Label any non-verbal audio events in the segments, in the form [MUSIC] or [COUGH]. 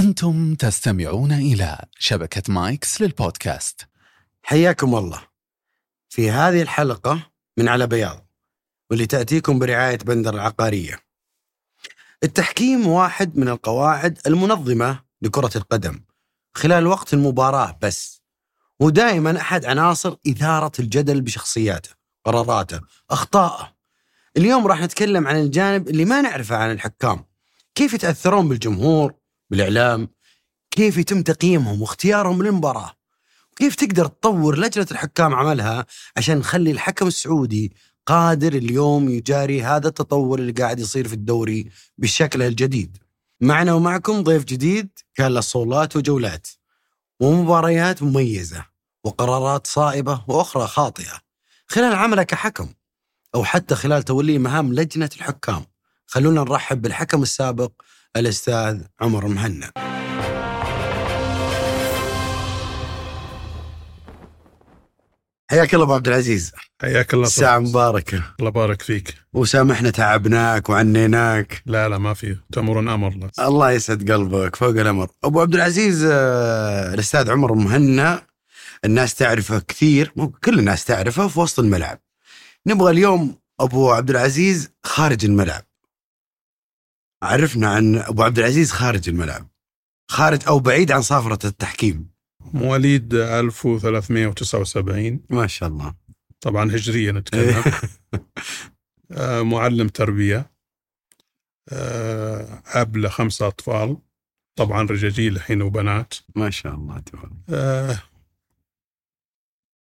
أنتم تستمعون إلى شبكة مايكس للبودكاست. حياكم الله. في هذه الحلقة من على بياض واللي تأتيكم برعاية بندر العقارية. التحكيم واحد من القواعد المنظمة لكرة القدم. خلال وقت المباراة بس. ودائما أحد عناصر إثارة الجدل بشخصياته قراراته أخطائه. اليوم راح نتكلم عن الجانب اللي ما نعرفه عن الحكام. كيف يتأثرون بالجمهور؟ بالإعلام كيف يتم تقييمهم واختيارهم للمباراة؟ وكيف تقدر تطور لجنة الحكام عملها عشان نخلي الحكم السعودي قادر اليوم يجاري هذا التطور اللي قاعد يصير في الدوري بشكله الجديد؟ معنا ومعكم ضيف جديد كان له صولات وجولات ومباريات مميزة وقرارات صائبة وأخرى خاطئة خلال عمله كحكم أو حتى خلال توليه مهام لجنة الحكام. خلونا نرحب بالحكم السابق الأستاذ عمر مهنا. حياك الله أبو عبد العزيز. حياك الله طبعاً. مباركة. الله بارك فيك. وسامحنا تعبناك وعنيناك. لا لا ما في. تمر أمر. الله الله يسعد قلبك فوق الأمر. أبو عبد العزيز آه، الأستاذ عمر مهنا. الناس تعرفه كثير. مو كل الناس تعرفه في وسط الملعب. نبغى اليوم أبو عبد العزيز خارج الملعب. عرفنا عن أبو عبد العزيز خارج الملعب. خارج أو بعيد عن صافرة التحكيم. مواليد 1379 ما شاء الله. طبعا هجرية نتكلم. [LAUGHS] آه، معلم تربية. آه، أب لخمسة أطفال. طبعا رجاجيل الحين وبنات. ما شاء الله تبارك. آه،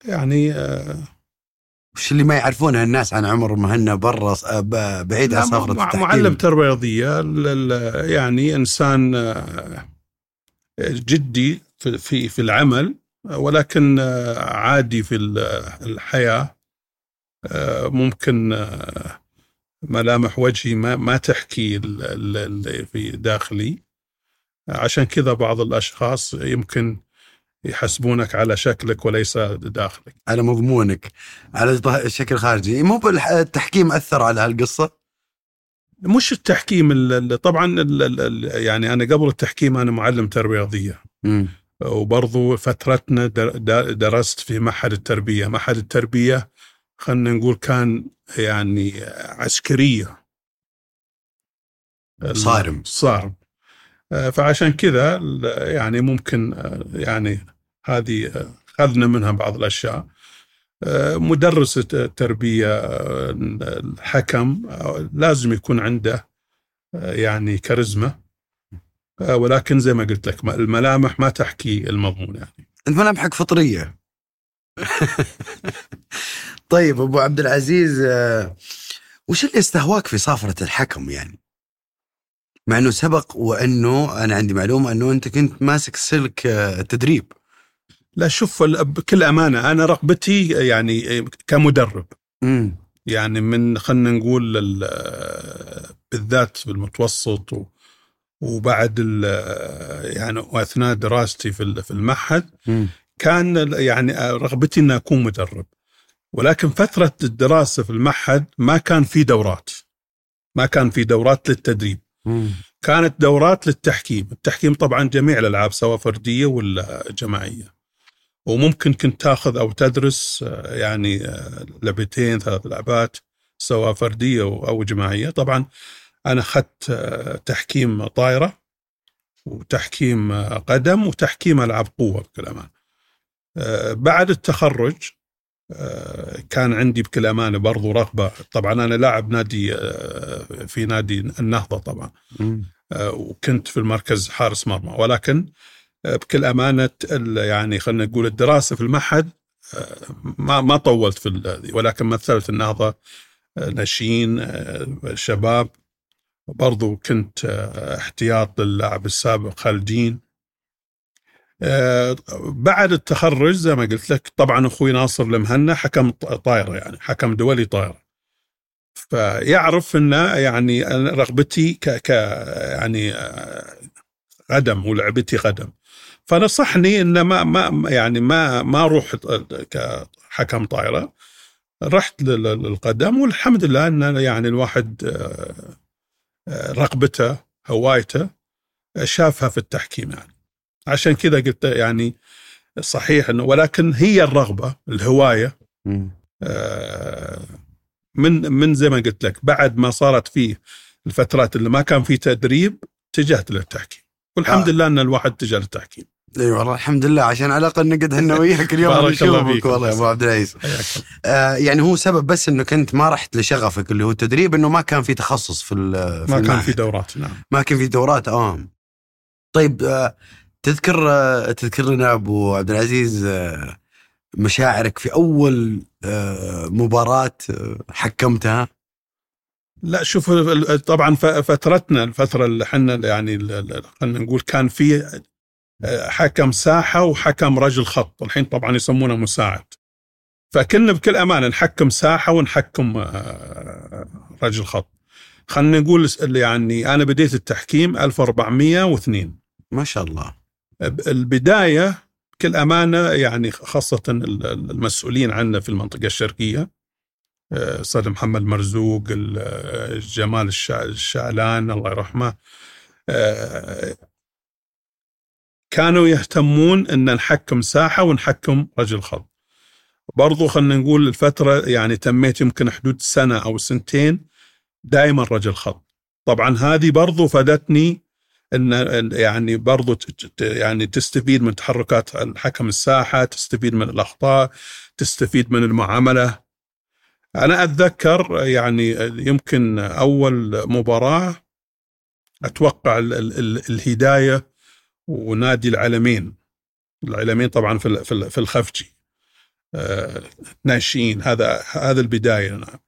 يعني آه، وش اللي ما يعرفونه الناس عن عمر مهنا برا آه، بعيد عن مع- التحكيم. معلم تربية رياضية ال- ال- يعني إنسان آه، جدي في في العمل ولكن آه، عادي في ال- الحياة آه، ممكن آه، ملامح وجهي ما ما تحكي في داخلي. عشان كذا بعض الأشخاص يمكن يحسبونك على شكلك وليس داخلك. على مضمونك على ظه- شكل خارجي. مو التحكيم أثر على هالقصة؟ مش التحكيم ال- ال- طبعا ال- ال- ال- يعني أنا قبل التحكيم أنا معلم تربية رياضية امم وبرضو فترتنا در- در- درست في معهد التربية. معهد التربية خلينا نقول كان يعني عسكرية. صارم. صارم. آه، فعشان كذا يعني ممكن آه، يعني هذه أخذنا منها بعض الأشياء. آه، مدرس الت- التربية آه، الحكم آه، لازم يكون عنده يعني كاريزما. ولكن زي ما قلت لك الملامح ما تحكي المضمون يعني. أنت ملامحك فطرية. [LAUGHS] طيب أبو عبد العزيز وش اللي استهواك في صافره الحكم يعني؟ مع إنه سبق وإنه أنا عندي معلومة إنه أنت كنت ماسك سلك التدريب. لا شوف بكل أمانة أنا رغبتي يعني كمدرب. امم يعني من خلينا نقول ال- بالذات في المتوسط و- وبعد يعني واثناء دراستي في في المعهد كان يعني رغبتي ان أكون مدرب. ولكن فترة الدراسة في المعهد ما كان في دورات. ما كان في دورات للتدريب. كانت دورات للتحكيم. التحكيم طبعا جميع الألعاب سواء فردية ولا جماعية. وممكن كنت تاخذ أو تدرس آه، يعني آه، لعبتين ثلاث لعبات سواء فردية أو جماعية. طبعا أنا أخذت آه، تحكيم طايره وتحكيم قدم وتحكيم ألعاب قوة بكل أمان. بعد التخرج كان عندي بكل امانه برضو رغبة. طبعا أنا لاعب نادي في نادي النهضة طبعا. وكنت في المركز حارس مرمى. ولكن بكل أمانة يعني خلينا نقول الدراسة في المعهد آه، ما ما طولت في ولكن مثلت النهضة آه، ناشئين آه، شباب برضو كنت احتياط للاعب السابق خالدين. بعد التخرج زي ما قلت لك طبعا أخوي ناصر المهنا حكم طايره يعني حكم دولي طايره فيعرف إن يعني رغبتي ك, يعني قدم ولعبتي قدم فنصحني إن ما ما يعني ما ما أروح كحكم طايره رحت لل- للقدم والحمد لله إن يعني الواحد آه، آه، رغبته هوايته شافها في التحكيم يعني عشان كذا قلت يعني صحيح إنه ولكن هي الرغبة الهواية. آه، من من زي ما قلت لك بعد ما صارت فيه الفترات اللي ما كان في تدريب اتجهت للتحكيم والحمد آه. لله إن الواحد اتجه للتحكيم إي والله الحمد لله عشان على الأقل نقعد إحنا وياك اليوم نشوفك. والله يا أبو عبد العزيز. آه يعني هو سبب بس إنك أنت ما رحت لشغفك اللي هو التدريب إنه ما كان في تخصص في في ما كان. في دورات نعم ما كان في دورات آه طيب آه تذكر آه تذكر لنا أبو عبد العزيز آه مشاعرك في أول آه مباراة آه حكمتها لا شوف طبعا فترتنا الفترة اللي إحنا يعني خلينا نقول كان في حكم ساحة وحكم رجل خط الحين طبعا يسمونه مساعد. فكنا بكل أمانة نحكم ساحة ونحكم آه، رجل خط. خلينا نقول يعني أنا بديت التحكيم 1402 ما شاء الله. البداية بكل أمانة يعني خاصة ال- ال- المسؤولين عنا في المنطقة الشرقية آه، أستاذ محمد مرزوق ال- آه، جمال الشع- الشعلان الله يرحمه آه، كانوا يهتمون أن نحكم ساحة ونحكم رجل خط برضو خلينا نقول الفترة يعني تميت يمكن حدود سنة أو سنتين دائما رجل خط طبعا هذه برضو فادتني أن يعني برضو يعني تستفيد من تحركات الحكم الساحة تستفيد من الأخطاء تستفيد من المعاملة. أنا أتذكر يعني يمكن أول مباراة أتوقع ال ال ال الهداية ونادي العلمين العلمين طبعا في في ال- في الخفجي. آه، ناشئين. هذا هذا البداية. نعم.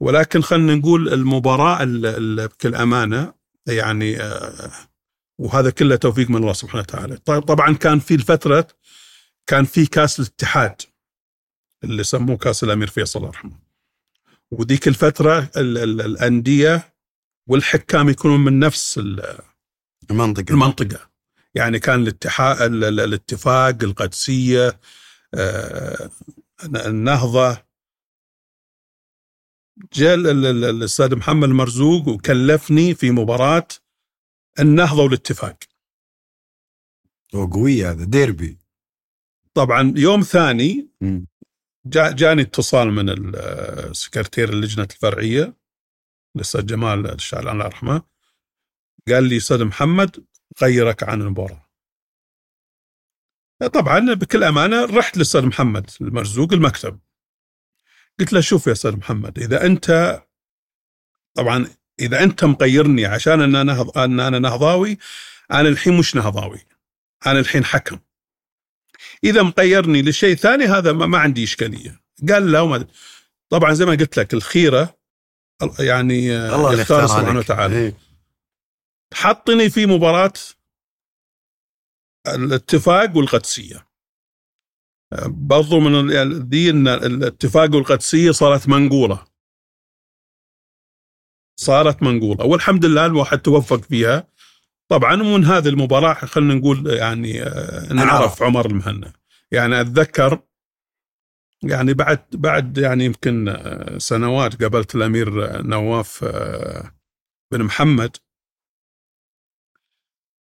ولكن خلينا نقول المباراة ال- ال- بكل أمانة يعني آه، وهذا كله توفيق من الله سبحانه وتعالى. طيب طبعا كان في الفترة كان في كاس الاتحاد اللي سموه كاس الأمير فيصل الله يرحمه. وذيك الفترة ال ال الأندية والحكام يكونون من نفس ال- المنطقة. المنطقة. يعني كان الاتحاد ال- ال- الاتفاق القدسية آه، النهضة. جاء ال- ال- ال- الأستاذ محمد مرزوق وكلفني في مباراة النهضة والاتفاق. وقويه هذا ديربي. طبعا يوم ثاني. جا جاني اتصال من سكرتير اللجنة الفرعية الأستاذ جمال الشعلان الله يرحمه قال لي أستاذ محمد غيرك عن المباراة. طبعا بكل أمانة رحت للأستاذ محمد المرزوق المكتب. قلت له شوف يا أستاذ محمد إذا أنت طبعا إذا أنت مغيرني عشان ان أنا نهض... أن أنا نهضاوي أنا الحين مش نهضاوي أنا الحين حكم. إذا مغيرني لشيء ثاني هذا ما, ما عندي إشكالية. قال لا وما طبعا زي ما قلت لك الخيرة يعني الله يختار سبحانه. وتعالى. إيه. حطني في مباراة الاتفاق والقدسية. برضو من يعني دي إن الاتفاق والقدسية صارت منقولة. صارت منقولة والحمد لله الواحد توفق فيها. طبعا ومن هذه المباراة خلينا نقول يعني آه، انعرف عمر المهنا يعني أتذكر يعني بعد بعد يعني يمكن آه، سنوات قابلت الأمير نواف آه، بن محمد.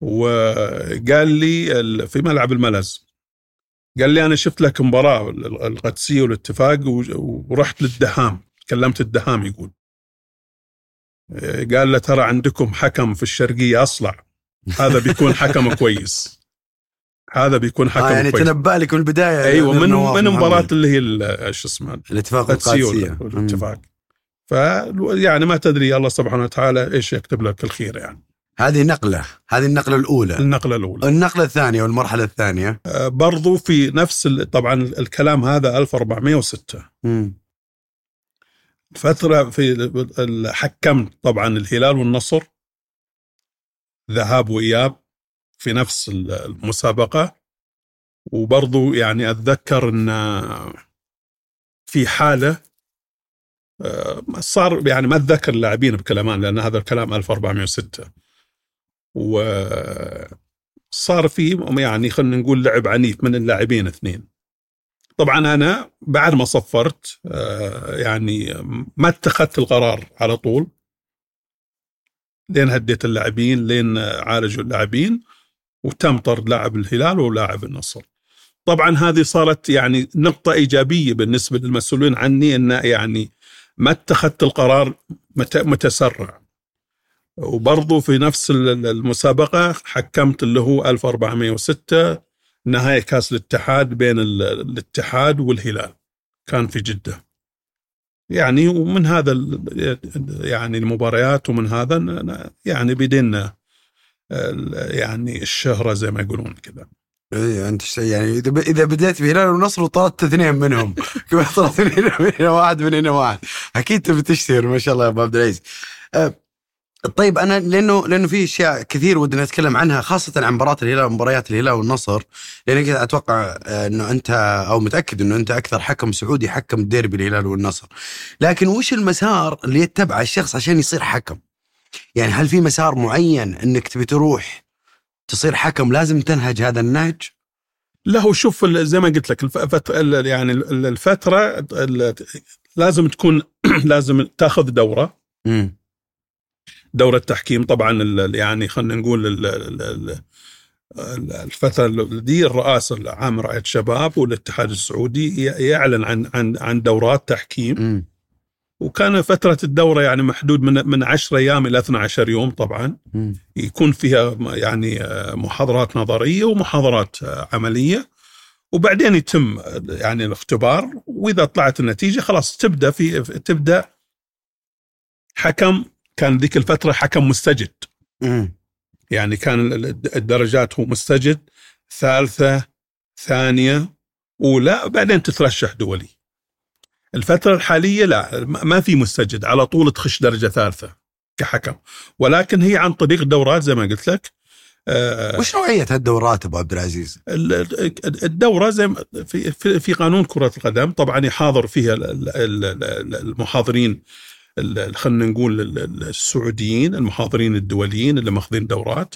وقال لي في ملعب الملز. قال لي أنا شفت لك مباراة ال- القدسية والاتفاق ورحت للدهام كلمت الدهام يقول. قال له ترى عندكم حكم في الشرقية أصلع. هذا بيكون حكم كويس. هذا بيكون حكم آه يعني كويس. تنبأ لك من البداية أيوه من من. مباراة اللي هي شو اسمه الاتفاق وال- والاتفاق. ف يعني ما تدري الله سبحانه وتعالى إيش يكتب لك الخير يعني. هذه نقلة هذه النقلة الأولى. النقلة الأولى. النقلة الثانية والمرحلة الثانية. آه، برضو في نفس طبعا الكلام هذا 1406 مم. فترة في حكمت طبعا الهلال والنصر ذهاب وإياب في نفس ال- المسابقة. وبرضو يعني أتذكر أن في حالة آه، صار يعني ما أتذكر اللاعبين بكلامان لأن هذا الكلام 1406 وصار في يعني خلينا نقول لعب عنيف من اللاعبين اثنين. طبعا أنا بعد ما صفرت آه، يعني ما اتخذت القرار على طول. لين هديت اللاعبين لين عالجوا اللاعبين وتم طرد لاعب الهلال ولاعب النصر. طبعا هذه صارت يعني نقطة إيجابية بالنسبة للمسؤولين عني أن يعني ما اتخذت القرار متسرع. وبرضو في نفس المسابقة حكمت اللي هو 1406 نهاية كاس الاتحاد بين الاتحاد والهلال. كان في جدة. يعني ومن هذا يعني المباريات ومن هذا يعني بدينا يعني الشهرة زي ما يقولون كذا. إيه أنت يعني إذا إذا بديت بهلال ونصر وطردت اثنين منهم. [LAUGHS] طردت من هنا واحد من هنا واحد أكيد تبي تشتهر ما شاء الله يا أبو عبد العزيز. أه طيب أنا لأنه لأنه في أشياء كثير ودنا نتكلم عنها خاصة عن مباراة الهلال ومباريات الهلال والنصر لأن أتوقع إنه أنت أو متأكد إنه أنت أكثر حكم سعودي حكم الديربي الهلال والنصر. لكن وش المسار اللي يتبعه الشخص عشان يصير حكم؟ يعني هل في مسار معين إنك تبي تروح تصير حكم لازم تنهج هذا النهج؟ لا هو شوف زي ما قلت لك الفترة يعني الفترة لازم تكون [CLEARS THROAT] لازم تاخذ دورة. دورة تحكيم طبعا يعني خلينا نقول الفترة دي الرئاسة العام رعاية الشباب والاتحاد السعودي يعلن عن عن عن دورات تحكيم. وكان فترة الدورة يعني محدود من من 10 أيام إلى 12 يوم طبعا. يكون فيها يعني محاضرات نظرية ومحاضرات عملية. وبعدين يتم يعني الاختبار. وإذا طلعت النتيجة خلاص تبدأ في تبدأ حكم كان ذيك الفترة حكم مستجد. يعني كان الدرجات هو مستجد. ثالثة ثانية أولى بعدين تترشح دولي. الفترة الحالية لا ما في مستجد. على طول تخش درجة ثالثة كحكم. ولكن هي عن طريق دورات زي ما قلت لك. آه وش نوعية هالدورات أبو عبد العزيز؟ الدورة زي في في قانون كرة القدم طبعا يحاضر فيها المحاضرين خلينا نقول السعوديين المحاضرين الدوليين اللي ماخذين دورات.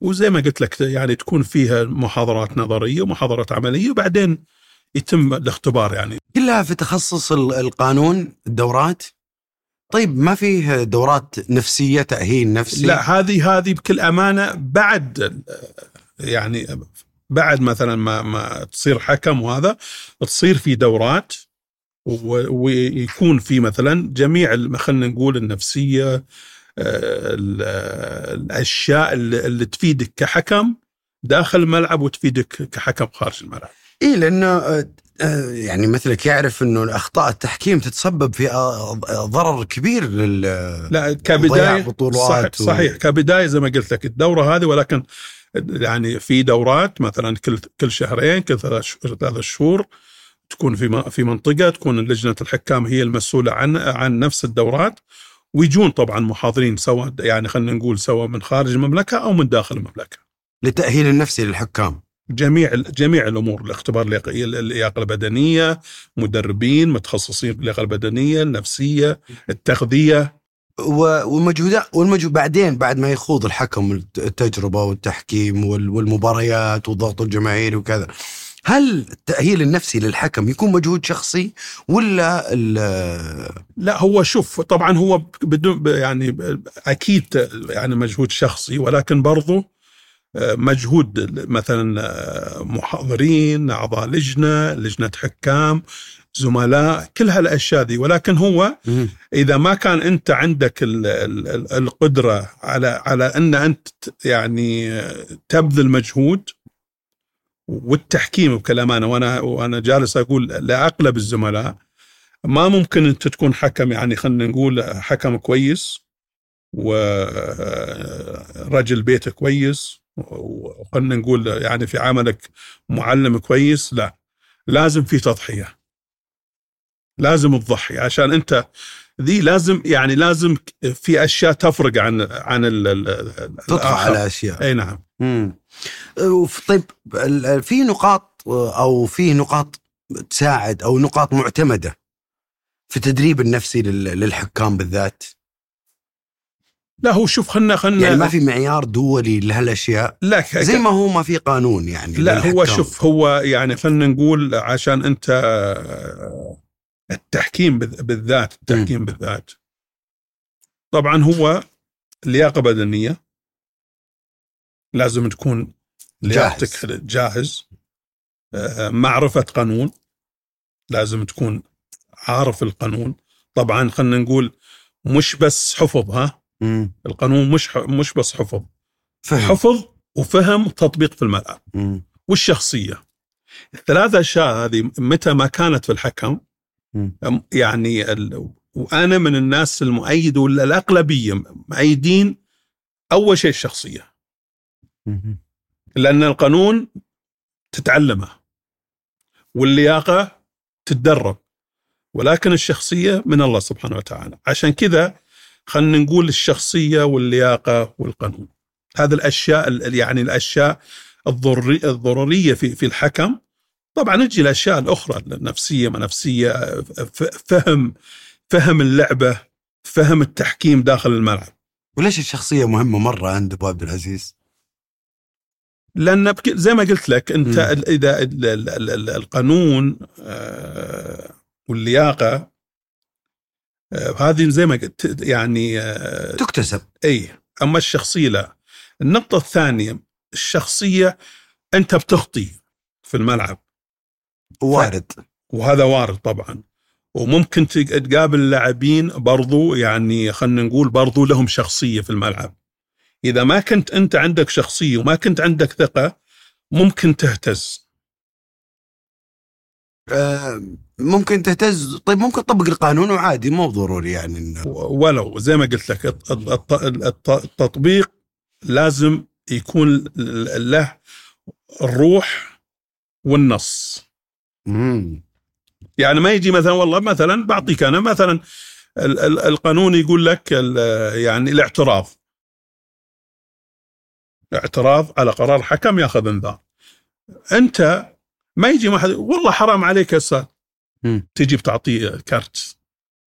وزي ما قلت لك يعني تكون فيها محاضرات نظرية ومحاضرات عملية وبعدين يتم الاختبار يعني. كلها في تخصص القانون الدورات؟ طيب ما فيه دورات نفسية تأهيل نفسي؟ لا هذه هذه بكل أمانة بعد يعني بعد مثلا ما ما تصير حكم وهذا تصير في دورات. ويكون في مثلا جميع خلينا نقول النفسية آه، الأشياء اللي تفيدك كحكم داخل الملعب وتفيدك كحكم خارج الملعب. إي لأنه آه، آه، يعني مثلك يعرف إنه اخطاء التحكيم تتسبب في ضرر كبير لل لا كبداية صحيح, و... صحيح كبداية زي ما قلت لك الدورة هذه ولكن يعني في دورات مثلا كل كل شهرين كل ثلاث شهور تكون في في منطقة تكون لجنة الحكام هي المسؤولة عن عن نفس الدورات ويجون طبعا محاضرين سواء يعني خلينا نقول سواء من خارج المملكة أو من داخل المملكة. للتاهيل النفسي للحكام. جميع جميع الأمور الاختبار اللياقة البدنية مدربين متخصصين في اللياقة البدنية النفسية التغذية والمجهودات والمجهود بعدين بعد ما يخوض الحكم التجربة والتحكيم والمباريات والضغط الجماهيري وكذا هل التأهيل النفسي للحكم يكون مجهود شخصي ولا لا هو شوف طبعا هو بدون يعني أكيد يعني مجهود شخصي ولكن برضو آه، مجهود مثلا آه، محاضرين أعضاء لجنة لجنة حكام زملاء كل هالأشياء دي ولكن هو إذا ما كان أنت عندك القدرة على على أن أنت يعني تبذل مجهود والتحكيم بكل امانه وأنا وأنا جالس أقول لاغلب الزملاء. ما ممكن أنت تكون حكم يعني خلينا نقول حكم كويس ورجل بيت كويس وخلينا نقول يعني في عملك معلم كويس لا. لازم في تضحية. لازم تضحي عشان أنت ذي لازم يعني لازم في أشياء تفرق عن عن تطغى على أشياء. أي نعم. امم طيب في نقاط أو في نقاط تساعد أو نقاط معتمدة في التدريب النفسي للحكام بالذات؟ لا هو شوف خلنا خلنا يعني ما في معيار دولي لهالأشياء؟ لا زي ما هو ما في قانون يعني لا. هو شوف هو يعني خلينا نقول عشان أنت التحكيم بالذات التحكيم م. بالذات. طبعا هو لياقه بدنية. لازم تكون لياقتك جاهز. آه، معرفة قانون. لازم تكون عارف القانون. طبعا خلينا نقول مش بس حفظ ها؟ مم. القانون مش مش بس حفظ. فهم. حفظ وفهم تطبيق في الملعب مم. والشخصية. الثلاث أشياء هذه متى ما كانت في الحكم أم- يعني ال... وأنا من الناس المؤيد ولا الأغلبية مؤيدين أول شيء الشخصية. مم. لأن القانون تتعلمه واللياقة تتدرب ولكن الشخصية من الله سبحانه وتعالى. عشان كذا خلينا نقول الشخصية واللياقة والقانون. هذه الأشياء ال- يعني الأشياء الضروري الضرورية في في الحكم. طبعا نجي الاشياء الأخرى النفسية ما نفسية فهم فهم اللعبة فهم التحكيم داخل الملعب وليش الشخصية مهمة مرة عند أبو عبد العزيز؟ لأن زي ما قلت لك أنت. ال- إذا ال- ال- ال- ال- القانون آه، واللياقة آه، هذه زي ما قلت يعني آه، تكتسب إي أما الشخصية لا النقطة الثانية الشخصية أنت بتخطي في الملعب وارد. وهذا وارد طبعا. وممكن تق- تقابل لاعبين برضو يعني خلينا نقول برضو لهم شخصية في الملعب. إذا ما كنت أنت عندك شخصية وما كنت عندك ثقة ممكن تهتز. آه، ممكن تهتز. طيب ممكن تطبق القانون وعادي مو ضروري يعني إنه. ولو زي ما قلت لك الت- الت- الت- التطبيق لازم يكون له الروح والنص. مم. يعني ما يجي مثلا والله مثلا بعطيك أنا مثلا ال- ال- القانون يقول لك يعني الاعتراض. اعتراض على قرار حكم يأخذ انذار. أنت ما يجي واحد والله حرام عليك يا أستاذ. مم. تجي بتعطيه كرت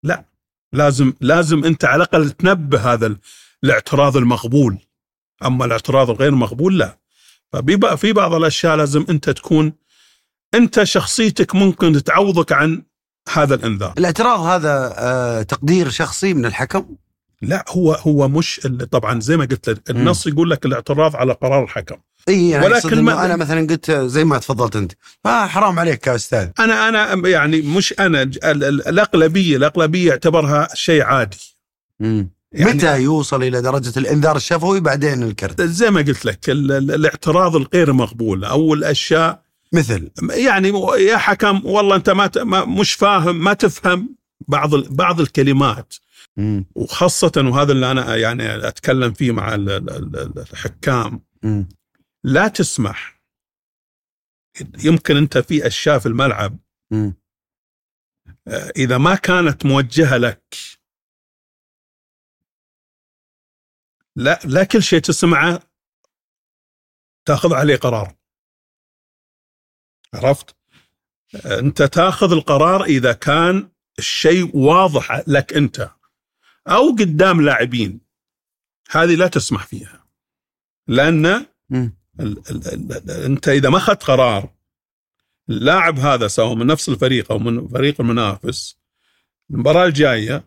لا. لازم لازم أنت على الأقل تنبه هذا ال- الاعتراض المقبول. أما الاعتراض الغير مقبول لا. فبيبقى في بعض الأشياء لازم أنت تكون أنت شخصيتك ممكن تعوضك عن هذا الإنذار. الاعتراض هذا آه، تقدير شخصي من الحكم؟ لا هو هو مش طبعا زي ما قلت لك النص يقول لك الاعتراض على قرار الحكم. إي يعني ولكن ما- أنا مثلا قلت زي ما تفضلت أنت. آه حرام عليك يا أستاذ. أنا أنا يعني مش أنا ال- ال- الاغلبيه الاغلبيه يعتبرها شيء عادي. مم. يعني- متى يوصل إلى درجة الإنذار الشفوي؟ بعدين الكرت زي ما قلت لك ال- ال- الاعتراض الغير مقبول أو الأشياء مثل يعني يا حكم والله أنت ما مش فاهم ما تفهم بعض بعض الكلمات مم. وخاصة وهذا اللي أنا يعني أتكلم فيه مع ال- ال- ال- الحكام مم. لا تسمح يمكن أنت في أشياء في الملعب مم. آه، إذا ما كانت موجهة لك لا لا كل شيء تسمعه تأخذ عليه قرار عرفت؟ انت تاخذ القرار إذا كان الشيء واضح لك أنت أو قدام لاعبين. هذه لا تسمح فيها. لأن مم. ال ال ال أنت إذا ما أخذت قرار اللاعب هذا سواء من نفس الفريق أو من فريق المنافس المباراة الجاية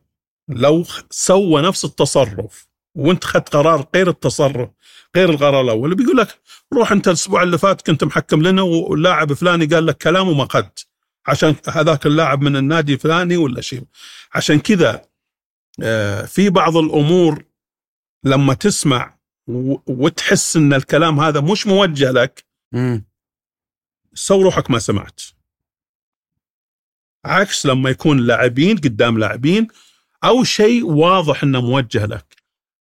لو سوى نفس التصرف وانت اخذت قرار غير التصرف غير القرار الأول. بيقول لك روح أنت الأسبوع اللي فات كنت محكم لنا واللاعب فلاني قال لك كلام وما اخذت عشان هذاك اللاعب من النادي الفلاني ولا شيء. عشان كذا آه، في بعض الأمور لما تسمع وتحس إن الكلام هذا مش موجه لك. سو روحك ما سمعت. عكس لما يكون لاعبين قدام لاعبين أو شيء واضح إنه موجه لك.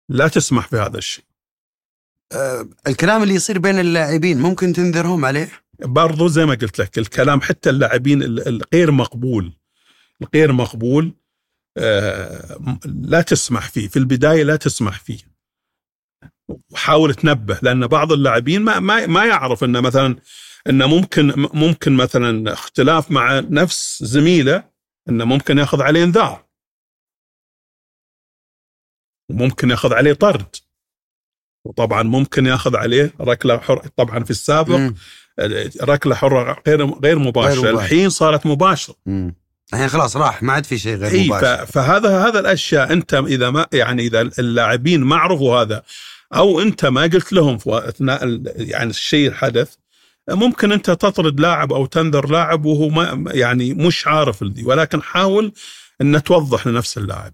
لا تسمح بهذا الشيء. آه، الكلام اللي يصير بين اللاعبين ممكن تنذرهم عليه؟ برضو زي ما قلت لك الكلام حتى اللاعبين ال- الغير مقبول الغير مقبول م- لا تسمح فيه في البداية لا تسمح فيه. وحاول تنبه لأن بعض اللاعبين ما ما ما يعرف إنه مثلا إنه ممكن ممكن مثلا اختلاف مع نفس زميله إنه ممكن يأخذ عليه إنذار. وممكن ياخذ عليه طرد وطبعا ممكن ياخذ عليه ركلة حر طبعا في السابق مم. ركلة حره غير غير مباشرة غير مباشرة. الحين صارت مباشرة. الحين خلاص راح ما عاد في شيء غير مباشر فهذا هذا الأشياء أنت إذا ما يعني إذا اللاعبين ما عرفوا هذا أو أنت ما قلت لهم في اثناء يعني الشيء الحدث ممكن أنت تطرد لاعب أو تنذر لاعب وهو ما يعني مش عارف ذي ولكن حاول إن توضح لنفس اللاعب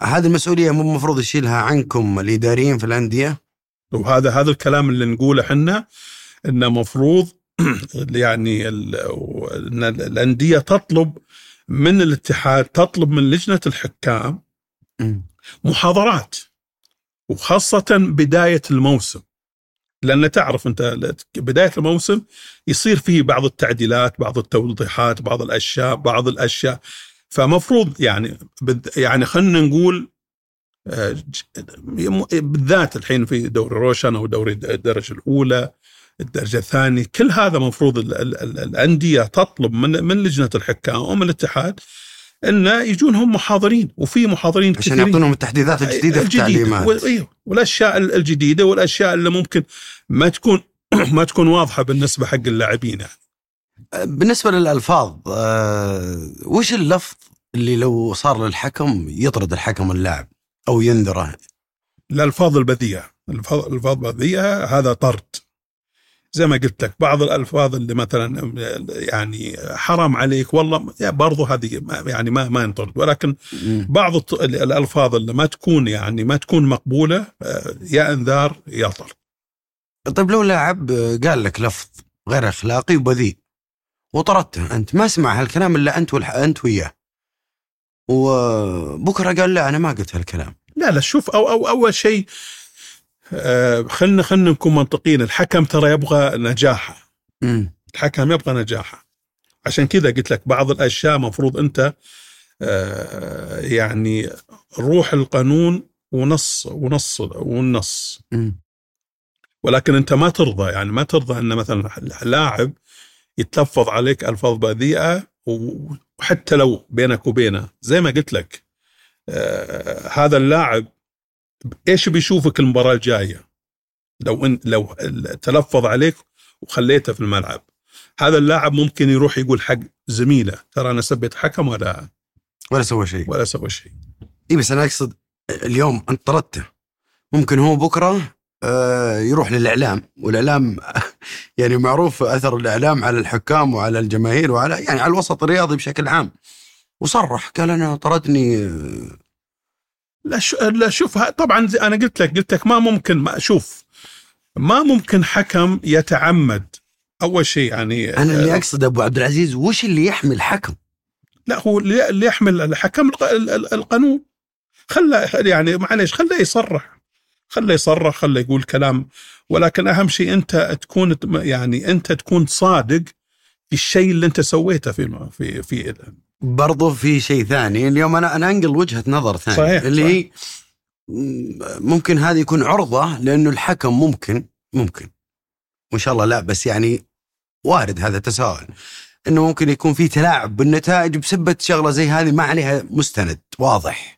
هذه المسؤولية مو المفروض يشيلها عنكم الإداريين في الأندية؟ وهذا هذا الكلام اللي نقوله إحنا إنه مفروض [CLEARS THROAT] يعني إن الأندية تطلب من الاتحاد تطلب من لجنة الحكام محاضرات وخاصة بداية الموسم. لأن تعرف أنت بداية الموسم يصير فيه بعض التعديلات بعض التوضيحات بعض الأشياء بعض الأشياء. فمفروض يعني يعني خلينا نقول آه، بالذات الحين في دوري روشن أو دوري الدرجة الأولى الدرجة الثانية كل هذا مفروض ال- ال- ال- الأندية تطلب من من لجنة الحكام ومن الاتحاد انه يجون هم محاضرين وفي محاضرين عشان كثيرين. يعطونهم التحديثات الجديدة في التعليمات أيوه والأشياء ال- الجديدة والأشياء اللي ممكن ما تكون [COUGHS] ما تكون واضحة بالنسبة حق اللاعبين يعني. بالنسبة للألفاظ آه وش اللفظ اللي لو صار للحكم يطرد الحكم اللاعب أو ينذره الألفاظ البذيئة. الالفاظ البذيئه هذا طرد. زي ما قلت لك بعض الألفاظ اللي مثلا يعني حرام عليك والله برضو هذه يعني ما ما ينطرد. ولكن بعض الألفاظ اللي ما تكون يعني ما تكون مقبولة آه، يا إنذار يا طرد. طيب لو لاعب قال لك لفظ غير أخلاقي وبذيء وطردته. أنت ما سمع هالكلام إلا أنت والح... أنت وياه. وبكرة قال لا أنا ما قلت هالكلام. لا لا شوف أو أو أول شيء آه، خلنا خلنا نكون منطقيين. الحكم ترى يبغى نجاحه. الحكم يبغى نجاحه. عشان كذا قلت لك بعض الأشياء مفروض أنت آه، يعني روح القانون ونص ونص والنص. ولكن أنت ما ترضى يعني ما ترضى أن مثلا لاعب يتلفظ عليك ألفاظ بذيئة وحتى لو بينك وبينه. زي ما قلت لك آه هذا اللاعب إيش بيشوفك المباراة الجاية؟ لو ان لو تلفظ عليك وخليته في الملعب. هذا اللاعب ممكن يروح يقول حق زميله ترى أنا سبيت حكم ولا ولا سوى شيء. ولا سوى شيء. اي بس أنا أقصد اليوم انت طردته ممكن هو بكرة يروح للإعلام. والإعلام [LAUGHS] يعني معروف أثر الإعلام على الحكام وعلى الجماهير وعلى يعني على الوسط الرياضي بشكل عام. وصرح قال أنا طردني آه، لا لا شوف طبعا أنا قلت لك قلت لك ما ممكن ما شوف ما ممكن حكم يتعمد. أول شيء يعني أنا اللي أقصد أبو عبد العزيز وش اللي يحمي الحكم؟ لا هو اللي يحمل الحكم الق- ال- ال- القانون. خله يعني معليش خله يصرح. خله يصرح خله يقول كلام. ولكن أهم شيء أنت تكون يعني أنت تكون صادق في الشيء اللي أنت سويته في في في برضو في شيء ثاني. اليوم أنا أنا أنقل وجهة نظر ثانية. صحيح، اللي هي م- ممكن هذه يكون عرضة لأنه الحكم ممكن ممكن. وإن شاء الله لا بس يعني وارد هذا تساؤل إنه ممكن يكون في تلاعب بالنتائج بسبة شغلة زي هذه ما عليها مستند واضح.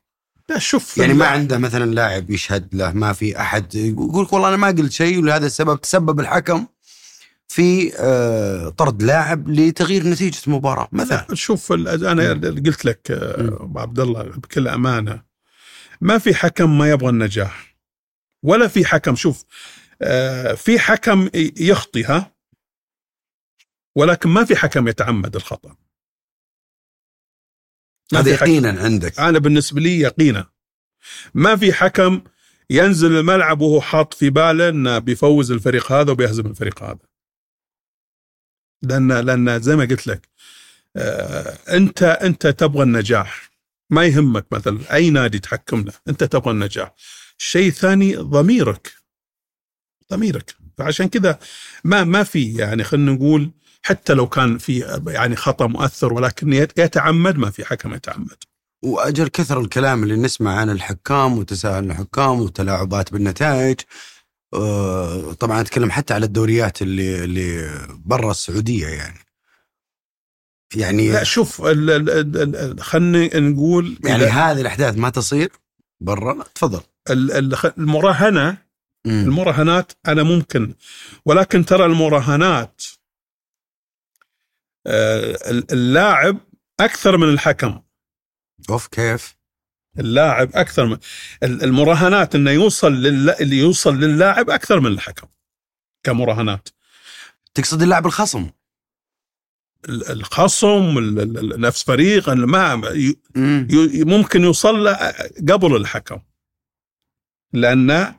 لا شوف يعني ما لا- عنده مثلا لاعب يشهد له ما في أحد. يقول لك والله أنا ما قلت شيء ولهذا السبب تسبب الحكم في آه، طرد لاعب لتغيير نتيجة المباراة. مثلا. لا شوف أنا قلت لك آه، أبو عبد الله بكل أمانة ما في حكم ما يبغى النجاح ولا في حكم شوف آه، في حكم يخطي ها ولكن ما في حكم يتعمد الخطأ. ما هذا. يقينا عندك. أنا بالنسبة لي يقينا. ما في حكم ينزل الملعب وهو حاط في باله إنه بيفوز الفريق هذا وبيهزم الفريق هذا. لأن لأن زي ما قلت لك آه انت أنت تبغى النجاح. ما يهمك مثلا أي نادي تحكم له. أنت تبغى النجاح. الشيء الثاني ضميرك. ضميرك. فعشان كذا ما ما في يعني خلينا نقول حتى لو كان في يعني خطأ مؤثر ولكن يت- يتعمد ما في حكم يتعمد. وأجل كثر الكلام اللي نسمع عن الحكام وتساهل الحكام وتلاعبات بالنتائج آه، طبعا أتكلم حتى على الدوريات اللي اللي برا السعودية يعني. يعني لا شوف خلينا نقول يعني هذه الأحداث ما تصير برا؟ تفضل. ال- ال- المراهنة. المراهنات أنا ممكن ولكن ترى المراهنات ال- اللاعب أكثر من الحكم. أوف كيف؟ اللاعب أكثر من ال- المراهنات إنه يوصل لل... اللي يوصل للاعب أكثر من الحكم كمراهنات. تقصد اللاعب الخصم؟ ال- الخصم ال- ال- ال- نفس فريق ما ممكن يوصل له قبل الحكم. لأن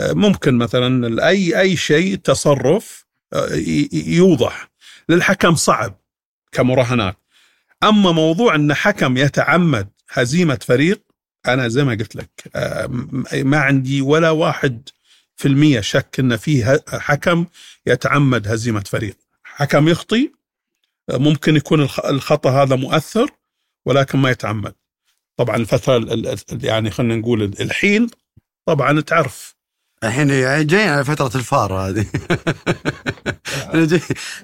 ممكن مثلا أي أي شيء تصرف ي- يوضح. للحكم صعب. كمراهنات. أما موضوع أن حكم يتعمد هزيمة فريق أنا زي ما قلت لك آه، ما عندي ولا واحد في المية شك أن فيه حكم يتعمد هزيمة فريق. حكم يخطي ممكن يكون الخ- الخطأ هذا مؤثر ولكن ما يتعمد. طبعا الفترة ال- ال- يعني خلينا نقول الحين طبعا تعرف. الحين جايين على فترة الفار هذه. [LAUGHS]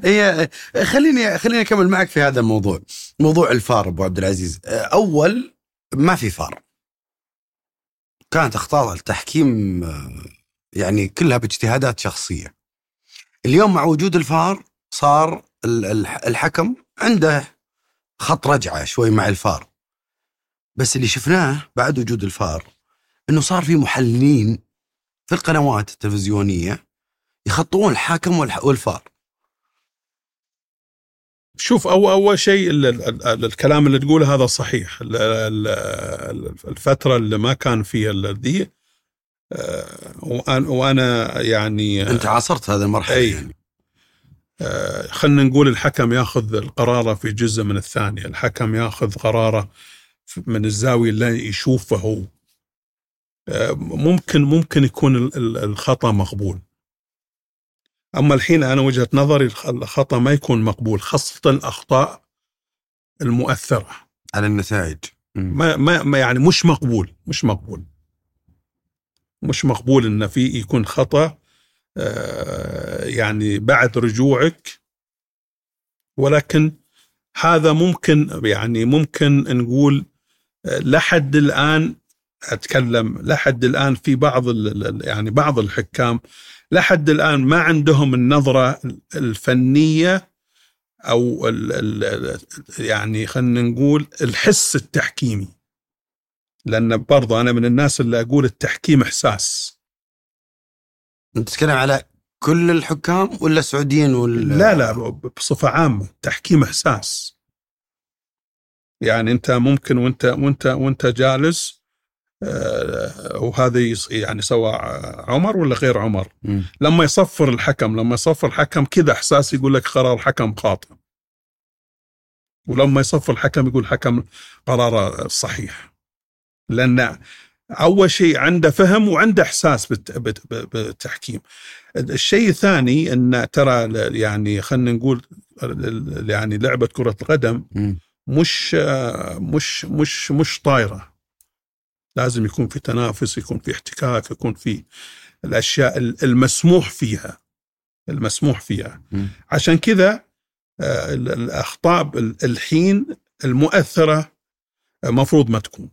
هي خليني خليني أكمل معك في هذا الموضوع. موضوع الفار أبو عبد العزيز. أول ما في فار كانت أخطاء التحكيم يعني كلها باجتهادات شخصية. اليوم مع وجود الفار صار ال- الح- الحكم عنده خط رجعة شوي مع الفار. بس اللي شفناه بعد وجود الفار إنه صار في محللين في القنوات التلفزيونية يخطئون الحاكم والفار. شوف أو أول شيء ال- ال- ال- الكلام اللي تقوله هذا صحيح. ال- ال- الفترة اللي ما كان فيها الذي آه، وأنا- يعني أنت عاصرت هذه المرحلة أي. يعني. آه، خلينا نقول الحكم ياخذ القرار في جزء من الثانية. الحكم ياخذ قراره من الزاوية اللي يشوفه هو. آه، ممكن ممكن يكون ال- ال- الخطأ مقبول. أما الحين أنا وجهة نظري الخ- الخطأ ما يكون مقبول خاصة الأخطاء المؤثرة. على النتائج. ما, ما يعني مش مقبول مش مقبول. مش مقبول إن في يكون خطأ آه، يعني بعد رجوعك. ولكن هذا ممكن يعني ممكن نقول آه، لحد الآن أتكلم لحد الآن في بعض يعني بعض الحكام لحد الآن ما عندهم النظرة الفنية أو ال ال يعني خلينا نقول الحس التحكيمي. لأن برضه أنا من الناس اللي أقول التحكيم إحساس. أنت تتكلم على كل الحكام ولا السعوديين ولا لا لا بصفة عامة التحكيم إحساس. يعني أنت ممكن وأنت وأنت وأنت جالس وهذا يص- يعني سواء عمر ولا غير عمر. مم. لما يصفر الحكم لما يصفر الحكم كذا إحساس يقول لك قرار الحكم خاطئ. ولما يصفر الحكم يقول الحكم قراره صحيح. لأن أول شيء عنده فهم وعنده إحساس بالتحكيم. الشيء الثاني إن ترى يعني خلينا نقول يعني لعبة كرة القدم. مش آه، مش مش مش طايرة. لازم يكون في تنافس يكون في احتكاك يكون في الأشياء ال- المسموح فيها. المسموح فيها. مم. عشان كذا آه، ال- الاخطاء ال- الحين المؤثرة آه، مفروض ما تكون.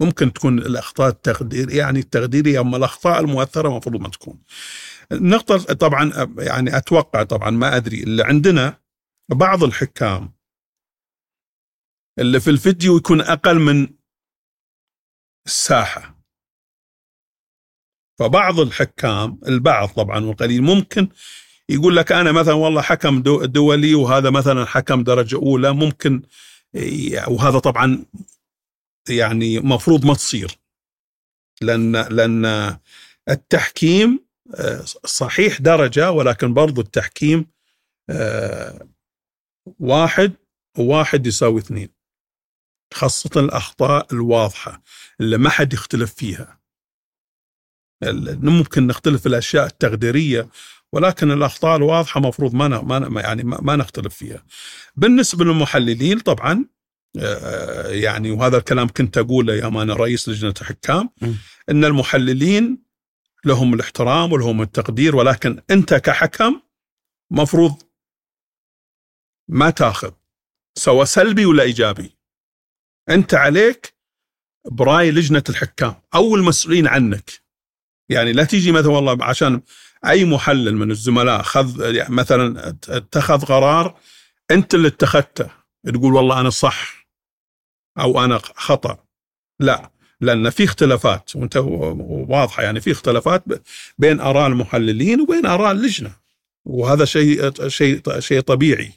ممكن تكون الأخطاء التقدير يعني التقديرية أما الأخطاء المؤثرة مفروض ما تكون. النقطة طبعا آه، يعني أتوقع طبعا ما أدري اللي عندنا بعض الحكام اللي في الفيديو يكون أقل من الساحة. فبعض الحكام البعض طبعا والقليل ممكن يقول لك أنا مثلا والله حكم دو- دولي وهذا مثلا حكم درجة أولى ممكن ي- وهذا طبعا يعني مفروض ما تصير. لأن لأن التحكيم آه، صحيح درجة ولكن برضو التحكيم آه، واحد وواحد يساوي اثنين. خاصة الأخطاء الواضحة اللي ما حد يختلف فيها. ممكن نختلف في الأشياء التقديرية ولكن الأخطاء الواضحة مفروض ما ما يعني ما نختلف فيها. بالنسبة للمحللين طبعا آه، يعني وهذا الكلام كنت أقوله يوم أنا رئيس لجنة الحكام. أن المحللين لهم الاحترام ولهم التقدير ولكن أنت كحكم مفروض ما تاخذ سواء سلبي ولا إيجابي. أنت عليك برأي لجنة الحكام أو المسؤولين عنك. يعني لا تيجي مثلا والله عشان أي محلل من الزملاء خذ يعني مثلا اتخذ قرار أنت اللي اتخذته تقول والله أنا صح أو أنا خطأ. لا لأن في اختلافات وأنت واضحة يعني في اختلافات بين آراء المحللين وبين آراء اللجنة وهذا شيء شيء شيء طبيعي.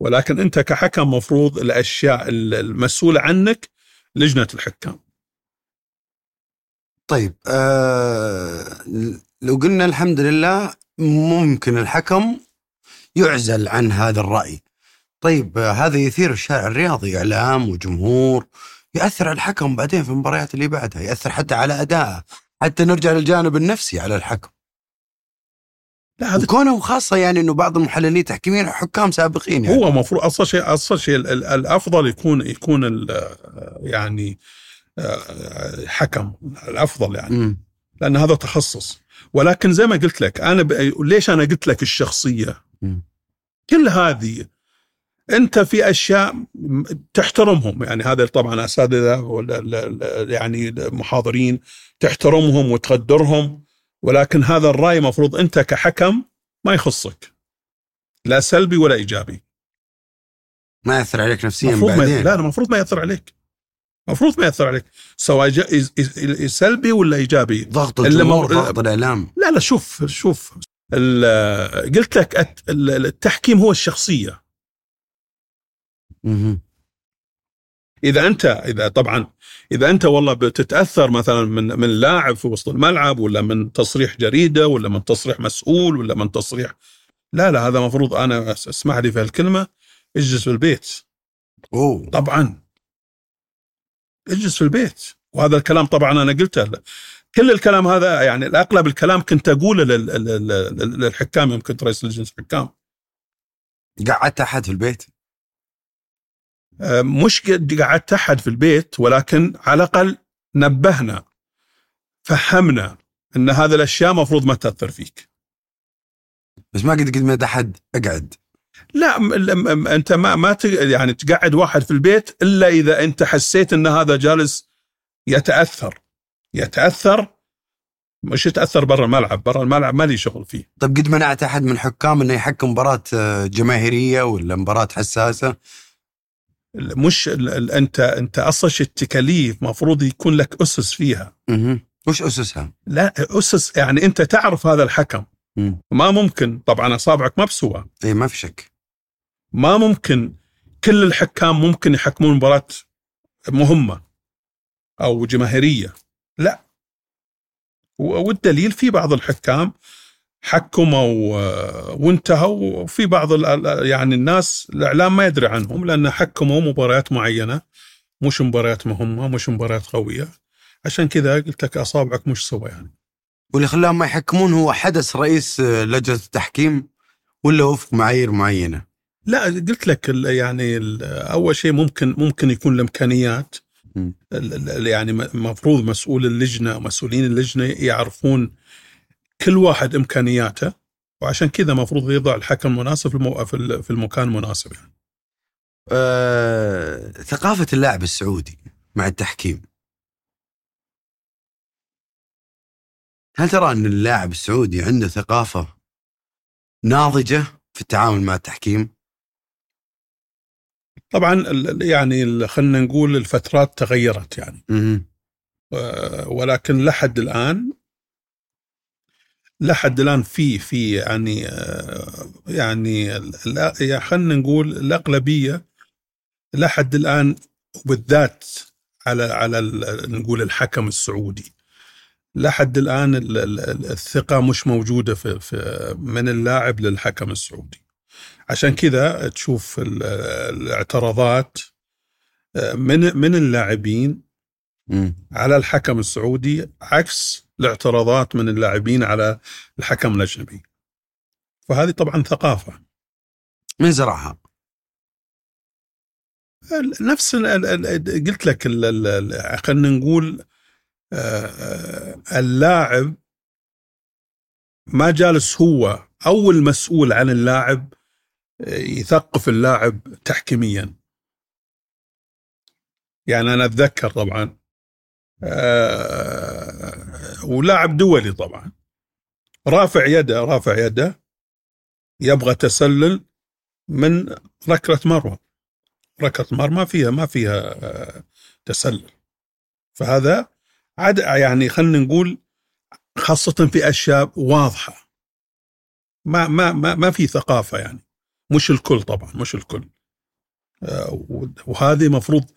ولكن انت كحكم مفروض الأشياء المسؤولة عنك لجنة الحكام. طيب آه لو قلنا الحمد لله ممكن الحكم يعزل عن هذا الرأي. طيب آه هذا يثير الشارع الرياضي إعلام وجمهور يأثر على الحكم بعدين في المباريات اللي بعدها يأثر حتى على أدائه حتى نرجع للجانب النفسي على الحكم. لا هذا كونه خاصة يعني إنه بعض المحللين التحكيميين حكام سابقين يعني. هو المفروض أصل شيء أصل شيء الأفضل يكون يكون يعني آه، حكم الأفضل يعني م. لأن هذا تخصص ولكن زي ما قلت لك أنا ب... ليش أنا قلت لك الشخصية م. كل هذه أنت في أشياء تحترمهم يعني هذا طبعا أساتذة يعني محاضرين تحترمهم وتقدرهم ولكن هذا الرأي مفروض أنت كحكم ما يخصك. لا سلبي ولا إيجابي. ما يأثر عليك نفسيا بعدين ما لا المفروض ما يأثر عليك. المفروض ما يأثر عليك. سواء سلبي ولا إيجابي. ضغط الجمهور ضغط الإعلام. لا لا شوف شوف. قلت لك التحكيم هو الشخصية. إذا أنت إذا طبعا إذا أنت والله بتتأثر مثلا من من لاعب في وسط الملعب ولا من تصريح جريدة ولا من تصريح مسؤول ولا من تصريح لا لا هذا المفروض أنا أسمح لي في الكلمة اجلس في البيت. أوه. طبعا. اجلس في البيت. وهذا الكلام طبعا أنا قلته. كل الكلام هذا يعني اغلب الكلام كنت أقوله للحكام يوم كنت رئيس لجنه الحكام قعدت أحد في البيت؟ آه، مش قعدت أحد في البيت ولكن على الأقل نبهنا فهمنا إن هذه الأشياء مفروض ما تأثر فيك. بس ما قد قد احد أقعد. لا أنت ما ما يعني تقعد واحد في البيت إلا إذا أنت حسيت إن هذا جالس يتأثر. يتأثر؟ مش يتأثر برا الملعب. برا الملعب ما لي شغل فيه. طيب قد منعت أحد من حكام إنه يحكم مباراة آه، جماهيرية ولا مباراة حساسة؟ مش أنت أنت أصلا التكاليف مفروض يكون لك أسس فيها. وش أسسها؟ لا أسس يعني أنت تعرف هذا الحكم. مم. ما ممكن طبعا أصابعك ما بسوى. اي ما في شك. ما ممكن كل الحكام ممكن يحكمون مباراة مهمة أو جماهيرية. لا. والدليل في بعض الحكام حكموا وانتهوا. وفي بعض يعني الناس الإعلام ما يدري عنهم لأن حكموا مباريات معينة. مش مباريات مهمة مش مباريات قوية. عشان كذا قلت لك أصابعك مش سوى يعني. واللي خلاهم ما يحكمون هو حدث رئيس لجنة التحكيم ولا وفق معايير معينة؟ لا قلت لك يعني أول شيء ممكن ممكن يكون الإمكانيات. يعني المفروض مسؤول اللجنة مسؤولين اللجنة يعرفون كل واحد إمكانياته وعشان كذا المفروض يضع الحكم المناسب في المكان المناسب يعني. أه، ثقافة اللاعب السعودي مع التحكيم هل ترى أن اللاعب السعودي عنده ثقافة ناضجة في التعامل مع التحكيم؟ طبعا يعني خلينا نقول الفترات تغيرت يعني م- ولكن لحد الآن لحد الآن في في يعني يعني خلينا نقول الأغلبية لحد الآن وبالذات على على نقول الحكم السعودي. لحد الآن الثقة مش موجودة في, في من اللاعب للحكم السعودي. عشان كذا تشوف الاعتراضات آه، من من اللاعبين على الحكم السعودي عكس الاعتراضات من اللاعبين على الحكم الأجنبي. فهذه طبعا ثقافة. من زرعها؟ نفس قلت لك خلينا نقول آه، اللاعب ما جالس هو أو المسؤول عن اللاعب يثقف اللاعب تحكيميا يعني أنا أتذكر طبعا ولاعب دولي طبعا. رافع يده رافع يده. يبغى تسلل من ركلة مروه ركلة مرمى فيها ما فيها آه، تسلل. فهذا عاد يعني خلينا نقول خاصة في أشياء واضحة. ما ما ما ما في ثقافة يعني. مش الكل طبعا مش الكل. آه، وهذه مفروض آه،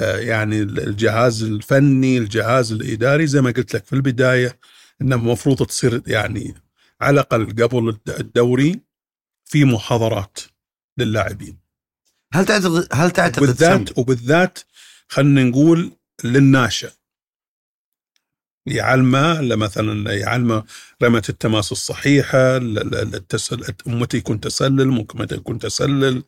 يعني الجهاز الفني الجهاز الإداري زي ما قلت لك في البداية إنه المفروض تصير يعني على الأقل قبل الدوري في محاضرات للاعبين. هل تعتقد هل تعتقد وبالذات وبالذات خلينا نقول للناشئ يعلمه مثلا يعلمه رمة التماس الصحيحة التسل... متى يكون تسلل ممكن متى يكون تسلل.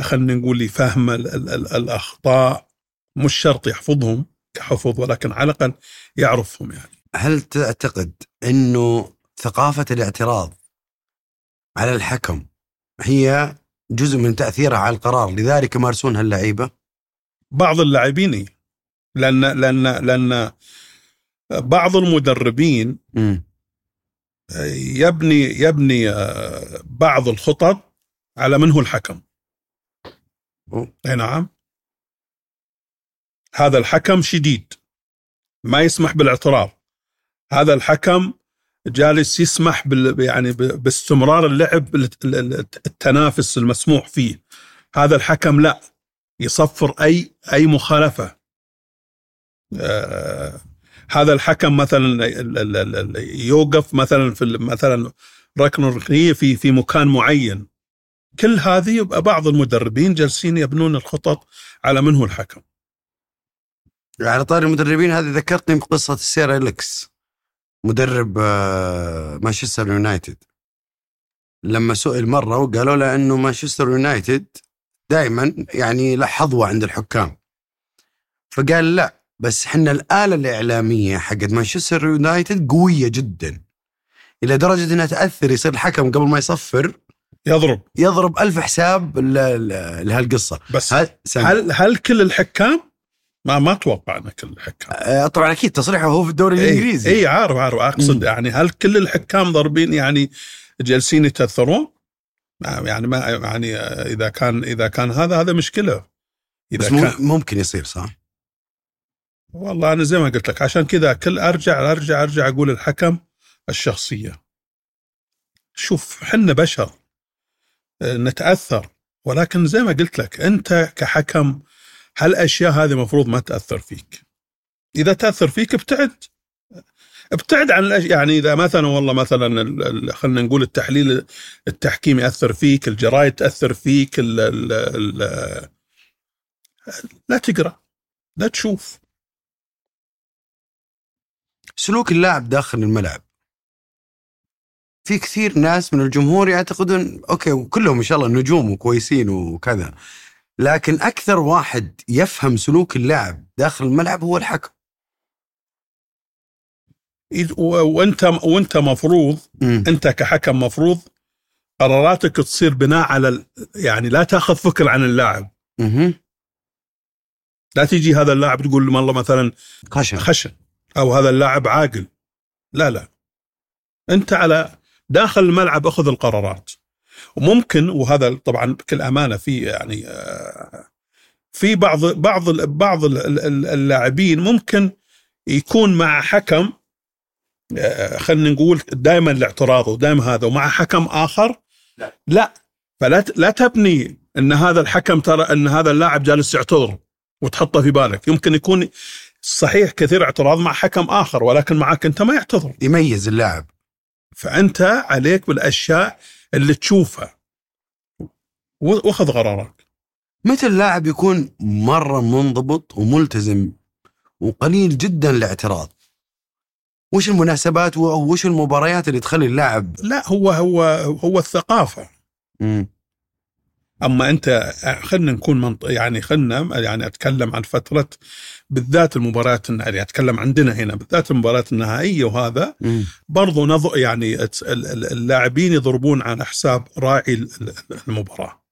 خلينا نقول يفهم ال... ال... ال... الأخطاء. مش شرط يحفظهم كحفظ ولكن على الأقل يعرفهم يعني. هل تعتقد أنه ثقافة الاعتراض على الحكم هي جزء من تأثيرها على القرار؟ لذلك يمارسونها اللعيبة بعض اللاعبين إيه. لأن لأن لأن بعض المدربين يبني يبني آه، بعض الخطط على من هو الحكم. أي نعم. هذا الحكم شديد ما يسمح بالاعتراض. هذا الحكم جالس يسمح بال يعني باستمرار اللعب التنافس المسموح فيه. هذا الحكم لا يصفر أي أي مخالفة. آه هذا الحكم مثلا يوقف مثلا في مثلا ركن ركنيه في في مكان معين. كل هذه بعض المدربين جالسين يبنون الخطط على من هو الحكم. على طاري المدربين هذه ذكرتني بقصة السير إليكس. مدرب آه، مانشستر يونايتد. لما سئل مرة وقالوا له إنه مانشستر يونايتد دائما يعني له حظوة عند الحكام. فقال لا بس حنا الآلة الإعلامية حقت مانشستر يونايتد قوية جدا. إلى درجة أنها تأثر يصير الحكم قبل ما يصفر يضرب. يضرب ألف حساب لهالقصة. بس هل هل, هل كل الحكام ما ما أتوقع ان كل الحكام آه طبعا أكيد تصريحه هو في الدوري إيه، الإنجليزي اي عارف عارف أقصد م. يعني هل كل الحكام ضاربين يعني جالسين يتأثرون؟ يعني ما يعني إذا كان إذا كان هذا هذا مشكلة إذا بس كان ممكن يصير صح؟ والله أنا زي ما قلت لك عشان كذا كل أرجع أرجع أرجع أقول الحكم الشخصية شوف حنا بشر آه، نتأثر ولكن زي ما قلت لك أنت كحكم هالأشياء هذه المفروض ما تأثر فيك. إذا تأثر فيك ابتعد. ابتعد عن الأشياء يعني إذا مثلا والله مثلا خلينا نقول التحليل التحكيم يأثر فيك الجرايد تأثر فيك ال ال ال لا تقرأ. لا تشوف. سلوك اللاعب داخل الملعب. في كثير ناس من الجمهور يعتقدون أوكي وكلهم إن شاء الله نجوم وكويسين وكذا. لكن أكثر واحد يفهم سلوك اللاعب داخل الملعب هو الحكم. وأنت وأنت مفروض م. أنت كحكم مفروض قراراتك تصير بناء على يعني لا تأخذ فكر عن اللاعب. م. لا تيجي هذا اللاعب تقول والله مثلا خشن. خشن أو هذا اللاعب عاقل. لا لا. أنت على داخل الملعب أخذ القرارات. وممكن وهذا طبعا بكل أمانة في يعني آه، في بعض بعض بعض اللاعبين ممكن يكون مع حكم آه، خلينا نقول دائما الاعتراض ودائما هذا ومع حكم آخر. لا. لا. فلا لا تبني إن هذا الحكم ترى إن هذا اللاعب جالس يعتذر وتحطه في بالك. يمكن يكون صحيح كثير اعتراض مع حكم آخر ولكن معك أنت ما يعتذر. يميز اللاعب. فأنت عليك بالأشياء اللي تشوفها واخذ قرارك متى اللاعب يكون مرة منضبط وملتزم وقليل جدا الاعتراض؟ وش المناسبات وش المباريات اللي تخلي اللاعب لا هو هو هو الثقافة. امم أما أنت خلينا نكون منط... يعني خلينا يعني أتكلم عن فترة بالذات المباريات يعني أتكلم عندنا هنا بالذات المباريات النهائية وهذا برضو نظ... يعني اللاعبين يضربون على حساب راعي المباراة.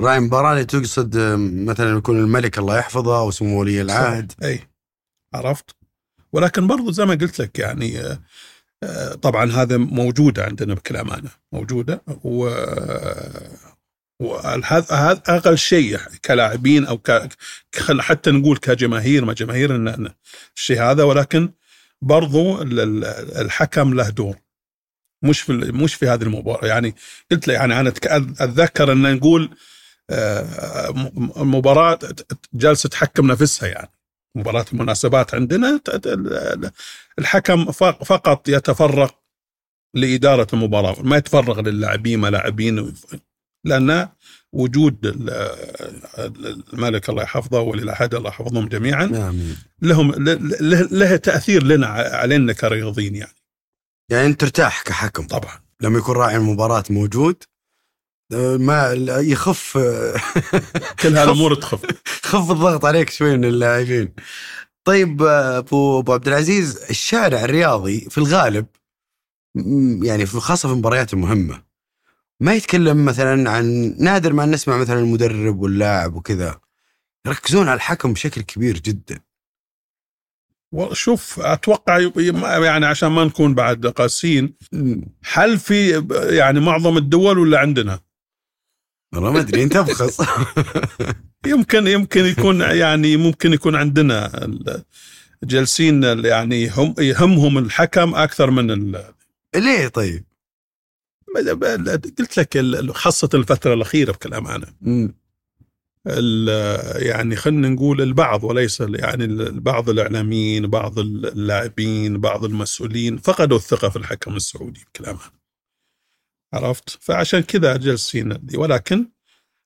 راعي المباراة اللي تقصد مثلا يكون الملك الله يحفظه أو سمو ولي العهد. أي. عرفت؟ ولكن برضو زي ما قلت لك يعني آه، طبعا هذا موجودة عندنا بكل أمانة موجودة. و وهذا هذا أقل شيء كلاعبين أو حتى نقول كجماهير ما جماهير الشيء هذا ولكن برضو ال- ال- الحكم له دور. مش في مش في هذه المباراة. يعني قلت له يعني أنا أتذكر إن نقول آه، المباراه جالسه تحكم نفسها يعني. مباراة المناسبات عندنا الحكم فقط يتفرغ لإدارة المباراة ما يتفرغ للاعبين ملاعبين لأن وجود ال- الملك الله يحفظه وللاحد الله يحفظهم جميعا آمين. لهم له, له تأثير لنا علينا كرياضيين يعني. يعني أنت ترتاح كحكم. طبعا. لما يكون راعي المباراة موجود ما يخف. كل هالامور تخف. خف الضغط عليك شوي من اللاعبين. طيب ابو أبو عبد العزيز الشارع الرياضي في الغالب يعني في خاصة في المباريات المهمة ما يتكلم مثلا عن نادر ما نسمع مثلا المدرب واللاعب وكذا يركزون على الحكم بشكل كبير جدا وشوف أتوقع يعني عشان ما نكون بعد قاسيين هل في يعني معظم الدول ولا عندنا؟ والله ما أدري أنت أبخص [LAUGHS] يمكن يمكن يكون يعني ممكن يكون عندنا ال- جالسين ال- يعني هم يهمهم الحكم أكثر من ال- ليه طيب؟ قلت لك ال- خاصة الفترة الأخيرة بكل. ال- يعني خلينا نقول البعض وليس يعني بعض الإعلاميين بعض اللاعبين بعض المسؤولين فقدوا الثقة في الحكم السعودي بكل امانه عرفت؟ فعشان كذا جالسين ولكن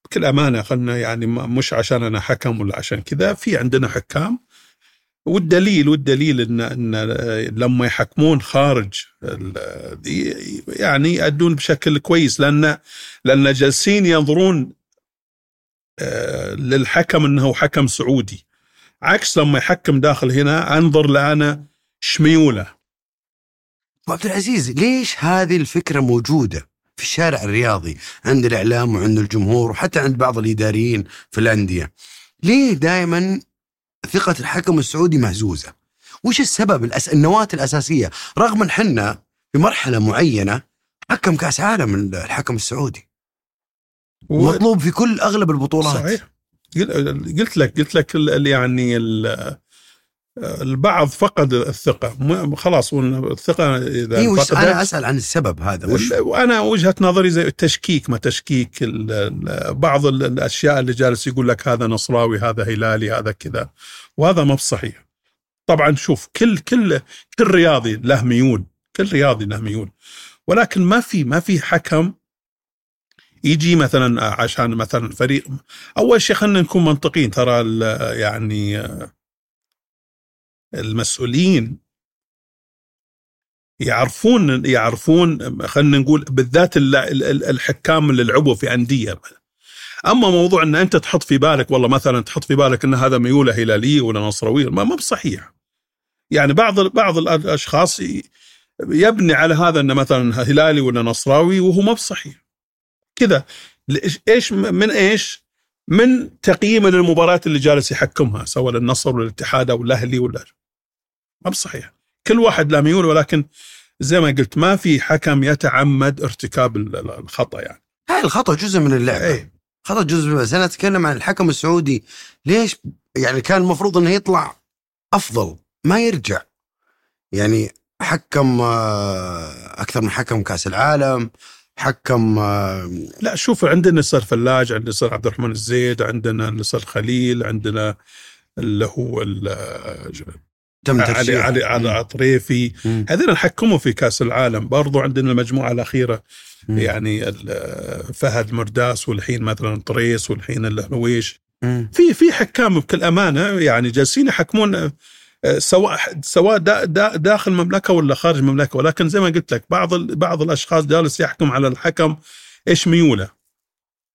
بكل أمانة خلنا يعني مش عشان أنا حكم ولا عشان كذا في عندنا حكام والدليل والدليل ان إن لما يحكمون خارج يعني يأدون بشكل كويس لأن لأن جالسين ينظرون آه، للحكم إنه حكم سعودي. عكس لما يحكم داخل هنا أنظر لأنا شميولة. ابو عبد العزيز ليش هذه الفكرة موجودة في الشارع الرياضي عند الإعلام وعند الجمهور وحتى عند بعض الإداريين في الأندية؟ ليه دائما ثقة الحكم السعودي مهزوزة. وش السبب الأس... النواة الأساسية؟ رغم إن حنا في مرحلة معينة حكم كأس عالم الحكم السعودي. مطلوب في كل أغلب البطولات. صحيح. قل- قلت لك قلت لك يعني ال- البعض فقد الثقة. م- خلاص الثقة إذا إيه وش أنا أسأل عن السبب هذا وش وأنا وجهة نظري زي التشكيك ما تشكيك بعض ال- الأشياء اللي جالس يقول لك هذا نصراوي هذا هلالي هذا كذا وهذا ما بصحيح. طبعا شوف كل كل كل رياضي له ميول كل رياضي له ميول. ولكن ما في ما في حكم يجي مثلا عشان مثلا فريق أول شيء خلينا نكون منطقيين ترى يعني المسؤولين يعرفون يعرفون خلينا نقول بالذات ال- ال- الحكام اللي لعبوا في أندية أما موضوع إن أنت تحط في بالك والله مثلا تحط في بالك إن هذا ميوله هلاليه ولا نصراويه ما ما بصحيح يعني بعض بعض الأشخاص يبني على هذا انه مثلا هلالي ولا نصراوي وهو ما بصحيح كذا إيش من إيش؟ من تقييم للمباريات اللي جالس يحكمها سواء للنصر ولا الاتحاد أو الأهلي ولا ما بصحيح. كل واحد له ميول ولكن زي ما قلت ما في حكم يتعمد ارتكاب ال- ال- الخطأ يعني. هاي الخطأ جزء من اللعبه إيه. خطأ جزء بس أنا أتكلم عن الحكم السعودي. ليش؟ يعني كان المفروض إنه يطلع أفضل ما يرجع. يعني حكم آه، أكثر من حكم كأس العالم. حكم آه، لا شوف عندنا صار فلاج عندنا صار عبد الرحمن الزيد عندنا اللي صار خليل عندنا اللي هو ال- تم علي علي علي عطريفي. هذول حكموا في كاس العالم برضو عندنا المجموعة الأخيرة مم. يعني ال- فهد مرداس والحين مثلا طريس والحين الهلويش مم. في في حكام بكل أمانة يعني جالسين يحكمون آه، سواء سواء دا دا داخل المملكه ولا خارج المملكه ولكن زي ما قلت لك بعض بعض الأشخاص جالس يحكم على الحكم إيش ميوله.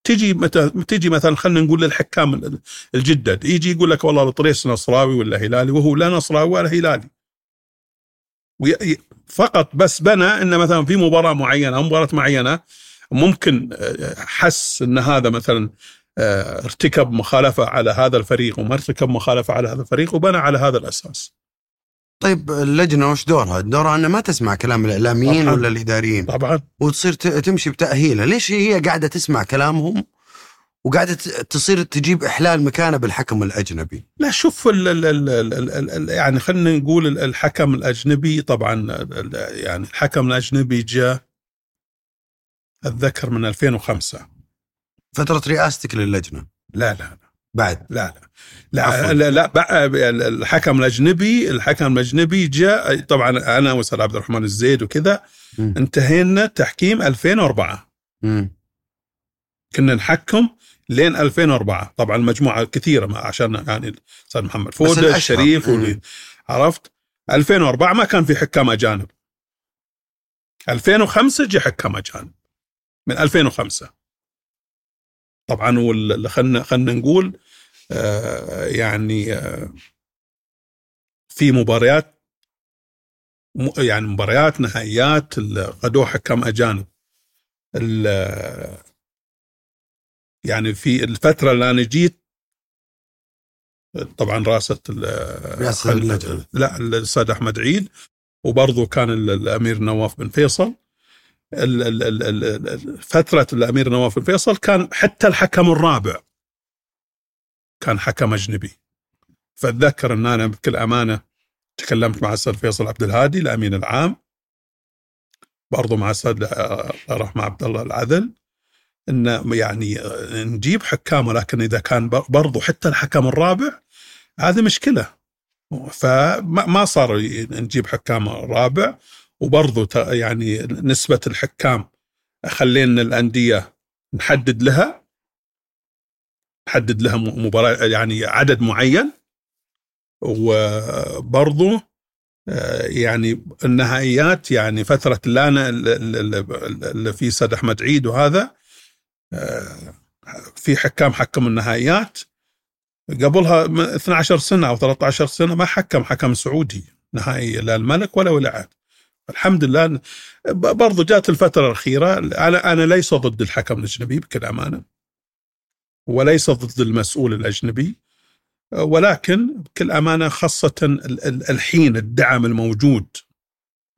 تجي متى تجي مثلا خلينا نقول للحكام ال- الجدد يجي يقول لك والله الطريس نصراوي ولا هلالي؟ وهو لا نصراوي ولا هلالي. فقط بس بنى انه مثلا في مباراة معينة مباراة معينة ممكن آه، حس إن هذا مثلا آه، ارتكب مخالفة على هذا الفريق وما ارتكب مخالفة على هذا الفريق وبنى على هذا الأساس. طيب اللجنة وش دورها؟ دورها انها ما تسمع كلام الإعلاميين طبعاً. ولا الإداريين طبعا وتصير تمشي بتأهيلها، ليش هي قاعدة تسمع كلامهم وقاعدة ت- تصير تجيب إحلال مكانه بالحكم الأجنبي لا شوف ال ال ال ال ال ال يعني خلينا نقول ال- الحكم الأجنبي طبعا يعني الحكم الأجنبي جاء أتذكر من 2005 فترة رئاستك للجنة. لا لا بعد لا لا. لا لا, لا الحكم الأجنبي الحكم الأجنبي جاء طبعا أنا واستاذ عبد الرحمن الزيد وكذا. انتهينا تحكيم 2004 مم. كنا نحكم لين 2004 طبعا المجموعه كثيرة ما عشان يعني الأستاذ محمد فودة الأشهر. الشريف عرفت؟ 2004 ما كان في حكام أجانب. 2005 جاء حكام أجانب. من 2005 طبعا خلنا خلنا نقول آه يعني آه في مباريات يعني مباريات نهائيات غدوه حكام أجانب يعني في الفترة اللي أنا جيت طبعا راسه. لا الأستاذ أحمد عيد وبرضه كان ال- الأمير نواف بن فيصل ال- ال- ال- ال- ال- فترة الأمير نواف بن فيصل كان حتى الحكم الرابع كان حكم أجنبي. فأتذكر أن أنا بكل أمانة تكلمت مع الأستاذ فيصل عبد الهادي الأمين العام برضه مع الأستاذ الله يرحمه عبد الله العدل إن يعني نجيب حكام ولكن إذا كان برضه حتى الحكم الرابع هذه مشكلة. فما ما صار نجيب حكام رابع. وبرضه ت- يعني نسبة الحكام خلينا الأندية نحدد لها نحدد لها م- مباراة يعني عدد معين. وبرضه آه، يعني النهائيات يعني فترة اللي أنا اللي في سيد أحمد عيد وهذا آه، في حكام حكموا النهائيات. قبلها م- 12 سنة أو 13 سنة ما حكم حكم سعودي نهائي لا الملك ولا ولي عهد الحمد لله. برضو جات الفترة الأخيرة. أنا أنا ليس ضد الحكم الأجنبي بكل أمانة وليس ضد المسؤول الأجنبي ولكن بكل ال- ال- الحين الدعم الموجود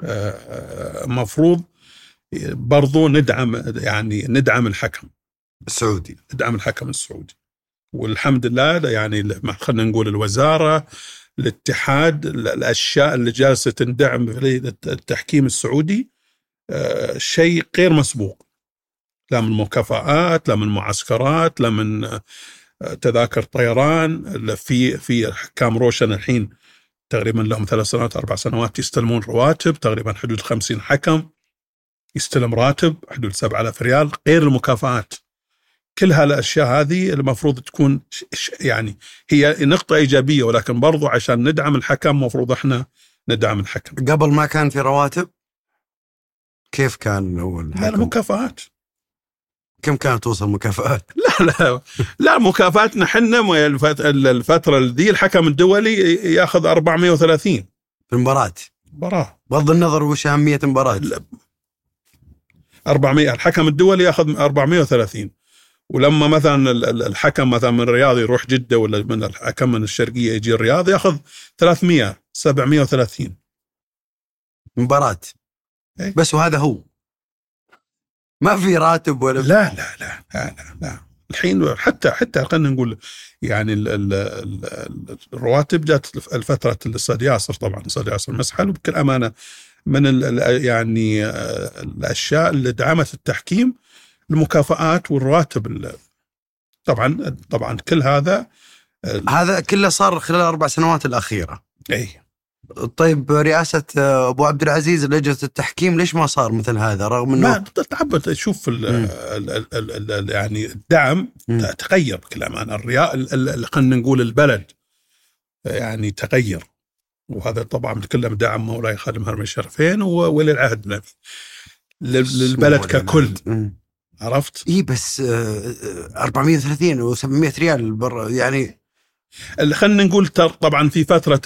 آه، مفروض برضو ندعم يعني ندعم الحكم السعودي ندعم الحكم السعودي. والحمد لله يعني خلينا نقول الوزارة الاتحاد ال- الأشياء اللي جالسة تندعم في التحكيم السعودي آه، شيء غير مسبوق. لا من مكافآت لا من معسكرات لا من آه، تذاكر طيران. في في حكام روشن الحين تقريبا لهم ثلاث سنوات أربع سنوات يستلمون رواتب تقريبا حدود 50 حكم يستلم راتب حدود 7000 ريال غير المكافآت. كل هالأشياء هذه المفروض تكون يعني هي نقطة إيجابية ولكن برضو عشان ندعم الحكم المفروض إحنا ندعم الحكم. قبل ما كان في رواتب كيف كان هو الحكم؟ المكافآت. كم كانت توصل مكافآت؟ [LAUGHS] لا لا لا مكافاتنا حنا م- الفت- الفترة ذي الحكم الدولي ياخذ 430 في المباراة. مباراة. بغض النظر وش أهمية المباراة. 400 الحكم الدولي ياخذ 430 ولما مثلا ال- ال- الحكم مثلا من الرياض يروح جدة ولا من الحكم من الشرقية يجي الرياض يأخذ 300 730 مباراة إيه. بس وهذا هو ما في راتب ولا لا لا لا لا لا, لا. الحين حتى حتى خلينا نقول يعني ال ال ال ال الرواتب جات الفترة الاستاذ ياسر طبعا الاستاذ ياسر مسحل وبكل أمانة من ال ال يعني آه، الأشياء اللي دعمت التحكيم المكافآت والرواتب ال- طبعا طبعا كل هذا هذا كله صار خلال الأربع سنوات الأخيرة. إي. طيب رئاسة أبو عبد العزيز لجنة التحكيم ليش ما صار مثل هذا؟ رغم ما أنه تعب تشوف ال مم. ال ال ال ال يعني الدعم مم. تغير بكل امانه الرياء ال- ال- خلينا نقول البلد يعني تغير. وهذا طبعا بنتكلم دعم مولاي خادم هرم الشرفين وولي العهد للبلد ككل. مم. عرفت؟ اي بس آه، آه، 430 و700 ريال بر يعني. خلينا نقول طبعا في فترة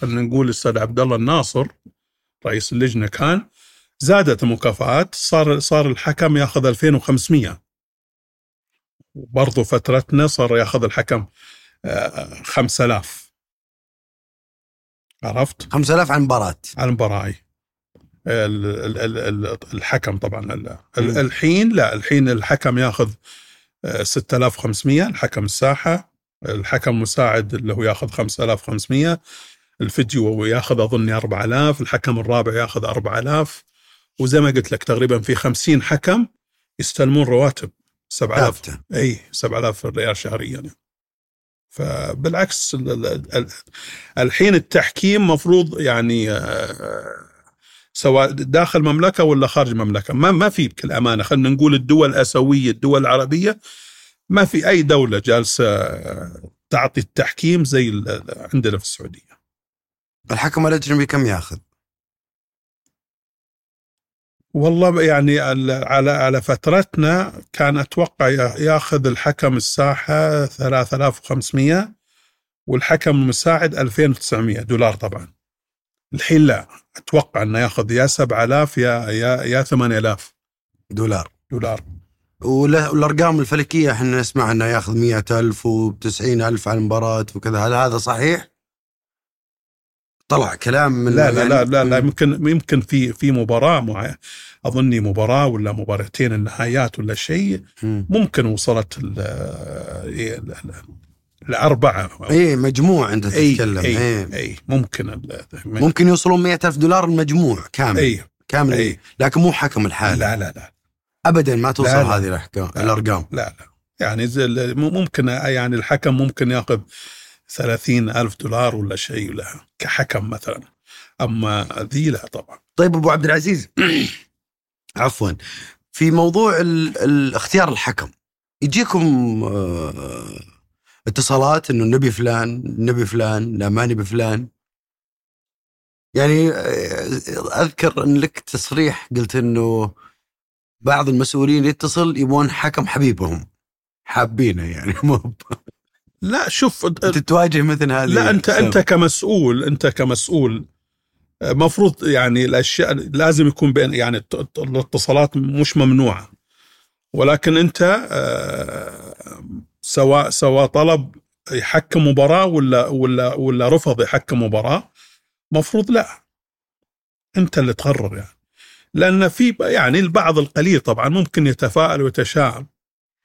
خلينا نقول الأستاذ عبد الله الناصر رئيس اللجنة كان زادت المكافآت صار صار الحكم ياخذ 2500 وبرضه فترتنا صار ياخذ الحكم آه، 5000 عرفت؟ 5000 عن مباراة. على المباراه أي. ال- ال- ال- ال- الحكم طبعا. الحين لا الحين الحكم ياخذ آه، 6500 الحكم الساحة الحكم المساعد اللي هو ياخذ 5500 الفيديو ياخذ اظني 4000 الحكم الرابع ياخذ 4000 وزي ما قلت لك تقريبا في 50 حكم يستلمون رواتب 7000 ثابتة إي 7000 ريال شهريا يعني. فبالعكس ال- ال- ال- الحين التحكيم مفروض يعني آه، سواء داخل مملكة ولا خارج مملكة ما ما في بكل أمانة خلينا نقول الدول الأسيوية الدول العربية ما في أي دولة جالسة تعطي التحكيم زي عندنا في السعودية الحكم الاجنبي كم ياخذ؟ والله يعني على على فترتنا كان أتوقع يا- ياخذ الحكم الساحة 3500 والحكم المساعد 2900 دولار طبعا. الحين لا أتوقع إنه ياخذ يا 7000 يا يا يا 8000 دولار دولار. والأرقام الفلكية إحنا نسمع إنه ياخذ 100000 و90000 على المباراة وكذا هل هذا صحيح؟ طلع كلام من لا لا يعني- لا لا, لا يمكن يمكن في في مباراة مع أظني مباراة ولا مباراتين النهايات ولا شيء مم. ممكن وصلت ال- ال- ال- الأربعة. إيه مجموع أنت اي تتكلم. اي, إيه. أي ممكن ممكن يوصلون 100000 دولار المجموع كامل. اي كامل. اي لكن مو حكم الحالة لا لا لا. ابدا ما توصل لا، لا. هذه الأحكام لا. الأرقام. لا لا. يعني ممكن يعني الحكم ممكن يأخذ ثلاثين ألف دولار ولا شيء له كحكم مثلا. أما ذي لا طبعا. طيب أبو عبد العزيز. [CLEARS THROAT] عفوا. في موضوع اختيار الحكم. يجيكم آه، اتصالات إنه نبي فلان نبي فلان لا ما نبي فلان. يعني آه، أذكر إن لك تصريح قلت إنه بعض المسؤولين يتصل يبون حكم حبيبهم. حابينه يعني مو لا شوف أنت تواجه مثل هذه لا أنت السالفة. أنت كمسؤول أنت كمسؤول. مفروض يعني الأشياء لازم يكون بين يعني الاتصالات مش ممنوعة. ولكن أنت آه، سواء سواء طلب يحكم مباراة ولا ولا ولا رفض يحكم مباراة مفروض لا. انت اللي تقرر يعني. لأن في يعني البعض القليل طبعا ممكن يتفائل ويتشائم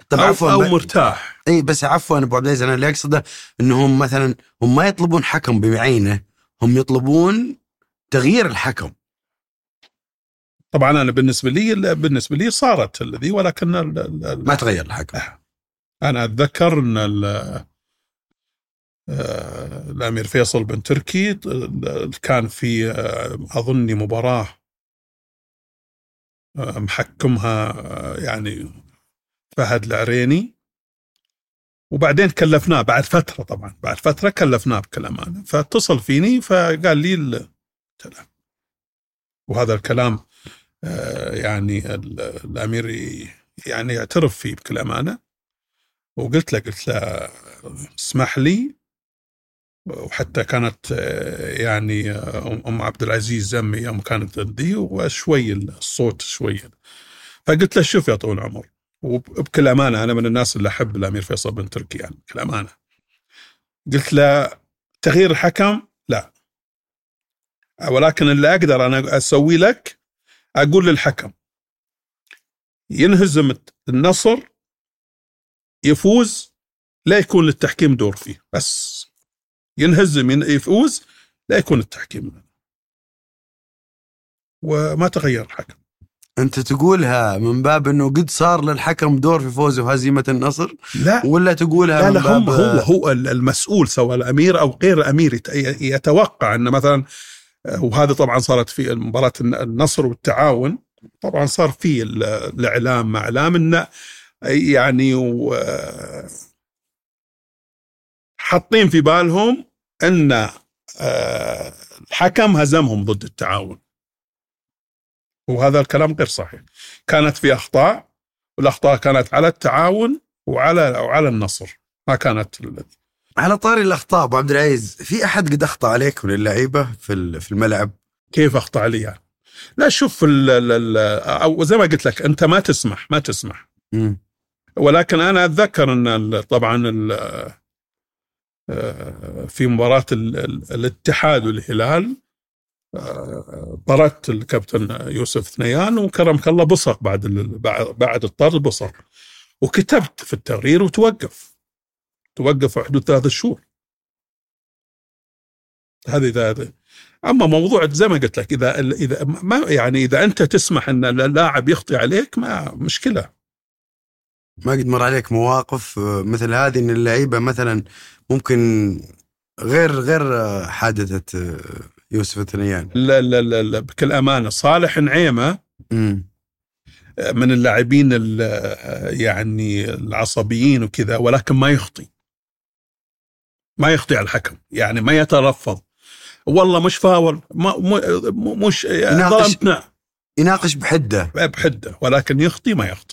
طب أو, عفوا أو مرتاح. اي بس عفوا أبو عبد العزيز أنا اللي أقصده إنهم مثلا هم ما يطلبون حكم بعينه هم يطلبون تغيير الحكم. طبعا أنا بالنسبة لي بالنسبة لي صارت الذي ولكن ما تغير الحكم. أنا أتذكر إن آه، الأمير فيصل بن تركي ال- كان في آه، أظني مباراة آه، محكمها آه، يعني فهد العريني. وبعدين كلفناه بعد فترة طبعا بعد فترة كلفناه بكل امانه فاتصل فيني فقال لي ال- قلت له وهذا الكلام آه، يعني ال- الأمير يعني يعترف فيه بكل امانه وقلت له قلت له اسمح لي. وحتى كانت يعني أم عبد العزيز زمي يوم كانت عندي وشوي الصوت شوي. فقلت له شوف يا طويل العمر وبكل أمانة أنا من الناس اللي أحب الأمير فيصل بن تركي يعني بكل أمانة. قلت له تغيير الحكم؟ لا. ولكن اللي أقدر أنا أسوي لك أقول للحكم ينهزم النصر يفوز لا يكون للتحكيم دور فيه بس ينهزم ين- يفوز لا يكون التحكيم. وما تغير الحكم. أنت تقولها من باب إنه قد صار للحكم دور في فوز وهزيمه النصر؟ لا. ولا تقولها لا من لا باب هم هو هو المسؤول سواء الأمير أو غير الأمير يت- يتوقع إن مثلا وهذا طبعا صارت في مباراة النصر والتعاون طبعا صار في ال- الإعلام مع اعلام انه يعني و- حاطين في بالهم إن آه، الحكم هزمهم ضد التعاون. وهذا الكلام غير صحيح. كانت في أخطاء والأخطاء كانت على التعاون وعلى وعلى النصر ما كانت ال- على طاري الأخطاء أبو عبد العزيز في أحد قد أخطأ عليك من اللعيبة في في الملعب؟ كيف أخطأ علي يعني. لا شوف ال ال ال أو زي ما قلت لك أنت ما تسمح ما تسمح. مم. ولكن أنا أتذكر أن طبعا آه، في مباراة ال- ال- الاتحاد والهلال آه، طردت الكابتن يوسف ثنيان وكرمك الله بصق بعد بعد الطرد بصق. وكتبت في التقرير وتوقف. توقف حدود ثلاث شهور. هذه اذا أما موضوع زي ما قلت لك اذا اذا ما يعني إذا أنت تسمح أن اللاعب يخطي عليك ما مشكلة. ما قد مر عليك مواقف آه، مثل هذه إن اللعيبة مثلا ممكن غير غير آه، حادثة آه، يوسف الثنيان. لا لا لا, لا بكل أمانة صالح نعيمة من اللاعبين ال- يعني العصبيين وكذا ولكن ما يخطي. ما يخطي على الحكم يعني ما يتلفظ والله مش فاول ما مش يناقش. ظلمتنا. يناقش بحدة. بحدة ولكن يخطي ما يخطي.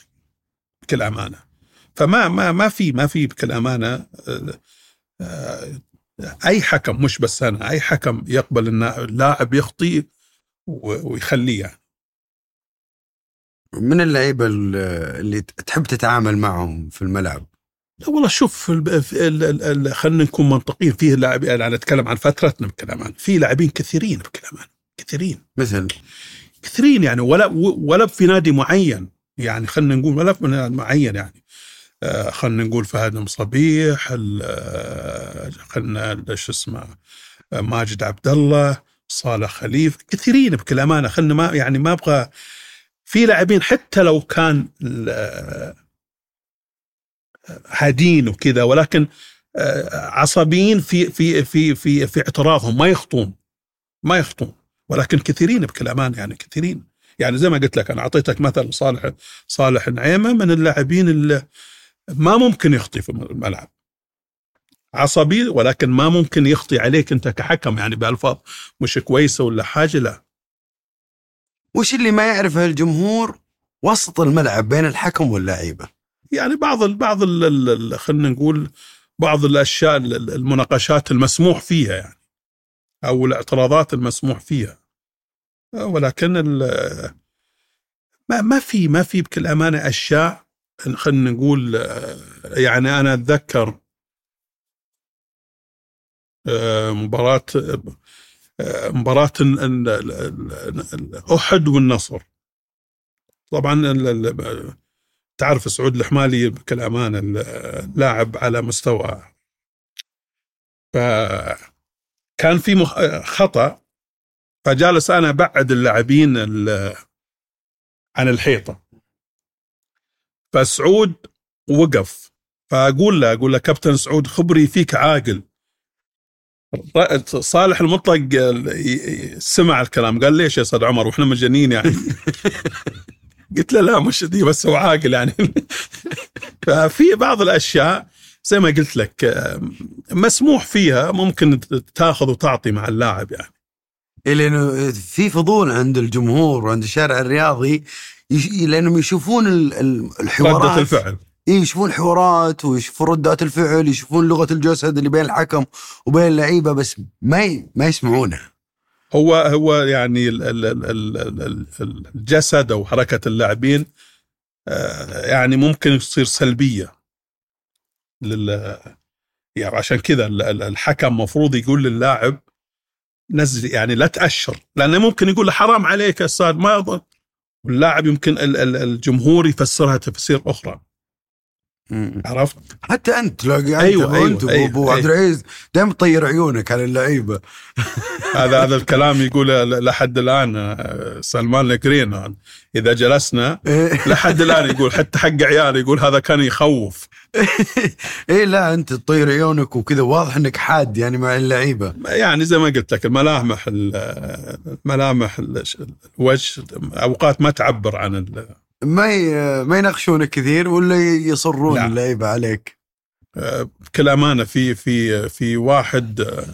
بكل امانه فما ما ما في ما في بكل امانه آه، آه، أي حكم مش بس أنا أي حكم يقبل إن اللاعب يخطي ويخليه يعني. من اللعيبة ال- اللي تحب تتعامل معهم في الملعب؟ لا والله شوف ال- في ال- ال- ال- خلينا نكون منطقيين فيه لاعبين أنا أتكلم عن فترتنا بكل أمان في لاعبين كثيرين بكل أمان كثيرين. مثل؟ كثيرين يعني ولا ولا في نادي معين يعني خلينا نقول في نادي معين يعني. آه، خلينا نقول فهد مصبيح آه، خلينا شو اسمه آه، ماجد عبد الله صالح خليف كثيرين بكل أمانة. خلينا ما يعني ما أبغى في لاعبين حتى لو كان هادين وكذا ولكن عصبيين في في في في في اعتراضهم ما يخطون ما يخطون. ولكن كثيرين بكل أمان يعني كثيرين. يعني زي ما قلت لك أنا أعطيتك مثل صالح صالح نعيمة من اللاعبين اللي ما ممكن يخطي في الملعب. عصبي ولكن ما ممكن يخطي عليك أنت كحكم يعني بألفاظ مش كويسة ولا حاجة لا. وش اللي ما يعرفه الجمهور وسط الملعب بين الحكم واللعيبه يعني بعض ال بعض خلينا نقول بعض الأشياء ال- ال- المناقشات المسموح فيها يعني أو الاعتراضات المسموح فيها. ولكن ال- ما ما في ما في بكل أمانة أشياء خلينا نقول آه، يعني أنا أتذكر آه، مباراة آه، مباراة ال- ال- ال- ال- أحد والنصر. طبعا تعرف سعود الحمالي بكل أمانة اللاعب على مستوى. فكان في خطأ فجالس أنا أبعد اللاعبين ال- عن الحيطة. فسعود وقف. فأقول له أقول له كابتن سعود خبري فيك عاقل. صالح المطلق سمع الكلام قال ليش يا أستاذ عمر وإحنا مجانين يعني؟ [LAUGHS] قلت له لا مش دي بس هو عاقل يعني. [LAUGHS] ففي بعض الأشياء زي ما قلت لك مسموح فيها ممكن تاخذ وتعطي مع اللاعب يعني. لأنه في فضول عند الجمهور وعند الشارع الرياضي يش... لأنهم يشوفون ال- ال- الحوارات. ردة الفعل. إيه يشوفون الحوارات ويشوفون ردات الفعل يشوفون لغة الجسد اللي بين الحكم وبين اللعيبة بس ما ي... ما يسمعونها هو هو يعني ال- ال- ال- ال- ال- ال- الجسد أو حركة اللاعبين آه، يعني ممكن تصير سلبية لل يعني عشان كذا ال- ال- الحكم مفروض يقول للاعب نزل يعني لا تأشر. لأنه ممكن يقول له حرام عليك يا أستاذ ما يضل واللاعب يمكن ال- ال- الجمهور يفسرها تفسير أخرى. عرفت؟ حتى أنت تلاقي أيوة، أنت أيوة، وانت أيوة، عبد أيوة. العزيز دائما تطير عيونك على اللعيبة [LAUGHS] هذا هذا الكلام يقول لحد الآن آه، سلمان القرين إذا جلسنا. [LAUGHS] لحد الآن يقول حتى حق عيالي يقول هذا كان يخوف [LAUGHS] إيه لا أنت تطير عيونك وكذا واضح إنك حاد يعني مع اللعيبة يعني زي ما قلت لك الملامح ال- الملامح ال- الوجه أوقات ما تعبر عن ما ي... ما يناقشونك كثير ولا يصرون لا. اللعيبة عليك؟ آه، بكل أمانة في في في واحد آه،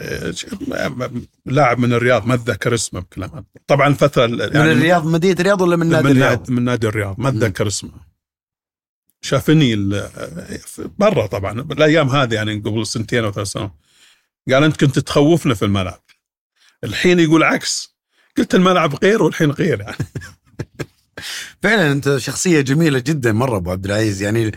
آه، لاعب من الرياض ما أتذكر اسمه بكل أمانة. طبعا الفترة من الرياض مدينة الرياض ولا من نادي الرياض؟ من نادي الرياض ما أتذكر اسمه. شافني برا طبعا بالايام هذه يعني قبل سنتين أو ثلاث سنوات. قال أنت كنت تخوفنا في الملعب. الحين يقول عكس. قلت الملعب غير والحين غير يعني. [LAUGHS] [LAUGHS] فعلا أنت شخصية جميلة جدا. مرة أبو عبد العزيز. يعني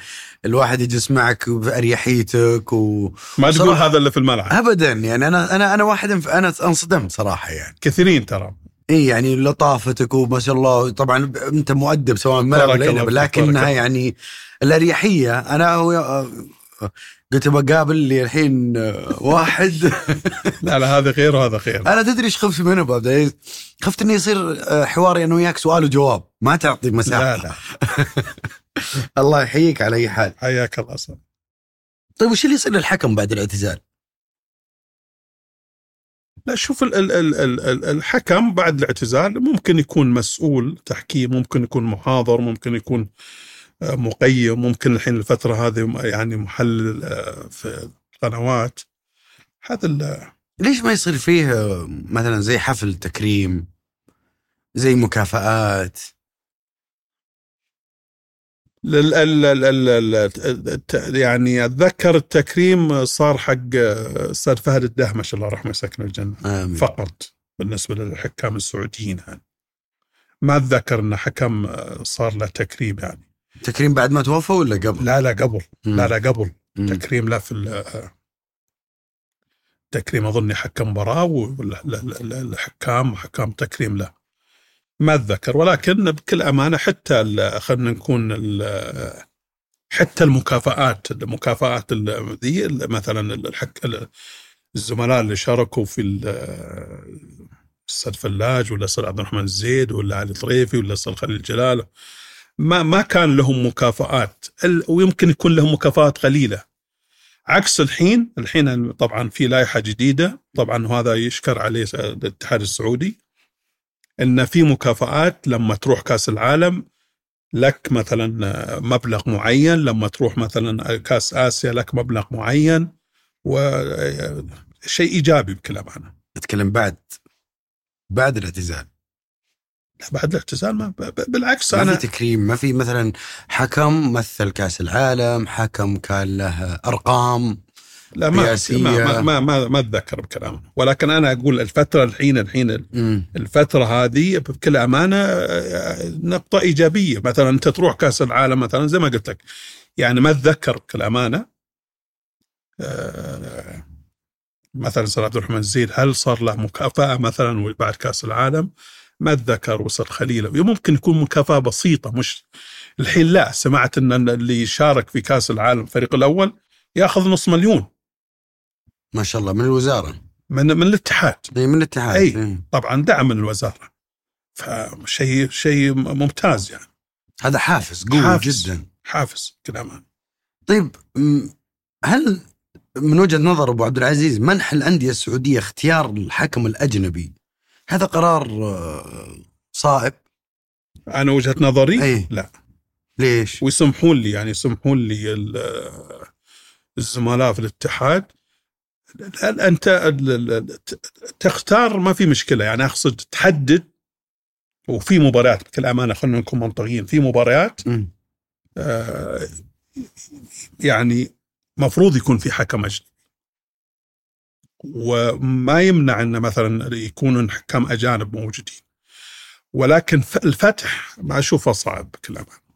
الواحد يجلس معك بأريحيتك و ما تقول. هذا اللي في الملعب. ابدا. يعني أنا أنا أنا واحد أنا انصدمت صراحة يعني. كثيرين ترى. إي يعني لطافتك وما شاء الله. طبعا أنت مؤدب سواء ملعب ولا لكنها. يعني الأريحية. أنا هو قلت بقابل لي الحين واحد [LAUGHS] لا لا هذا غير وهذا غير أنا تدري إيش خفت منه ابو عبد العزيز؟ خفت إنه يصير حواري أنا وياك سؤال وجواب ما تعطي مساحة لا لا [LAUGHS] الله يحييك على أي حال حياك الله صح. طيب وش اللي يصير للحكم بعد الاعتزال؟ لا شوف ال ال ال ال ال الحكم بعد الاعتزال ممكن يكون مسؤول تحكيم ممكن يكون محاضر ممكن يكون آه، مقيم ممكن الحين الفترة هذه يعني محلل آه، في القنوات هذا ليش ما يصير فيه آه، مثلا زي حفل تكريم زي مكافآت؟ ال- ال- الت- يعني أتذكر التكريم صار حق آه، أستاذ فهد الدهمش الله يرحمه يسكنه الجنة. آمين. فقط بالنسبة للحكام السعوديين يعني ما أتذكر إن حكم صار له تكريم يعني. تكريم بعد ما توفى ولا قبل؟ لا لا قبل مم. لا لا قبل مم. تكريم لا في تكريم أظني حكم مباراه ولا لا- لا- لا- الحكام حكام تكريم لا ما أتذكر ولكن بكل أمانة حتى خلينا نكون حتى المكافآت المكافآت ال- ذي مثلا الحك ال- الزملاء اللي شاركوا في الاستاذ فلاج ولا الاستاذ عبد الرحمن الزيد ولا علي طريفي ولا الاستاذ خليل جلال ما ما كان لهم مكافآت. ويمكن يكون لهم مكافآت قليلة. عكس الحين الحين طبعا في لائحة جديدة. طبعا وهذا يشكر عليه الاتحاد السعودي. إن في مكافآت لما تروح كأس العالم لك مثلا مبلغ معين. لما تروح مثلا كأس آسيا لك مبلغ معين. وشيء إيجابي بكل أمانة. اتكلم بعد بعد الاعتزال لا بعد الاعتزال ما بالعكس ما أنا في تكريم ما في مثلا حكم مثل كأس العالم حكم كان له أرقام لا ما رئاسية. ما ما ما, ما, أتذكر بكلام ولكن أنا أقول الفترة الحين الحين مم. الفترة هذه بكل أمانة آه، نقطة إيجابية مثلا أنت تروح كأس العالم مثلا زي ما قلت لك يعني ما أتذكر بكل أمانة آه، مثلا سيد عبد الرحمن الزيد هل صار له مكافأة مثلا بعد كأس العالم ما أتذكر وصل خليل. ممكن يكون مكافأة بسيطة مش الحين لا. سمعت أن اللي شارك في كأس العالم الفريق الأول يأخذ نص مليون. ما شاء الله من الوزارة؟ من من الاتحاد. إي من الاتحاد أي. إيه. طبعا دعم من الوزارة. فشيء شيء ممتاز يعني. هذا حافز قوي حافز. جدا. حافز كلام طيب هل من وجهة نظر أبو عبد العزيز منح الأندية السعودية اختيار الحكم الأجنبي؟ هذا قرار آه، صائب أنا وجهة نظري أي. لا ليش؟ ويسمحون لي يعني يسمحون لي ال- الزملاء في الاتحاد أنت تختار ما في مشكلة يعني أقصد تحدد وفي مباريات بكل امانه خلينا نكون منطقيين في مباريات. آه، يعني مفروض يكون في حكم أجنبي وما يمنع إن مثلا يكونوا حكام أجانب موجودين. ولكن الفتح ما أشوفه صعب بكل امانه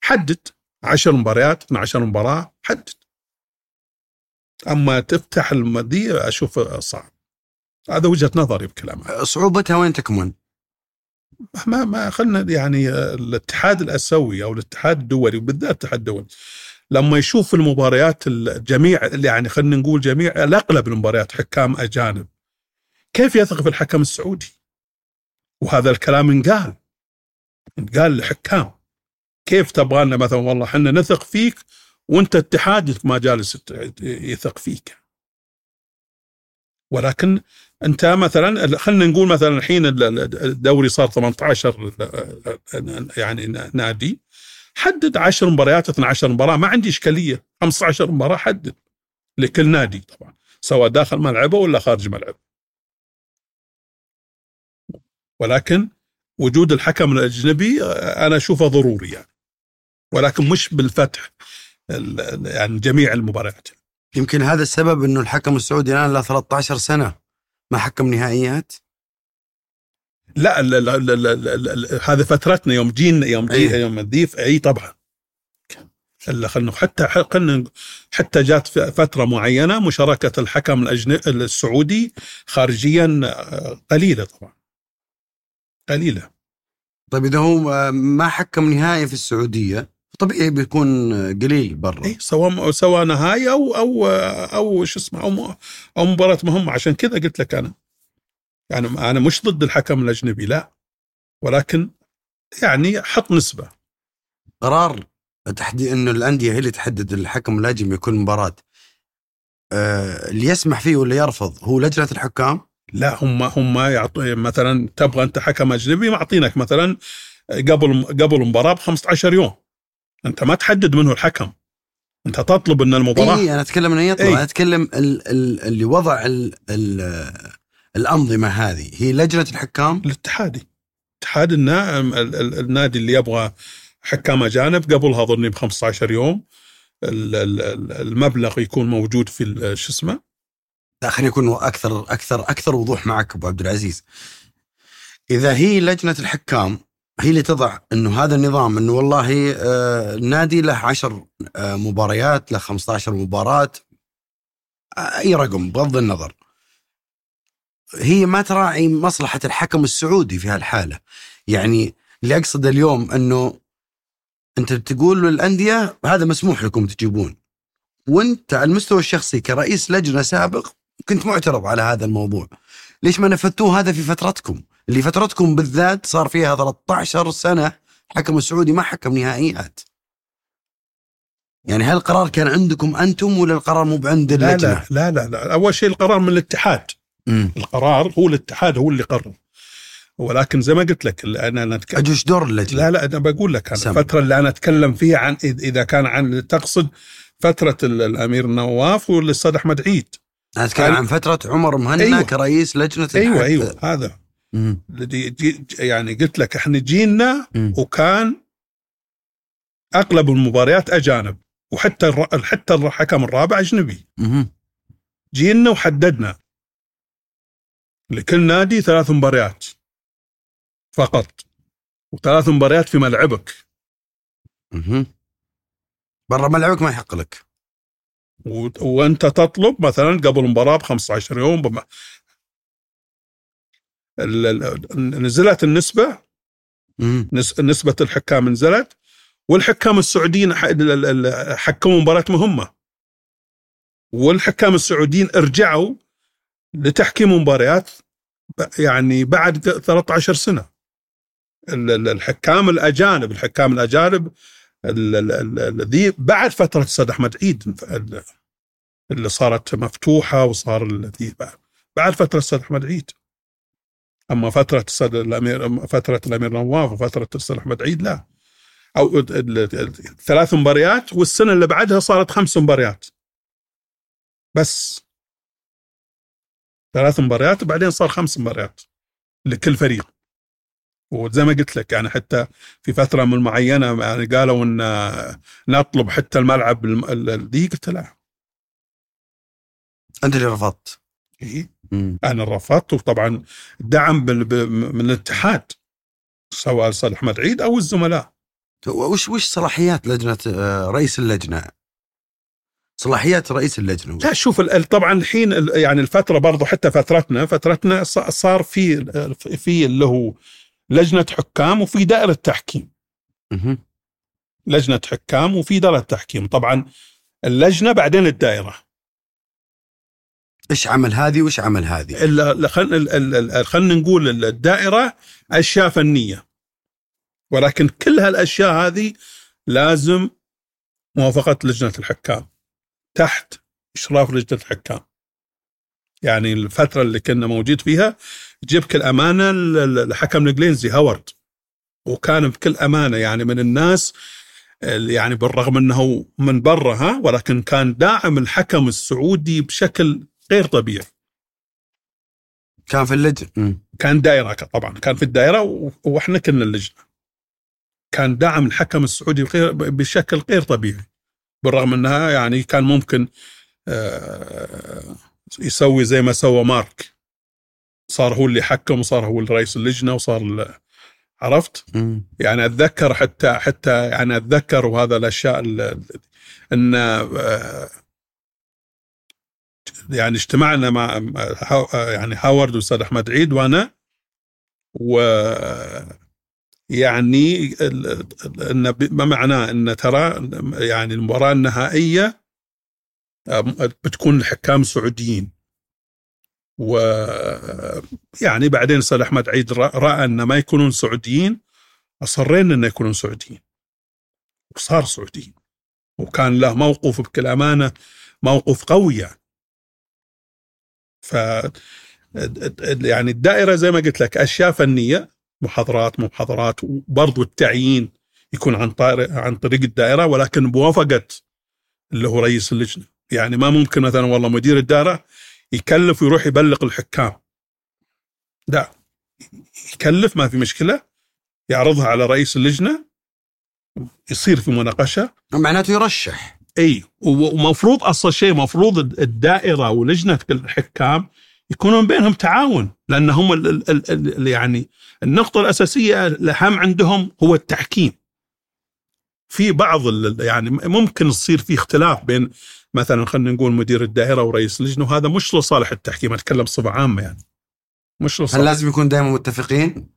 حدد. 10 مباريات 12 مباراة حدد. أما تفتح المدي أشوفه صعب. هذا وجهة نظري بكل امانه صعوبتها وين تكمن؟ ما ما خلنا يعني الاتحاد الأسيوي أو الاتحاد الدولي وبالذات الاتحاد الدولي لما يشوف المباريات الجميع يعني خلينا نقول جميع الأغلب المباريات حكام أجانب كيف يثق في الحكم السعودي؟ وهذا الكلام انقال انقال للحكام كيف تبغى لنا مثلا والله إحنا نثق فيك وأنت اتحادك ما جالس يثق فيك. ولكن أنت مثلا خلينا نقول مثلا الحين الدوري صار 18 يعني نادي. حدد 10 مباريات 12 مباراة. ما عندي إشكالية. 15 مباراة حدد. لكل نادي طبعا. سواء داخل ملعبه ولا خارج ملعبه. ولكن وجود الحكم الأجنبي أنا أشوفه ضروري يعني. ولكن مش بالفتح يعني جميع المباريات. يمكن هذا السبب إنه الحكم السعودي الآن له 13 سنة. ما حكم نهائيات. لا لا لا لا لا لا لا هذه فترتنا يوم جينا يوم جي أيه. يوم الضيف اي طبعا. خلنا حتى خلنا حتى جات فترة معينة مشاركة الحكم الاجنبي السعودي خارجيا قليلة طبعا. قليلة. طيب إذا هو آه، ما حكم نهائي في السعودية طبيعي بيكون آه، قليل برا؟ اي سواء سواء نهايه أو أو أو شو اسمه أو أو مباراة مهمة. عشان كذا قلت لك أنا. يعني أنا مش ضد الحكم الأجنبي لا. ولكن يعني حط نسبة. قرار تحديد إنه الأندية هي اللي تحدد الحكم الأجنبي كل مباراة. آه اللي يسمح فيه ولا يرفض هو لجنة الحكام؟ لا هم هم يعطوا مثلا تبغى أنت حكم أجنبي معطينك مثلا قبل قبل المباراة ب 15 يوم. أنت ما تحدد منه الحكم. أنت تطلب إن المباراة اي أنا أتكلم انه يطلع إي. أنا أتكلم ال ال اللي وضع ال ال الأنظمة هذه هي لجنة الحكام الاتحادي اتحاد النا... ال- ال- النادي اللي يبغى حكام أجانب قبلها اظني ب 15 يوم ال- ال- ال- المبلغ يكون موجود في ال- شو اسمه لا خليني أكون أكثر أكثر أكثر وضوح معك أبو عبد العزيز. إذا هي لجنة الحكام هي اللي تضع إنه هذا النظام إنه والله آه، النادي له 10 آه، مباريات له 15 مباراة آه، أي رقم بغض النظر. هي ما تراعي مصلحة الحكم السعودي في هالحالة. يعني اللي أقصد اليوم إنه أنت تقول للأندية هذا مسموح لكم تجيبون. وأنت على المستوى الشخصي كرئيس لجنة سابق كنت معترض على هذا الموضوع ليش ما نفذتوه هذا في فترتكم اللي فترتكم بالذات صار فيها 13 سنة حكم السعودي ما حكم نهائيات يعني هل القرار كان عندكم أنتم ولا القرار مو بعند لا اللجنة لا لا لا, لا. أول شيء القرار من الاتحاد مم. القرار هو الاتحاد هو اللي قرر ولكن زي ما قلت لك أنا أنا أجل إيش دور اللجنة لا لا أنا بقول لك أنا. الفترة اللي أنا أتكلم فيها عن إذا كان عن تقصد فترة ال- الأمير نواف والأستاذ أحمد عيد أنا أتكلم عن فترة عمر مهنا أيوة. كرئيس لجنة أيوه أيوه هذا مم. الذي يعني قلت لك إحنا جينا مم. وكان أغلب المباريات أجانب وحتى حتى الحكم الرابع أجنبي مم. جينا وحددنا لكل نادي ثلاث مباريات. فقط. وثلاث مباريات في ملعبك. مم. برا ملعبك ما يحق لك. و... وانت تطلب مثلا قبل المباراة ب 15 يوم بم... ال... ال... نزلت النسبة. مم. نس... نسبة الحكام نزلت. والحكام السعوديين ح... ال- ال- ال- حكموا مباراة مهمة. والحكام السعوديين ارجعوا لتحكيم مباريات يعني بعد 13 سنة. ال- ال- الحكام الأجانب الحكام الأجانب ال- ال- ال- الذي بعد فترة السيد أحمد عيد ال- اللي صارت مفتوحة وصار الذي بعد- فترة السيد أحمد عيد. أما فترة السيد الامير فترة الأمير نواف وفترة السيد أحمد عيد لا. أو ثلاث مباريات والسنة اللي بعدها صارت خمس مباريات. بس. ثلاث مباريات وبعدين صار خمس مباريات لكل فريق. وزي ما قلت لك يعني حتى في فترة من معينة يعني قالوا إن نطلب حتى الملعب الم- ال- ال- دي قلت لا. أنت اللي رفضت. إيه؟ أنا رفضت وطبعا دعم من الاتحاد سواء الاستاذ احمد عيد أو الزملاء. وش وش صلاحيات لجنة آه، رئيس اللجنة؟ صلاحيات رئيس اللجنة لا شوف طبعا الحين ال- يعني الفترة برضو حتى فترتنا فترتنا صار في في اللي هو لجنة حكام وفي دائرة تحكيم. لجنة حكام وفي دائرة تحكيم. طبعا اللجنة بعدين الدائرة. إيش عمل هذه وإيش عمل هذه؟ خلينا نقول ال- الدائرة أشياء فنية. ولكن كل هالأشياء هذه لازم موافقة لجنة الحكام. تحت إشراف لجنة الحكام. يعني الفترة اللي كنا موجود فيها جيب كل أمانة ال- ال- الحكم الإنجليزي هاورد. وكان بكل أمانة يعني من الناس اللي يعني بالرغم إنه من برا ها ولكن كان داعم الحكم السعودي بشكل غير طبيعي. كان في اللجنة. كان دائرة طبعا كان في الدائرة و- وإحنا كنا اللجنة. كان دعم الحكم السعودي بشكل غير طبيعي. بالرغم انها يعني كان ممكن آه، يسوي زي ما سوى مارك صار هو اللي حكم وصار هو رئيس اللجنة وصار عرفت؟ مم. يعني أتذكر حتى حتى يعني أتذكر وهذا الأشياء ال- ال- إن آه، يعني اجتمعنا مع هاو- يعني هاورد والاستاذ أحمد عيد وأنا و يعني إن ما معناه إن ترى يعني المباراة النهائية بتكون الحكام سعوديين. و يعني بعدين أستاذ أحمد عيد رأى ان ما يكونون سعوديين أصرينا إنه يكونون سعوديين. وصار سعوديين. وكان له موقف بكل أمانة موقف قوي. يعني ف يعني الدائرة زي ما قلت لك أشياء فنية. محاضرات محاضرات وبرضو التعيين يكون عن طريق عن طريق الدائرة ولكن بموافقه اللي هو رئيس اللجنة. يعني ما ممكن مثلا والله مدير الدائرة يكلف ويروح يبلغ الحكام. لا. يكلف ما في مشكلة. يعرضها على رئيس اللجنة. يصير في مناقشة. معناته يرشح. إي. ومفروض أصل شيء مفروض الدائرة ولجنة الحكام يكونون بينهم تعاون لأن هم ال ال ال يعني النقطة الأساسية الاهم عندهم هو التحكيم. في بعض ال- يعني ممكن يصير في اختلاف بين مثلا خلينا نقول مدير الدائرة ورئيس اللجنه وهذا مش لصالح التحكيم أتكلم بصفة عامة يعني. مش هل لصالح لازم يكون دائما متفقين؟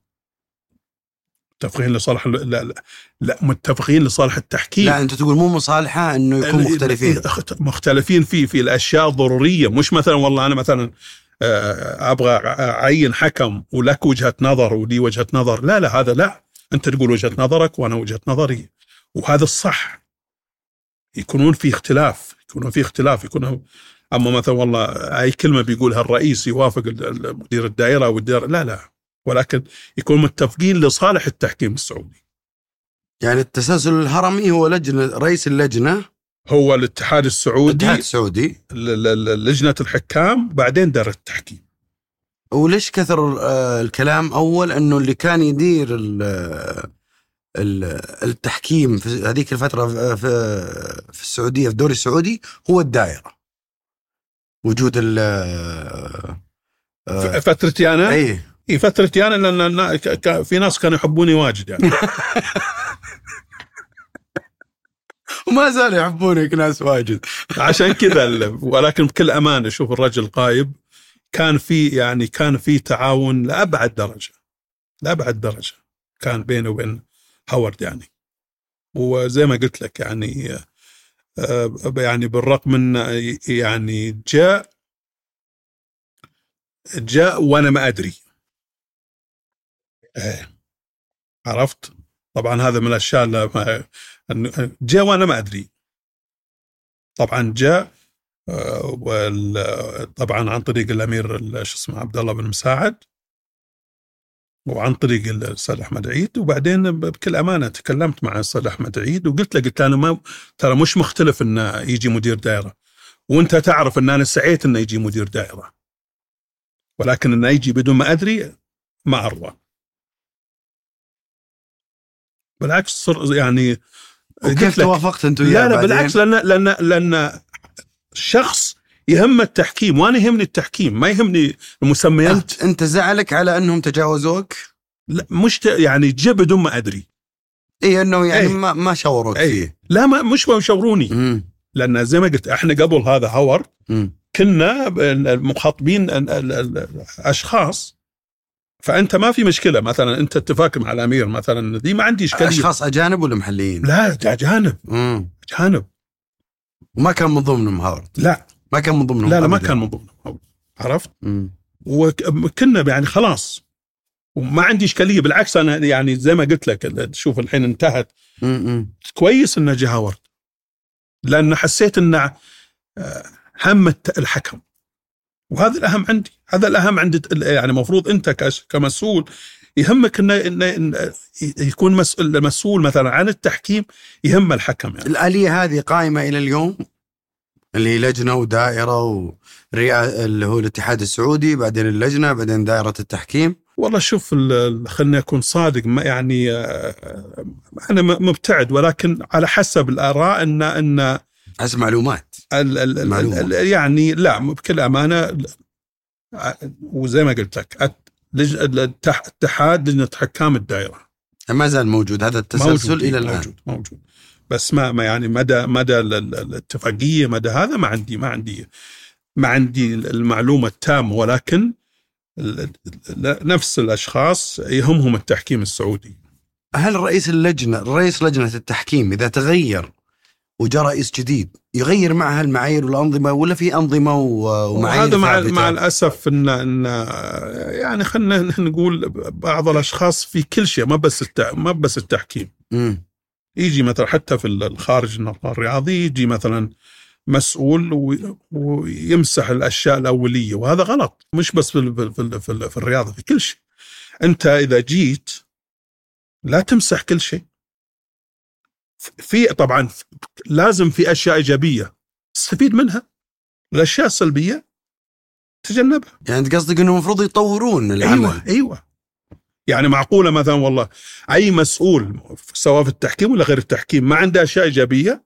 متفقين لصالح لا لا, لا متفقين لصالح التحكيم لا انت تقول مو مصالحة إنه يكون مختلفين مختلفين في في الأشياء الضرورية مش مثلا والله أنا مثلا أبغى أعين حكم ولك وجهة نظر ولي وجهة نظر. لا لا هذا لا. أنت تقول وجهة نظرك وأنا وجهة نظري. وهذا الصح. يكونون في اختلاف يكونون في اختلاف يكون أما مثلا والله أي كلمة بيقولها الرئيس يوافق مدير الدائرة أو الدائره لا لا. ولكن يكون متفقين لصالح التحكيم السعودي. يعني التسلسل الهرمي هو لجنة رئيس اللجنة هو الاتحاد السعودي الاتحاد السعودي؟ ل- ل- لجنة الحكام بعدين دار التحكيم. وليش كثر آه، الكلام أول إنه اللي كان يدير ال- ال- التحكيم في هذيك الفترة في في السعودية في الدوري السعودي هو الدائرة. وجود ال فترتي أنا اي اي فترتي أنا لأن في ناس كانوا يحبوني واجد يعني. [LAUGHS] وما زالوا يحبونك ناس واجد. عشان كذا ولكن بكل أمانة شوف الرجل غايب كان في يعني كان في تعاون لأبعد درجة. لأبعد درجة كان بينه وبين هاورد يعني. وزي ما قلت لك يعني آه، يعني بالرغم من يعني جاء جاء وأنا ما أدري. إيه. عرفت؟ طبعا هذا من الأشياء جاء وأنا ما أدري. طبعا جاء آه، طبعا عن طريق الأمير ال- شو اسمه عبد الله بن مساعد. وعن طريق الأستاذ أحمد عيد. وبعدين بكل أمانة تكلمت مع الأستاذ أحمد عيد وقلت له قلت له أنا ما ترى مش مختلف انه يجي مدير دائرة. وأنت تعرف إن أنا سعيت إنه يجي مدير دائرة. ولكن إنه يجي بدون ما أدري ما ارضى بالعكس يعني لك- توافقت انت وياه لا لا؟ بالعكس لأن لأن لأن شخص يهم التحكيم وأنا يهمني التحكيم ما يهمني المسميات انت أنت زعلك على أنهم تجاوزوك؟ لا مش ت- يعني جاء بدون ما أدري اي أنه يعني إيه. ما ما شاوروك اي فيه لا ما مش يشوروني مم. لأن زي ما قلت إحنا قبل هذا هاورد. كنا مخاطبين الأشخاص فأنت ما في مشكلة. مثلا أنت اتفاق مع الأمير مثلا. دي ما عندي إشكالية. أشخاص أجانب ولا محليين؟ لا أجانب. مم. أجانب. وما كان من ضمنهم هاورد لا. ما كان من ضمنهم لا لا ما. كان من ضمنهم عرفت؟ مم. وكنا يعني خلاص. وما عندي إشكالية. بالعكس أنا يعني زي ما قلت لك شوف الحين انتهت. مم. مم. كويس انه جه هاورد لأن حسيت انه آه، هم الحكم. وهذا الأهم عندي. هذا الأهم عند يعني المفروض أنت كمسؤول يهمك انه إنه يكون مسؤول المسؤول مثلا عن التحكيم يهم الحكم يعني. الآلية هذه قائمة إلى اليوم؟ اللي هي لجنة ودائرة ورئا اللي هو الاتحاد السعودي بعدين اللجنة بعدين دائرة التحكيم؟ والله شوف خلني أكون صادق ما يعني آه، أنا مبتعد ولكن على حسب الآراء ان إن حسب معلومات. ال ال ال معلومة. ال يعني لا بكل أمانة وزي ما قلت لك اتحاد لجنة حكام الدائرة. ما زال موجود هذا التسلسل موجود إلى الآن. موجود موجود. بس ما ما يعني مدى مدى ال- ال- الاتفاقية مدى هذا ما عندي ما عندي ما عندي المعلومة التامة. ولكن نفس الأشخاص يهمهم التحكيم السعودي. هل رئيس اللجنه رئيس لجنة التحكيم إذا تغير وجاء رئيس جديد. يغير معها المعايير والأنظمة ولا في أنظمة ومعايير وهذا مع؟ مع الأسف ان ان يعني خلينا [LAUGHS] نقول بعض الأشخاص في كل شيء ما بس الت- ما بس التحكيم. مم. يجي مثلا حتى في الخارج النقاط الرياضي يجي مثلا مسؤول وي- ويمسح الأشياء الأولية وهذا غلط. مش بس في ال- في ال- في, ال- في الرياضة في كل شيء. أنت إذا جيت لا تمسح كل شيء. في طبعا لازم في أشياء إيجابية تستفيد منها الأشياء السلبية تجنبها يعني أنت قصدك إنه المفروض يطورون العمل. أيوه أيوه. يعني معقولة مثلا والله أي مسؤول سواء في التحكيم ولا غير التحكيم ما عنده أشياء إيجابية؟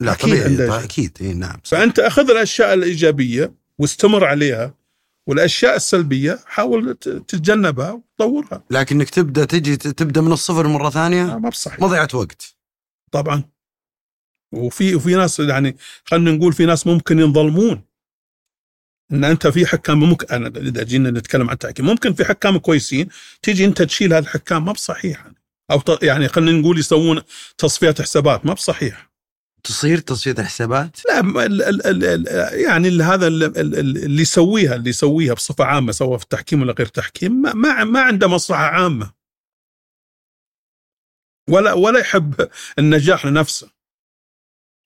لا أكيد طبيعي عنده شيء. أكيد إي نعم. فأنت أخذ الأشياء الإيجابية واستمر عليها والأشياء السلبية حاول تتجنبها وتطورها. لكنك تبدأ تجي تبدأ من الصفر مرة ثانية؟ ما بصحيح مضيعة وقت. طبعا. وفي وفي ناس يعني خلينا نقول في ناس ممكن ينظلمون. إن أنت في حكام ممكن أنا إذا جينا نتكلم عن التحكيم ممكن في حكام كويسين تيجي أنت تشيل هذا الحكام ما بصحيح. أو يعني خلينا نقول يسوون تصفيه حسابات ما بصحيح. تصير تصفيه الحسابات لا م- ال ال ال ال يعني ال- هذا ال- ال- ال- اللي يسويها اللي يسويها بصفة عامة سواء في التحكيم ولا غير تحكيم ما ما, ما عنده مصلحة عامة. ولا ولا يحب النجاح لنفسه.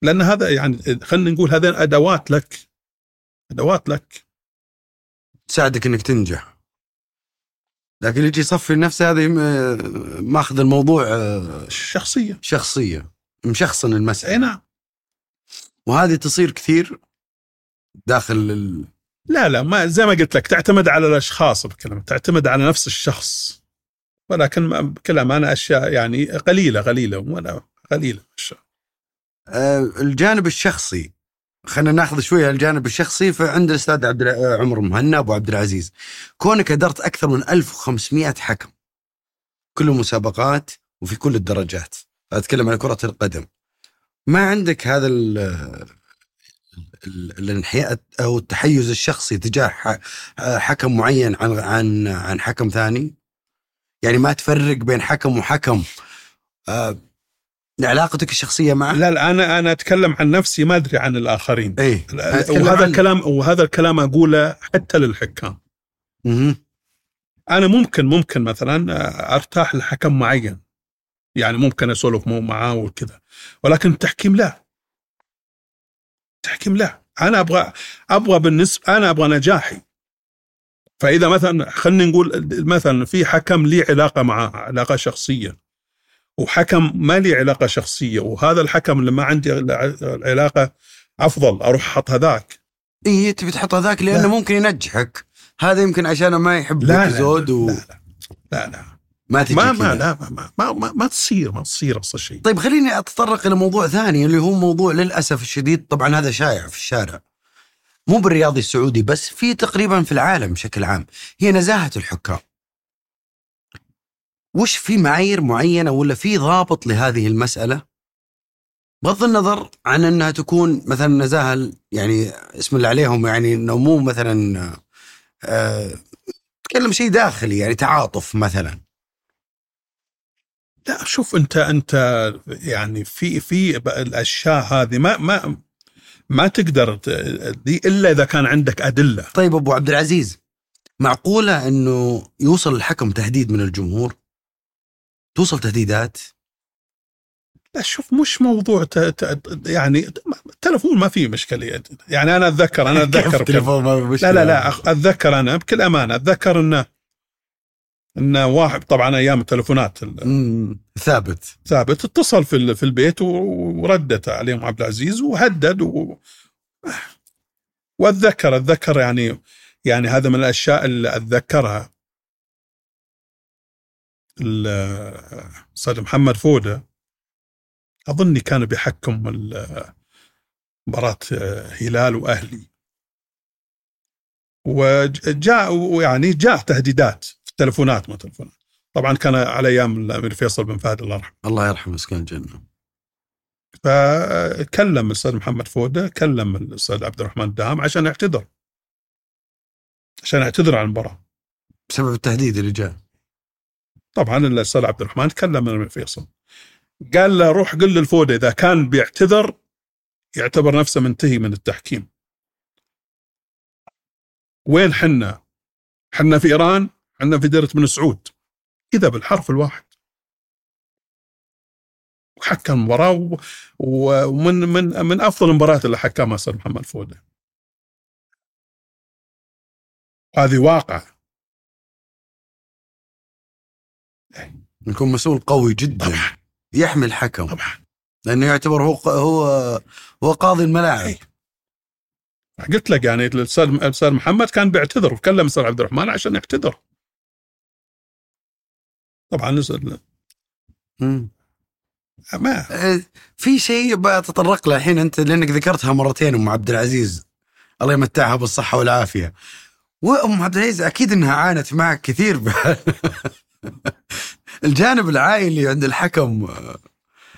لأن هذا يعني خلينا نقول هذين أدوات لك. أدوات لك. تساعدك إنك تنجح. لكن يجي يصفي نفسه هذا يم- ماخذ الموضوع آه، شخصية. شخصيه مشخصن أي المساله نعم. وهذه تصير كثير داخل ال... لا لا ما زي ما قلت لك تعتمد على الأشخاص بكلمة تعتمد على نفس الشخص. ولكن بكل أمانة أشياء يعني قليلة قليلة ولا أشياء. آه، الجانب الشخصي خلينا ناخذ شوية الجانب الشخصي فعند الأستاذ عبد آه، عمر مهنا أبو عبد العزيز. كونك أدرت أكثر من 1500 حكم كل المسابقات وفي كل الدرجات. أتكلم عن كرة القدم. ما عندك هذا ال ال- الانحياء أو التحيز الشخصي تجاه حكم معين عن عن عن حكم ثاني؟ يعني ما تفرق بين حكم وحكم. آه، علاقتك الشخصية معه؟ لا لا أنا أنا أتكلم عن نفسي ما أدري عن الآخرين. لا- أتكلم وهذا عن- الكلام وهذا الكلام أقوله حتى للحكام. مهم. أنا ممكن ممكن مثلا أرتاح لحكم معين. يعني ممكن أسولف مو معاه وكذا. ولكن التحكيم لا. التحكيم لا. أنا أبغى أبغى بالنسبة أنا أبغى نجاحي. فإذا مثلا خلينا نقول مثلا في حكم لي علاقة معاه علاقة شخصية وحكم ما لي علاقة شخصية وهذا الحكم اللي ما عندي علاقة أفضل أروح أحط هذاك. إيه تبي تحط هذاك لأنه لا. ممكن ينجحك. هذا يمكن عشان ما يحب لا، لا، زود لا، و... لا لا لا ما تجي ما كذا. ما لا ما ما, ما, ما تصير ما تصير أصلا شيء. طيب خليني أتطرق إلى موضوع ثاني اللي هو موضوع للأسف الشديد طبعا هذا شائع في الشارع. مو بالرياضي السعودي بس في تقريبا في العالم بشكل عام. هي نزاهة الحكام. وش في معايير معينة ولا في ضابط لهذه المسألة؟ بغض النظر عن أنها تكون مثلا نزاهة يعني اسم الله عليهم يعني إنه مو مثلا آه تكلم شيء داخلي يعني تعاطف مثلا. لا شوف أنت أنت يعني في في الأشياء هذه ما ما ما تقدر دي إلا إذا كان عندك أدلة. طيب أبو عبد العزيز معقولة إنه يوصل الحكم تهديد من الجمهور؟ توصل تهديدات؟ لا شوف مش موضوع ت... ت... يعني التلفون ما فيه مشكلة. يعني أنا أتذكر أنا [LAUGHS] كيف أتذكر التليفون ما مشكلة؟ لا لا لا أتذكر أنا بكل أمانة أتذكر إنه ان واحد طبعا أيام التلفونات ثابت. ثابت. اتصل في ال- في البيت وردت عليهم عبد العزيز وهدد و... واتذكر أتذكر يعني يعني هذا من الأشياء اللي أتذكرها. ال- الاستاذ محمد فودة أظني كان بيحكم مباراة هلال وأهلي. وجاء ويعني جاء تهديدات. في التلفونات ما تلفونات. طبعا كان على أيام الأمير فيصل بن فهد الله يرحمه. الله يرحمه مسكين الجنة. فكلم الأستاذ محمد فودة كلم الأستاذ عبد الرحمن الدهام عشان يعتذر. عشان يعتذر عن المباراة. بسبب التهديد اللي جاء. طبعا الأستاذ عبد الرحمن تكلم من فيصل. قال له روح قل للفودة إذا كان بيعتذر يعتبر نفسه منتهي من التحكيم. وين حنا؟ حنا في إيران؟ حنا في ديرة بن سعود. كذا بالحرف الواحد. وحكم المباراه و- ومن من من أفضل المباريات اللي حكمها أستاذ محمد فوده هذه واقع يكون مسؤول قوي جدا. طبعا. يحمي الحكم. طبعا. لأنه يعتبر هو هو هو قاضي الملاعب. إيه. قلت لك يعني الاستاذ محمد كان بيعتذر وكلم الاستاذ عبد الرحمن عشان يعتذر. طبعا نزل مم. ما. آه، في شيء بتطرق له الحين أنت لأنك ذكرتها مرتين أم عبد العزيز. الله يمتعها بالصحة والعافية. وأم عبد العزيز أكيد إنها عانت معك كثير. [LAUGHS] الجانب العائلي عند الحكم.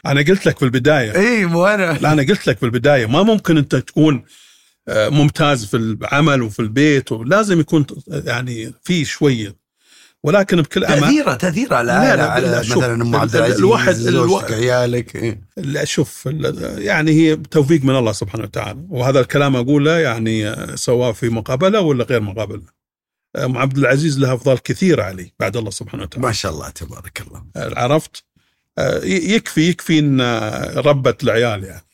أنا قلت لك في البداية. إي مو أنا. لا أنا قلت لك في البداية. ما ممكن أنت تكون آه، ممتاز في العمل وفي البيت ولازم يكون يعني في شوية ولكن بكل أمان تاثيره تأثيرة على لا، لا، على مثلا أم عبد ال- العزيز الواحد- زوجتك عيالك إيه. لا شوف يعني هي توفيق من الله سبحانه وتعالى. وهذا الكلام أقوله يعني سواء في مقابلة ولا غير مقابلة. أم عبد العزيز لها افضال كثيره علي بعد الله سبحانه وتعالى. ما شاء الله تبارك الله. عرفت؟ ي- يكفي يكفي إن ربت العيال يعني.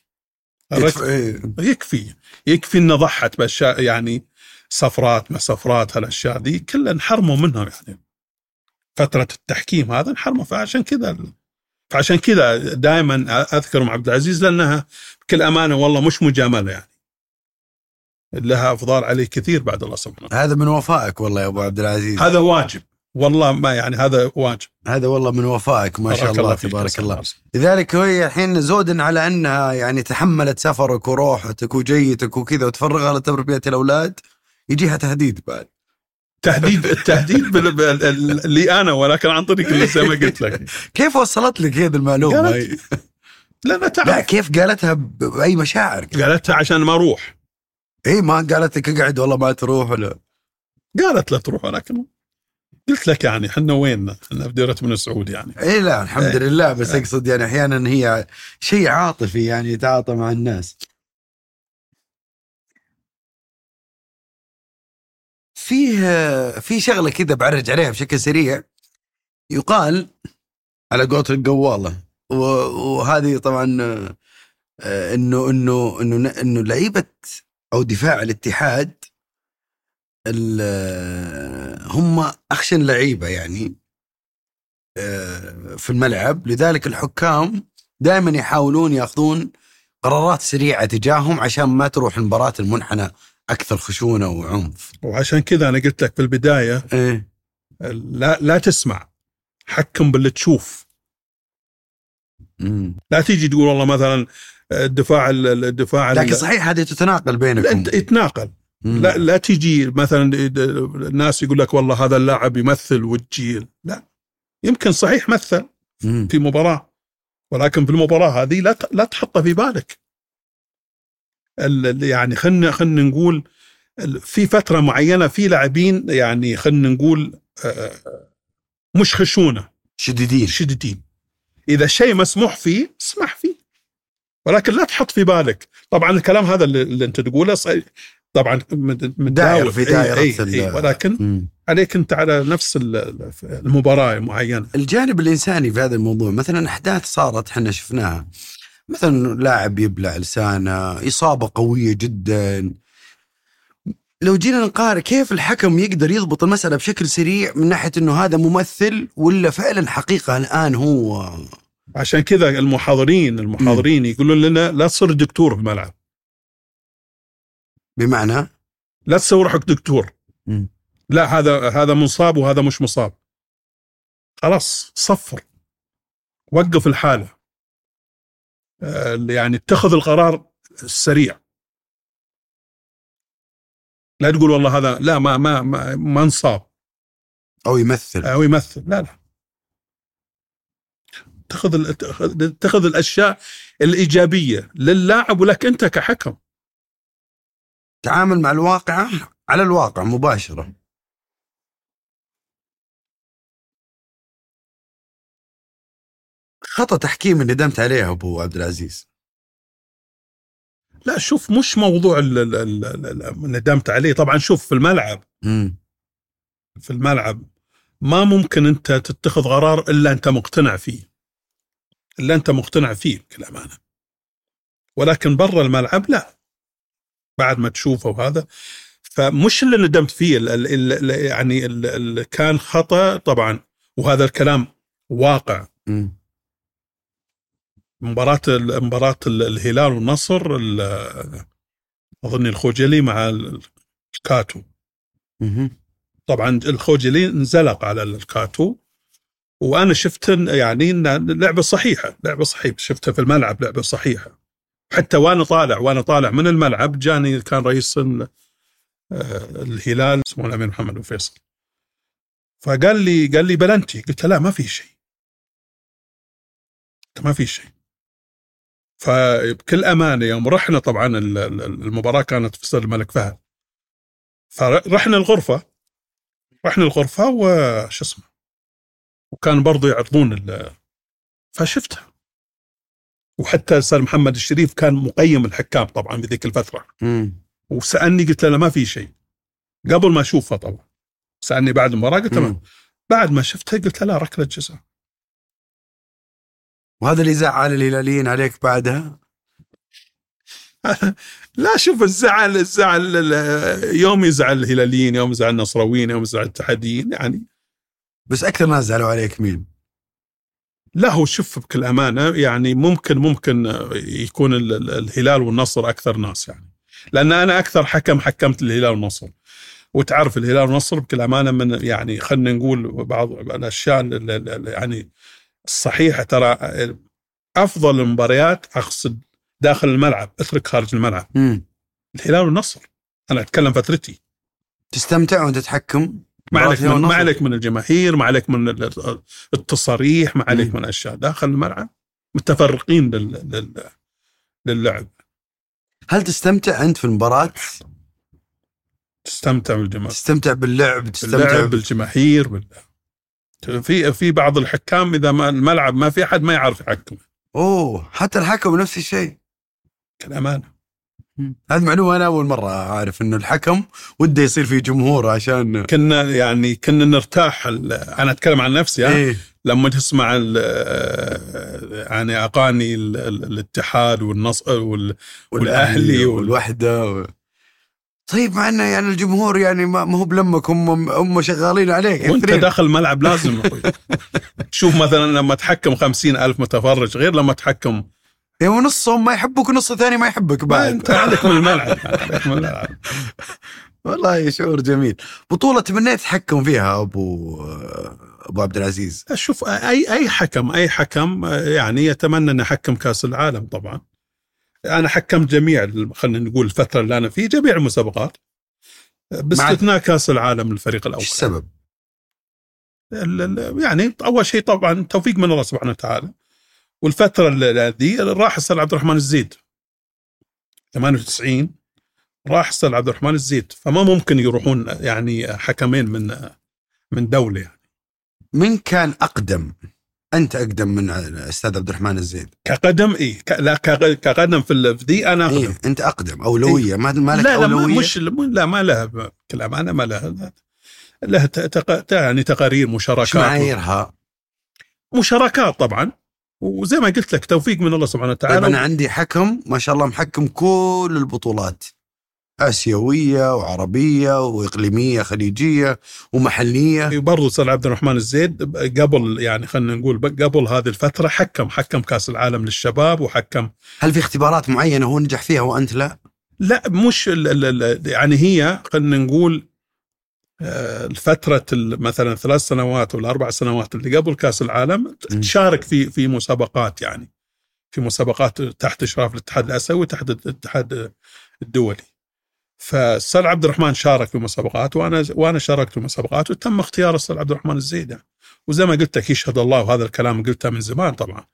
يكفي- إيه. يكفي. يكفي انه ضحت بأشياء يعني سفرات ما سفرات هالأشياء ذي كلها انحرموا منها يعني. فترة التحكيم هذا انحرموا. فعشان كذا فعشان كذا دائما اذكر ام عبد العزيز لأنها بكل أمانة والله مش مجاملة يعني. لها أفضال علي كثير بعد الله سبحانه وتعالى. هذا من وفائك والله يا أبو عبد العزيز. هذا واجب. والله ما يعني هذا واجب. هذا والله من وفائك ما شاء الله فيك. تبارك الله. لذلك هي الحين زودا على أنها يعني تحملت سفرك وروحتك وجيتك وكذا وتفرغها لتربية الأولاد يجيها تهديد بعد. تهديد التهديد اللي أنا ولكن عن طريق اللي زي ما قلت لك [LAUGHS] كيف وصلت لك هذه المعلومة؟ قالت-؟ لانها لا تعرف كيف قالتها بأي مشاعر؟ قالتها عشان ما أروح اي ما قالت لك اقعد والله ما تروح ولا قالت لا تروح ولكن قلت لك يعني إحنا وين؟ إحنا في ديره بن سعود يعني اي لا الحمد إيه. لله بس أقصد يعني أحيانا هي شيء عاطفي يعني يتعاطى مع الناس فيه في شغلة كذا بعرج عليها بشكل سريع. يقال على قولة القوالة وهذه طبعا آه، إنه إنه إنه إنه لعيبة أو دفاع الاتحاد ال- هم أخشن لعيبة يعني آه، في الملعب. لذلك الحكام دائما يحاولون يأخذون قرارات سريعة تجاههم عشان ما تروح المباراة المنحنى. أكثر خشونة وعنف. وعشان كذا أنا قلت لك في البدايه إيه لا لا تسمع حكم باللي تشوف مم. لا تيجي تقول والله مثلا الدفاع ال- الدفاع ال- لكن صحيح هذه تتناقل بينكم. يتناقل. لا لا تيجي مثلا الناس يقول لك والله هذا اللاعب يمثل وتجي لا يمكن صحيح مثل مم. في مباراة ولكن في المباراة هذه لا لا تحطها في بالك ال- ال- يعني خلينا خلينا نقول في فترة معينة في لاعبين يعني خلينا نقول آه، مش خشونة. شديدين. شديدين. إذا شيء مسموح فيه اسمح فيه. ولكن لا تحط في بالك. طبعا الكلام هذا اللي, أنت تقوله صحيح. طبعا متداول في إي- دائرة إي- ال- إي، ولكن مم. عليك أنت على نفس ال- المباراة معينة. الجانب الإنساني في هذا الموضوع مثلا أحداث صارت إحنا شفناها. مثلا لاعب يبلع لسانه إصابة قوية جدا. لو جينا نقارن كيف الحكم يقدر يضبط المسألة بشكل سريع من ناحية إنه هذا ممثل ولا فعلا حقيقة الآن هو؟ عشان كذا المحاضرين المحاضرين يقولون لنا لا تصير دكتور في الملعب. بمعنى؟ لا تسوي روحك دكتور. لا هذا هذا مصاب وهذا مش مصاب. خلاص صفر. وقف الحالة. يعني اتخذ القرار السريع. لا تقول والله هذا لا ما ما ما, ما انصاب. أو يمثل. أو يمثل لا لا. اتخذ اتخذ الأشياء الإيجابية للاعب ولك أنت كحكم. تعامل مع الواقعه على الواقع مباشرة. خطأ تحكيم اللي ندمت عليه أبو عبد العزيز. لا شوف مش موضوع ال- ال- ال- ال- ال- ندمت عليه. طبعا شوف في الملعب. امم في الملعب ما ممكن أنت تتخذ قرار إلا أنت مقتنع فيه. إلا أنت مقتنع فيه بكل امانه ولكن برا الملعب لا. بعد ما تشوفه وهذا. فمش اللي ندمت فيه ال ال ال يعني ال ال كان خطأ طبعا. وهذا الكلام واقع. امم مباراة مباراة الهلال والنصر ال- أظن الخوجلي مع الكاتو. طبعا الخوجلي انزلق على الكاتو وأنا شفت يعني إن لعبة صحيحة لعبة صحيحة. شفتها في الملعب لعبة صحيحة. حتى وأنا طالع وأنا طالع من الملعب جاني كان رئيس آه، الهلال اسمه الأمير محمد بن فيصل. فقال لي قال لي بلنتي. قلت له لا ما في شيء. ما في شيء. فبكل أمانة يوم رحنا طبعا ال- ال- المباراة كانت في استاد الملك فهد. فرحنا الغرفة رحنا الغرفة وش اسمه وكان برضو يعرضون فشفتها. وحتى الأستاذ محمد الشريف كان مقيم الحكام طبعا بذيك الفترة. وسألني قلت له لا ما في شيء. قبل ما أشوفها طبعا. سألني بعد المباراة قلت له. بعد ما شفتها قلت له لا ركلة جزاء. وهذا اللي زعل الهلاليين عليك بعدها؟ [LAUGHS] لا شوف الزعل الزعل ال- يوم يزعل الهلاليين يوم يزعل النصراويين يوم يزعل الاتحاديين يعني. بس أكثر ناس زعلوا عليك مين؟ لا هو شوف بكل أمانة يعني ممكن ممكن يكون ال- ال- الهلال والنصر أكثر ناس يعني. لأن أنا أكثر حكم حكمت الهلال والنصر. وتعرف الهلال والنصر بكل أمانة من يعني خلينا نقول بعض الأشياء ال- ال- ال- يعني الصحيحه ترى أفضل المباريات أقصد داخل الملعب أترك خارج الملعب. امم الهلال والنصر. أنا أتكلم فترتي تستمتع وأنت تتحكم؟ ما عليك من ما؟ عليك من الجماهير ما عليك من ال- التصاريح ما عليك مم. من أشياء. داخل الملعب متفرقين لل... لل... للعب. هل تستمتع أنت في المباراة؟ تستمتع بالجماهير. تستمتع باللعب تستمتع باللعب بال... بالجماهير بال... في في بعض الحكام إذا ما الملعب ما في أحد ما يعرف يحكم أوه حتى الحكم نفس الشيء الامانه هذه معلومه أنا أول مرة أعرف إنه الحكم وده يصير في جمهور عشان كنا يعني كنا نرتاح. أنا أتكلم عن نفسي؟ إيه لما تسمع. يعني أغاني ال... ال... الاتحاد والنصر وال... والأهلي وال- والوحدة. طيب مع إنه يعني الجمهور يعني ما هو بلمك هم هم شغالين عليك وأنت يكثرين. داخل الملعب لازم أخوي. [LAUGHS] تشوف مثلا لما تحكم خمسين ألف متفرج غير لما تحكم يا ونصهم ما يحبك ونص ثاني ما يحبك بعد. أنت عليك من الملعب عليك من الملعب. [LAUGHS] والله شعور جميل. بطولة تمنيت تحكم فيها أبو أبو عبد العزيز؟ شوف اي أي حكم أي حكم يعني يتمنى أن يحكم كأس العالم طبعا. أنا حكمت جميع خلينا نقول الفترة اللي أنا فيه جميع المسابقات. باستثناء كأس العالم للفريق الأول. إيش السبب؟ ال- ال- يعني أول شيء طبعا توفيق من الله سبحانه وتعالى. والفترة اللي- ذي راح أستاذ عبد الرحمن الزيد. 98 راح أستاذ عبد الرحمن الزيد. فما ممكن يروحون يعني حكمين من من دولة يعني. من كان أقدم؟ أنت أقدم من أستاذ عبد الرحمن الزيد. كقدم اي ك- لا ك- كقدم في ذي أنا أقدم. إيه أنت أقدم. أولوية. ما ما لك لا لا ما أولوية؟ مش لا ما لها كلام. أنا ما لها لها ت- تق... يعني تقارير مشاركات. معاييرها؟ مشاركات طبعا. وزي ما قلت لك توفيق من الله سبحانه طيب وتعالى أنا عندي حكم ما شاء الله محكم كل البطولات. آسيوية وعربية وإقليمية خليجية ومحلية برضو أستاذ عبد الرحمن الزيد قبل يعني خلينا نقول قبل هذه الفترة حكم حكم كأس العالم للشباب وحكم هل في اختبارات معينة هو نجح فيها وأنت لا؟ لا مش ال ال ال يعني هي خلينا نقول آه، الفترة ال- مثلا ثلاث سنوات ولا أربع سنوات اللي قبل كأس العالم. تشارك في في مسابقات يعني في مسابقات تحت إشراف الاتحاد الآسيوي وتحت الاتحاد الدولي فالسر عبد الرحمن شارك في مسابقات وأنا وأنا شاركت في مسابقات وتم اختيار السر عبد الرحمن الزيد يعني. وزي ما قلت لك يشهد الله وهذا الكلام قلته من زمان طبعا.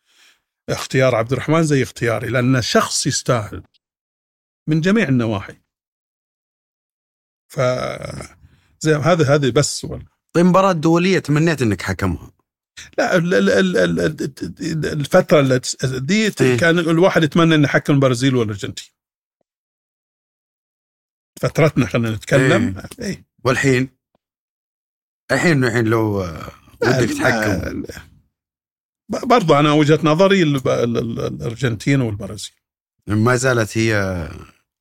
اختيار عبد الرحمن زي اختياري لأنه شخص يستاهل من جميع النواحي. ف زي هذا هذه بس طيب مباراة دولية تمنيت إنك حكمها. لا ال- ال- ال- ال- ال- الفترة اللي تس- دي إيه. كان الواحد يتمنى إنه يحكم البرازيل والأرجنتين. فترتنا خلينا نتكلم. إيه. والحين؟ الحين الحين لو ودك تحكم. ب- برضو أنا وجهة نظري ال- ال- ال- الأرجنتين والبرازيل. ما زالت هي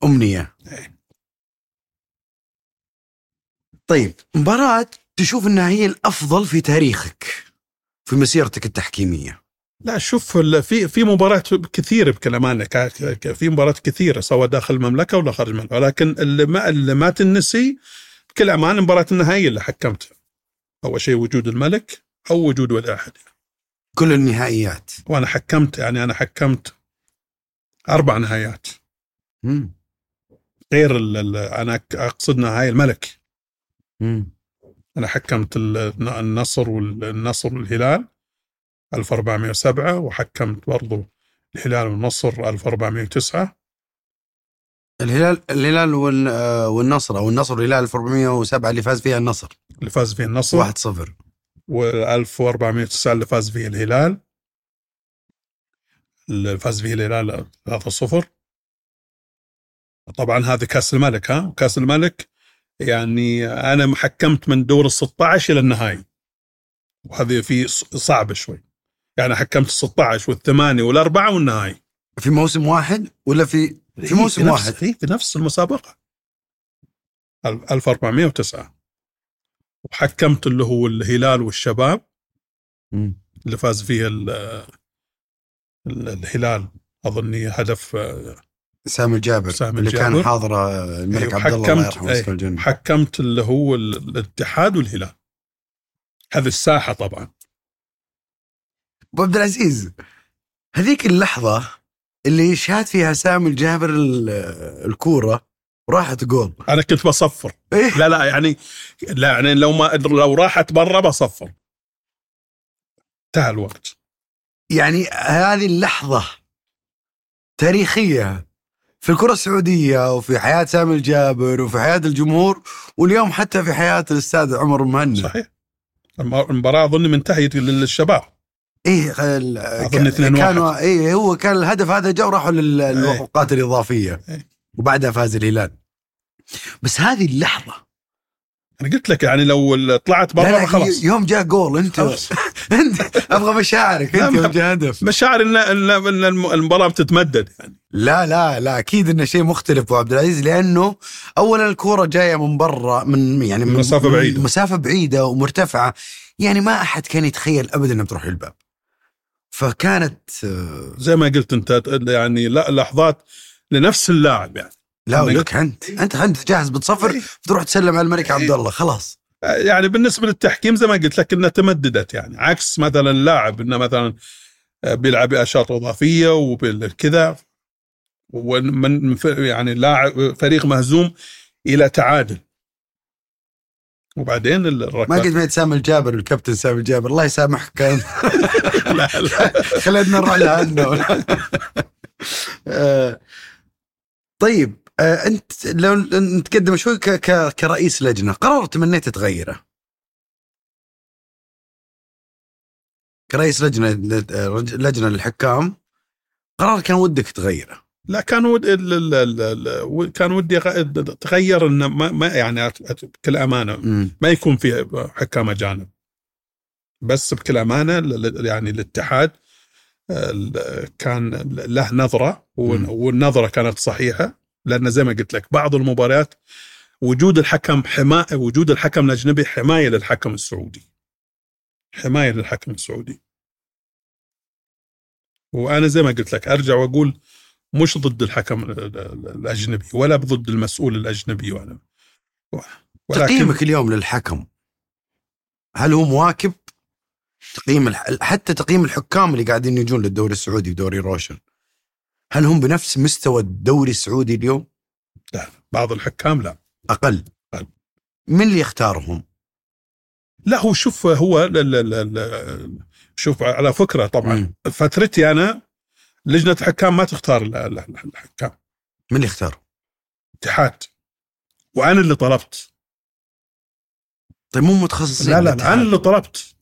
أمنية. إيه. طيب مباراة تشوف إنها هي الأفضل في تاريخك في مسيرتك التحكيمية. لا شوف في في مباريات كثيرة بكل أمانة. في مباريات كثيرة سواء داخل المملكة ولا خارج المملكة. ولكن اللي ما اللي ما تنسي بكل أمانة المباراه النهائية اللي حكمتها أول شيء وجود الملك أو وجود ولي أحد. كل النهائيات. وأنا حكمت يعني أنا حكمت أربع نهايات مم. غير أنا أقصد نهايه الملك. مم. أنا حكمت ال- النصر والنصر والهلال. 1407 وحكمت برضو الهلال والنصر 1409 الهلال الهلال آه، والنصر أو النصر والهلال 1407 اللي فاز فيها النصر. اللي فاز فيه النصر. 1-0 و1409 اللي فاز فيه الهلال. اللي فاز فيه الهلال 3-0 طبعا هذا كأس الملك ها؟ كأس الملك يعني أنا حكمت من دور ال 16 إلى النهائي. وهذه في صعبة شوي. يعني حكمت ال 16 والثمانية والأربعة والنهائي في موسم واحد ولا في في موسم نفس واحد؟ إيه، في نفس المسابقة. ال- 1409 وحكمت اللي هو الهلال والشباب. اللي فاز فيه ال- ال- الهلال أظني هدف آه، سامي الجابر سامي اللي الجابر. كان حاضره الملك أيوة، عبد الله الله حكمت- يرحمه أي، ويسكن الجنة. حكمت اللي هو ال- الاتحاد والهلال. هذه الساحة طبعا. أبو عبد العزيز هذيك اللحظة اللي شاد فيها سامي الجابر ال- الكورة وراحت جول. أنا كنت بصفر. إيه؟ لا لا يعني لا يعني لو ما لو راحت برا بصفر. انتهى الوقت. يعني هذه اللحظة تاريخية في الكرة السعودية وفي حياة سامي الجابر وفي حياة الجمهور واليوم حتى في حياة الأستاذ عمر مهند صحيح. الم- المباراة اظني منتهية للشباب. إيه ك- 2-1. كانوا إيه هو كان الهدف هذا جاء وراحوا للوقات الإضافية. إيه. وبعدها فاز الهلال. بس هذه اللحظة. أنا قلت لك يعني لو طلعت برا لا خلاص. يوم جاء جول أنت. [LAUGHS] أنت أبغى مشاعرك أنت يوم جاء هدف. مشاعر ان ان المباراة بتتمدد. يعني لا لا لا أكيد إنه شيء مختلف أبو عبد العزيز لأنه اولا الكورة جاية من برا من يعني من مسافة من بعيدة. مسافة بعيدة ومرتفعة. يعني ما أحد كان يتخيل ابدا إنها بتروح للباب. فكانت آه، زي ما قلت انت يعني لا لحظات لنفس اللاعب يعني. لا أنا لك أنت أنت انت جاهز بتصفر إيه. تروح تسلم على الملك عبد الله خلاص. يعني بالنسبة للتحكيم زي ما قلت لك إنها تمددت يعني عكس مثلا اللاعب إنه مثلا بيلعب باشواط إضافية وبالكذا ومن يعني لاعب فريق مهزوم إلى تعادل. وبعدين ما الركلات قد ما سامي الجابر الكابتن سامي الجابر. الله يسامحك كان. [LAUGHS] لا لا. [LAUGHS] خلينا نروح لعنه [LAUGHS] آه، طيب آه، أنت لو نتقدم شوي كرئيس لجنة قرار تمنيت تغيره كرئيس لجنة لجنة للحكام قرار كان ودك تغيره. لا كان ود ال- ال- ال- ال- كان ودي تغير إنه ما ما يعني بكل أمانة. ما يكون في حكام أجانب بس بكل أمانة يعني الاتحاد ال- كان له نظرة. والنظرة كانت صحيحة لأن زي ما قلت لك بعض المباريات وجود الحكم حمايه وجود الحكم الأجنبي حماية للحكم السعودي حماية للحكم السعودي وأنا زي ما قلت لك أرجع وأقول مش ضد الحكم ال- ال- الأجنبي ولا ضد المسؤول الأجنبي ولا ولكن تقييمك اليوم للحكم هل هو مواكب تقييم. حتى تقييم الحكام اللي قاعدين يجون للدوري السعودي ودوري روشن هل هم بنفس مستوى الدوري السعودي اليوم بعض الحكام لا أقل أقل. من اللي يختارهم لا هو شوف هو ل- ل- ل- ل- شوف على فكرة طبعا. فترتي أنا لجنة الحكام ما تختار ال- ال- الحكام. من اللي يختارهم اتحاد. وأنا اللي طلبت. طيب مو متخصصين لا لا. أنا اللي طلبت.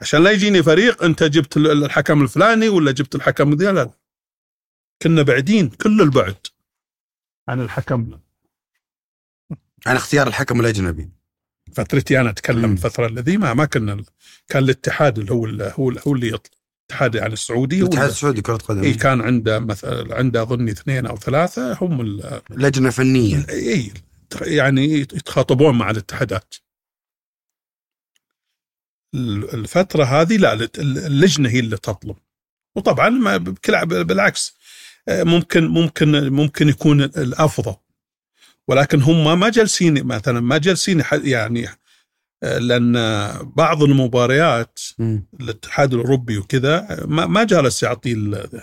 عشان لا يجيني فريق أنت جبت ال- الحكم الفلاني ولا جبت الحكم ذي لا لا. كنا بعيدين كل البعد. عن الحكم. عن اختيار الحكم الأجنبي. فترتي أنا أتكلم. الفترة الذي ما ما كنا كان الاتحاد اللي هو اللي هو هو اللي يطلع الاتحاد يعني السعودي الاتحاد السعودي كرة قدم. إيه كان عنده مثلا عنده أظن اثنين أو ثلاثة هم لجنة فنية. اي يعني يتخاطبون مع الاتحادات. ال- الفترة هذه لا اللجنة هي اللي تطلب وطبعا ما بالعكس آه، ممكن ممكن ممكن يكون الأفضل. ولكن هم ما جالسين مثلا ما جالسين يعني لأن بعض المباريات. الاتحاد الأوروبي وكذا ما ما جالس يعطي ال-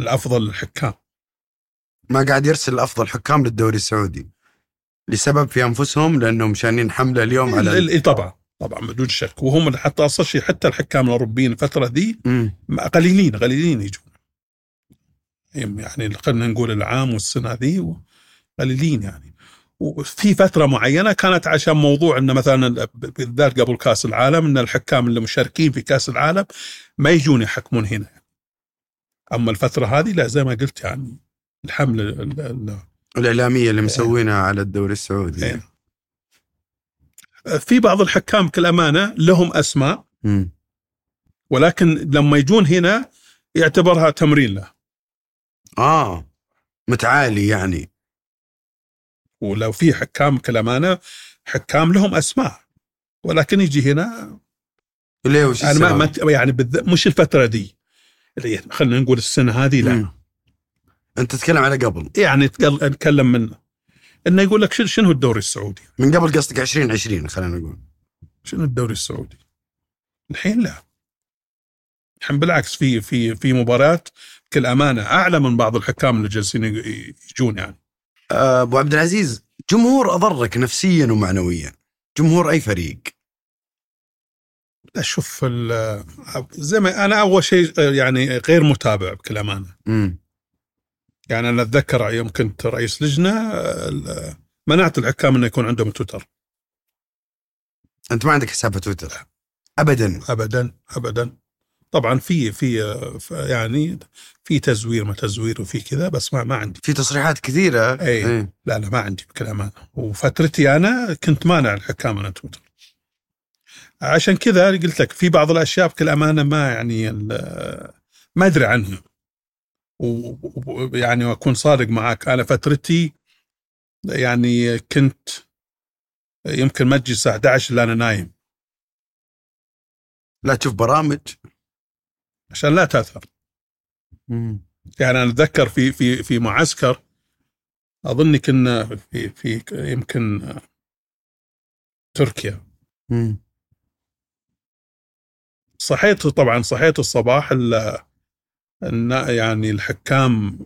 الأفضل للحكام. ما قاعد يرسل افضل حكام للدوري السعودي لسبب في أنفسهم لأنهم شانين حملة اليوم على طبعا طبعا بدون شك. وهم اللي حتى أصلا شيء حتى الحكام الأوروبيين الفترة ذي قليلين قليلين يجون. يعني خلينا نقول العام والسنة ذي قليلين يعني. وفي فترة معينة كانت عشان موضوع إن مثلا بالذات قبل كأس العالم إن الحكام اللي مشاركين في كأس العالم ما يجون يحكمون هنا. أما الفترة هذه لا زي ما قلت يعني الحملة ال- ال- الإعلامية اللي مسوينها على الدوري السعودي. إيه. في بعض الحكام بكل امانه لهم أسماء مم. ولكن لما يجون هنا يعتبرها تمرين له. آه متعالي يعني. ولو في حكام بكل امانه حكام لهم أسماء. ولكن يجي هنا ليه وش أنا ما, يعني بالذ- مش الفترة دي. اللي خلينا نقول السنة هذه لا. مم. أنت تتكلم على قبل. يعني نتكلم منه إنه يقول لك شنو- الدوري السعودي؟ من قبل قصدك 2020 خلينا نقول. شنو الدوري السعودي؟ الحين لا. الحين بالعكس في في في مباريات بكل أمانة أعلى من بعض الحكام اللي جالسين يجون يعني. أبو عبد العزيز جمهور أضرك نفسيا ومعنويا. جمهور أي فريق؟ أشوف ال- زي ما أنا أول شيء يعني غير متابع بكل امانه. يعني أنا أتذكر يوم كنت رئيس لجنة منعت الحكام إنه يكون عندهم تويتر. أنت ما عندك حساب في تويتر؟ ابدا. ابدا ابدا. طبعا في في يعني في تزوير ما تزوير وفي كذا بس ما ما عندي. في تصريحات كثيرة؟ أي. إيه. لا لا ما عندي بكل امانه وفترتي أنا كنت مانع الحكام من تويتر. عشان كذا قلت لك في بعض الأشياء بكل أمانة ما يعني ما أدري عنها. ويعني وأكون صادق معك أنا فترتي يعني كنت يمكن ما تجي الساعة 11 الا أنا نايم. لا تشوف برامج؟ عشان لا تأثر مم. يعني أنا أتذكر في في في معسكر أظن كنا في في يمكن تركيا مم. صحيت طبعا صحيت الصباح ال- ان يعني الحكام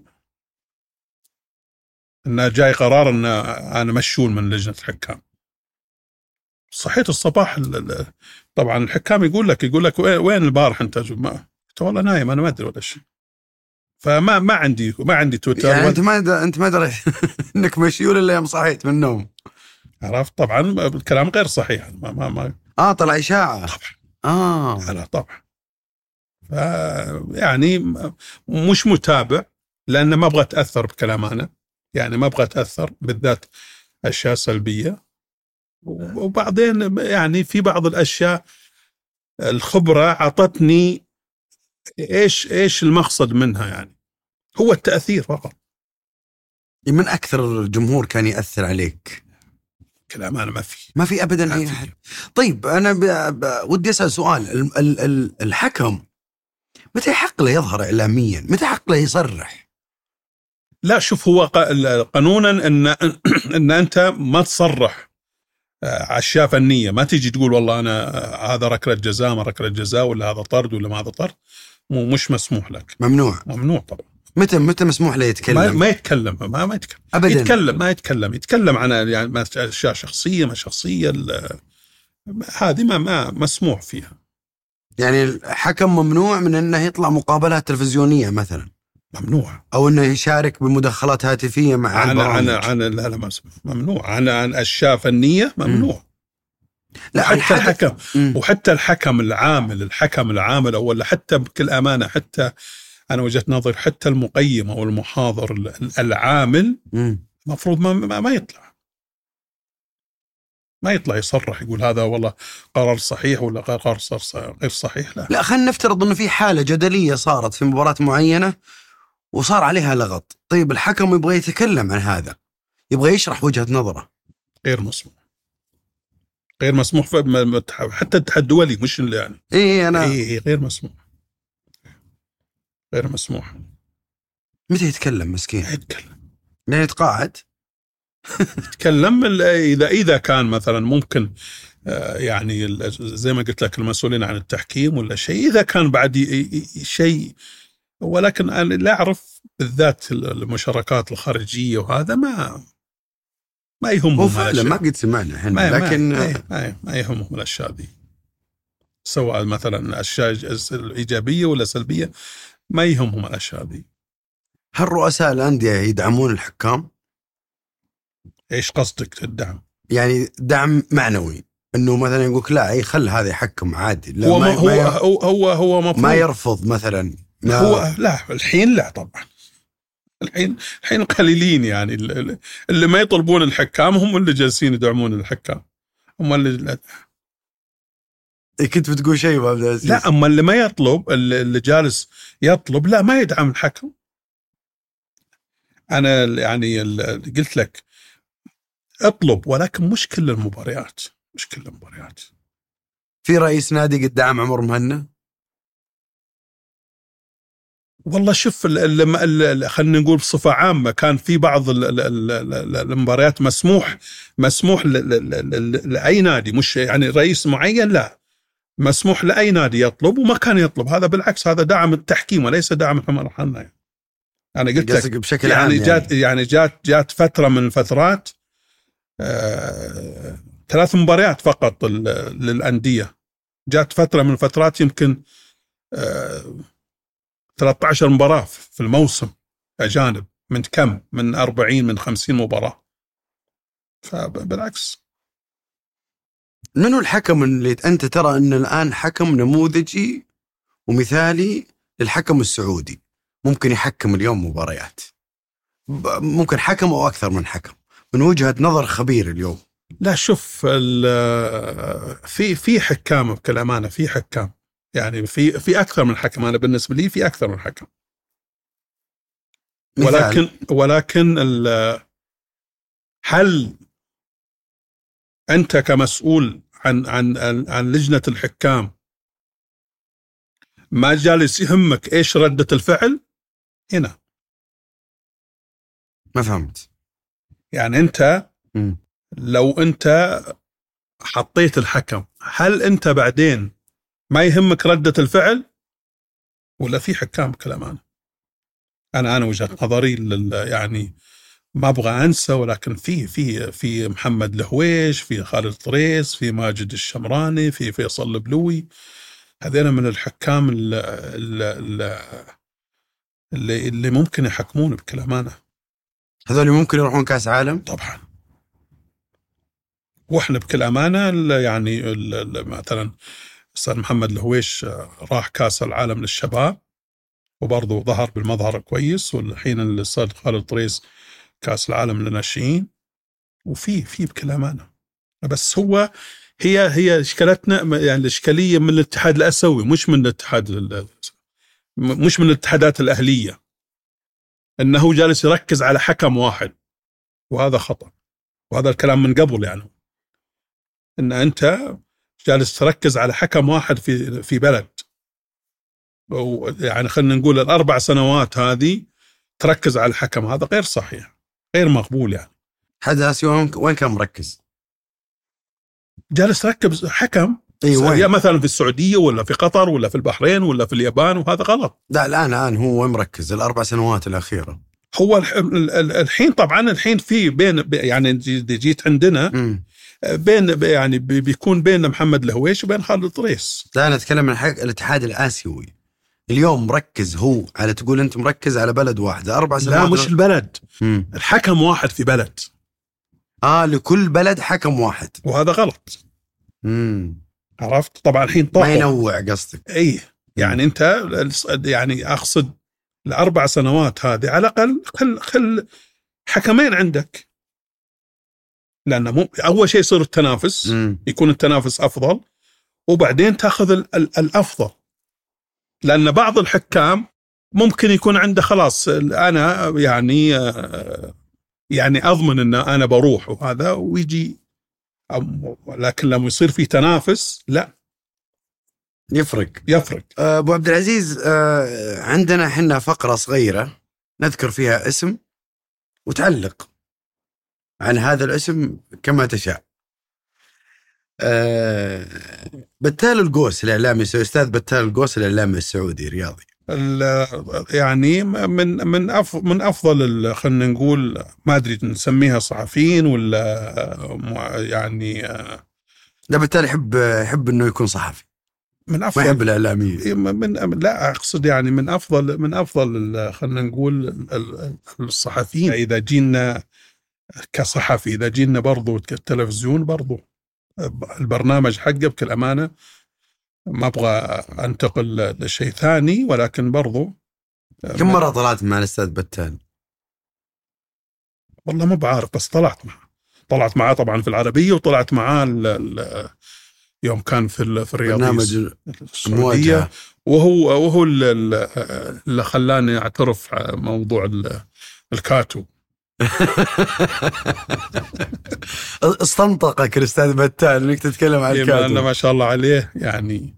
إنه جاي قرار إن أنا مشول من لجنة الحكام صحيت الصباح ال- ال- طبعا الحكام يقول لك يقول لك وين البارح أنت ما والله نايم أنا ما أدري ولا شيء. فما ما عندي ما عندي تويتر. يعني أنت ما د- أنت ما دريت [LAUGHS] إنك مشيول الا يوم صحيت من النوم. عرفت؟ طبعا الكلام غير صحيح. ما ما ما آه طلع إشاعة. طبعا. آه. لا طبعا. ف يعني مش متابع لأن ما أبغى أتأثر بكلام أنا. يعني ما أبغى أتأثر بالذات أشياء سلبية. وبعدين يعني في بعض الأشياء الخبرة أعطتني إيش إيش المقصد منها يعني؟ هو التأثير فقط. من أكثر الجمهور كان يأثر عليك؟ كلام أنا ما في ما في ابدا أي. أحد. طيب أنا ب... ب... ودي أسأل سؤال. ال... ال... ال... الحكم متى يحق له يظهر اعلاميا؟ متى يحق له يصرح؟ لا شوف هو قانونا إن إن أنت ما تصرح آه، أشياء فنية. ما تيجي تقول والله أنا آه، هذا ركلة جزاء ما ركلة جزاء ولا هذا طرد ولا ما هذا طرد. مو مش مسموح لك. ممنوع. ممنوع طبعا. متى متى مسموح له ما, يتكلم؟ ما يتكلم ما, ما يتكلم. ابدا. يتكلم ما يتكلم. يتكلم عن يعني ما- أشياء شخصية ما شخصية هذه ما ما مسموح فيها. يعني الحكم ممنوع من إنه يطلع مقابلات تلفزيونية مثلا؟ ممنوع. أو إنه يشارك بمداخلات هاتفية مع عن عن عن لا لا ما مسموح. ممنوع. عن عن اشياء فنية؟ ممنوع. لا حتى الحكم. وحتى الحكم العامل الحكم العامل أو ولا حتى بكل أمانة حتى أنا وجهة نظري حتى المقيم أو المحاضر ال- العامل. المفروض ما, ما, ما يطلع. ما يطلع يصرح يقول هذا والله قرار صحيح ولا قرار صار غير صحيح لا. لا خلينا نفترض إنه في حالة جدلية صارت في مباراة معينة وصار عليها لغط، طيب الحكم يبغى يتكلم عن هذا يبغى يشرح وجهة نظره. غير مسموح غير مسموح حتى الاتحاد الدولي مش اللي يعني. اي أنا اي إي، غير مسموح. غير مسموح. متى يتكلم مسكين؟ يتكلم. لين يتقاعد؟ يتكلم اذا إذا كان مثلا ممكن آه، يعني زي ما قلت لك المسؤولين عن التحكيم ولا شيء. إذا كان بعد شيء ولكن أنا لا أعرف بالذات المشاركات الخارجية وهذا ما ما يهمهم هو فعلا. ما قد سمعنا إحنا لكن ما, ما, يهمهم الأشياء ذي سواء مثلا الأشياء الإيجابية ولا سلبية ما يهمهم الأشياء ذي هل رؤساء الانديه يدعمون الحكام؟ إيش قصدك الدعم؟ يعني دعم معنوي إنه مثلا يقولك لا أي خل هذا يحكم عادي لا هو ما, هو ما, هو هو, هو ما يرفض مثلا ما هو لا الحين لا طبعا الحين الحين قليلين يعني. ال- ال- اللي ما يطلبون الحكام هم اللي جالسين يدعمون الحكام. هم اللي إيه، كنت بتقول شيء أبو عبد العزيز؟ لا أما اللي ما يطلب اللي جالس يطلب لا ما يدعم الحكم. أنا يعني قلت لك اطلب ولكن مش كل المباريات. مش كل المباريات. في رئيس نادي قد دعم عمر مهنا؟ والله شوف خلينا نقول بصفة عامة كان في بعض ال- ال- ال- ال- المباريات مسموح مسموح ل- ل- ل- ل- لأي نادي مش يعني رئيس معين لا. مسموح لأي نادي يطلب وما كان يطلب. هذا بالعكس هذا دعم التحكيم وليس دعم عمر حنا يعني. أنا قلت لك بشكل عام يعني يعني. جات يعني جات جات فترة من الفترات آه ثلاث مباريات فقط لل- للأندية. جات فترة من الفترات يمكن آه 13 مباراة في الموسم أجانب من كم؟ من 40 من 50 مباراة. فبالعكس. منو الحكم اللي أنت ترى إن الآن حكم نموذجي ومثالي للحكم السعودي؟ ممكن يحكم اليوم مباريات. ممكن حكم أو أكثر من حكم. من وجهة نظر خبير اليوم. لا شوف في في حكام بكل أمانة في حكام. يعني في في أكثر من حكم أنا بالنسبة لي في أكثر من حكم. ولكن ولكن هل أنت كمسؤول عن عن عن, عن لجنة الحكام ما جالس يهمك إيش ردة الفعل؟ هنا ما فهمت يعني أنت. لو أنت حطيت الحكم هل أنت بعدين ما يهمك ردة الفعل؟ ولا في حكام بكل امانه؟ أنا أنا وجهة نظري يعني ما أبغى أنسى ولكن في في في محمد الهويش في خالد طريس في ماجد الشمراني في فيصل البلوي هذين من الحكام ال- ال- ال- اللي اللي ممكن يحكمون بكل امانه هذول ممكن يروحون كأس عالم طبعا وإحنا بكل امانه يعني مثلا أستاذ محمد الهويش آه، راح كأس العالم للشباب وبرضه ظهر بالمظهر كويس والحين الأستاذ خالد طريس كأس العالم للناشئين. وفي في بكل امانه بس هو هي هي إشكالتنا يعني الإشكالية من الاتحاد الأسيوي مش من الاتحاد مش من الاتحادات الأهلية. إنه جالس يركز على حكم واحد. وهذا خطأ. وهذا الكلام من قبل يعني. إن أنت جالس تركز على حكم واحد في في بلد يعني خلينا نقول الأربع سنوات هذه تركز على الحكم هذا غير صحيح غير مقبول يعني حد اسيوي وين- كان مركز؟ جالس تركز حكم إي يا؟ مثلا في السعودية ولا في قطر ولا في البحرين ولا في اليابان وهذا غلط لا الآن الآن هو وين مركز؟ الأربع سنوات الأخيرة هو الح- ال- ال- الحين طبعا الحين في بين يعني جي- جيت عندنا مم. بين يعني بي- بيكون بين محمد الهويش وبين خالد طريس لا أنا أتكلم عن حق الاتحاد الآسيوي. اليوم مركز هو على تقول أنت مركز على بلد واحدة. أربع لا سنوات مش البلد. مم. الحكم واحد في بلد. آه لكل بلد حكم واحد. وهذا غلط. امم عرفت؟ طبعا الحين ما طاحوا ينوع قصدك. إي يعني أنت يعني أقصد الأربع سنوات هذه على الأقل خل خل حكمين عندك. لأن مو أول شيء يصير التنافس امم يكون التنافس أفضل وبعدين تأخذ ال ال الأفضل. لأن بعض الحكام ممكن يكون عنده خلاص أنا يعني آه، يعني أضمن إن أنا بروح وهذا ويجي لكن لما يصير في تنافس لا. يفرق. يفرق. آه، أبو عبد العزيز آه، عندنا إحنا فقرة صغيرة نذكر فيها اسم وتعلق عن هذا الاسم كما تشاء. آه، بتال القوس الإعلامي أستاذ بتال القوس الإعلامي السعودي رياضي. يعني من من أف من أفضل ال- خلينا نقول ما أدري نسميها صحفيين ولا يعني آه، لا بتال يحب يحب إنه يكون صحفي من ما افضل يحب الاعلاميين. من لا أقصد يعني من افضل من أفضل ال- خلينا نقول ال- ال- الصحفيين إذا جينا كصحفي. إذا جينا برضو كالتلفزيون برضو البرنامج حقه بكل أمانة ما أبغى أنتقل لشيء ثاني ولكن برضو كم مرة طلعت مع الأستاذ بتال؟ والله ما بعرف بس طلعت معه. طلعت معاه طبعا في العربية وطلعت معاه يوم كان في في الرياضية. برنامج السعودية. وهو وهو ال- ال- اللي خلاني أعترف موضوع ال- الكاتو. [LAUGHS] استنطقك الاستاذ بتال انك تتكلم عن إيه، أنه الكاتب. ما شاء الله عليه يعني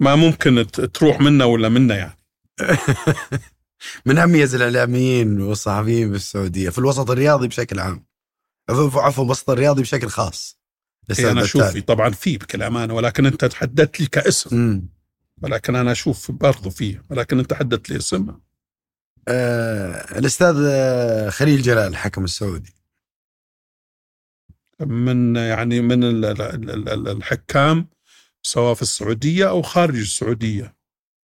ما ممكن تروح منه ولا منه يعني. [LAUGHS] من أميز الإعلاميين والصحفيين في السعوديه في الوسط الرياضي بشكل عام. عفوا الوسط الرياضي بشكل خاص. إيه أنا أشوف طبعا في بكل امانه ولكن أنت تحددت لي كاسم. ولكن أنا أشوف برضو فيه ولكن أنت حددت لي اسم. آه الأستاذ آه، خليل جلال الحكم السعودي. من يعني من ال- ال- ال- ال- الحكام سواء في السعودية أو خارج السعودية.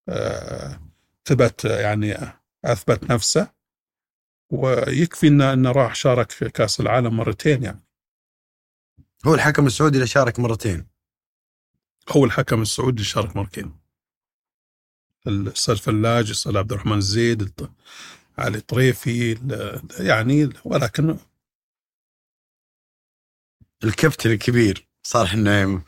آه، ثبت يعني أثبت نفسه. ويكفي انه انه راح شارك في كأس العالم مرتين يعني. هو الحكم السعودي اللي شارك مرتين. هو الحكم السعودي اللي شارك مرتين. الاستاذ فلاج الاستاذ عبد الرحمن الزيد علي طريفي يعني ولكن الكابتن الكبير صالح النعيم.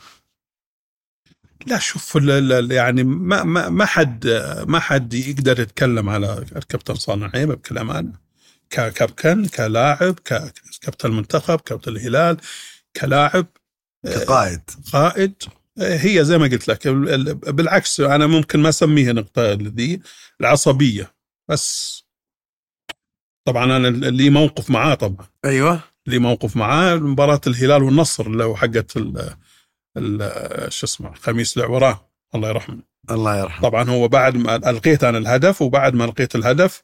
لا شوف ال- ال- يعني ما ما ما حد ما حد يقدر يتكلم على الكابتن صالح نعيم بكل امانه ككابتن كلاعب ككابتن المنتخب كابتن الهلال كلاعب كقائد. قائد. هي زي ما قلت لك ال- ال- بالعكس أنا ممكن ما أسميها نقطة ذي العصبية. بس طبعا أنا لي موقف معاه طبعا. أيوه. لي موقف معاه مباراة الهلال والنصر هو حقت ال ال- شو اسمه الخميس العوران الله يرحمه. الله يرحمه. طبعا هو بعد ما ألقيت أنا الهدف وبعد ما ألقيت الهدف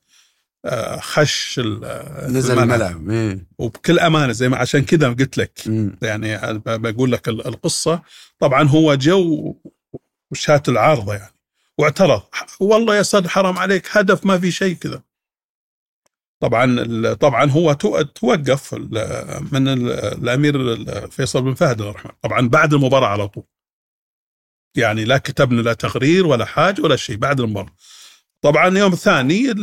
خش ال- نزل الملعب. إيه. وبكل أمانة زي ما عشان كذا قلت لك. مم. يعني بقول لك ال- القصة. طبعا هو جو وشات العارضة يعني. واعترض. والله يا أستاذ حرام عليك هدف ما في شيء كذا. طبعا طبعا هو تو- توقف من ال- الأمير ال- فيصل بن فهد الله يرحمه. طبعا بعد المباراة على طول. يعني لا كتبنا لا تقرير ولا حاجة ولا شيء بعد المباراة. طبعا يوم ثاني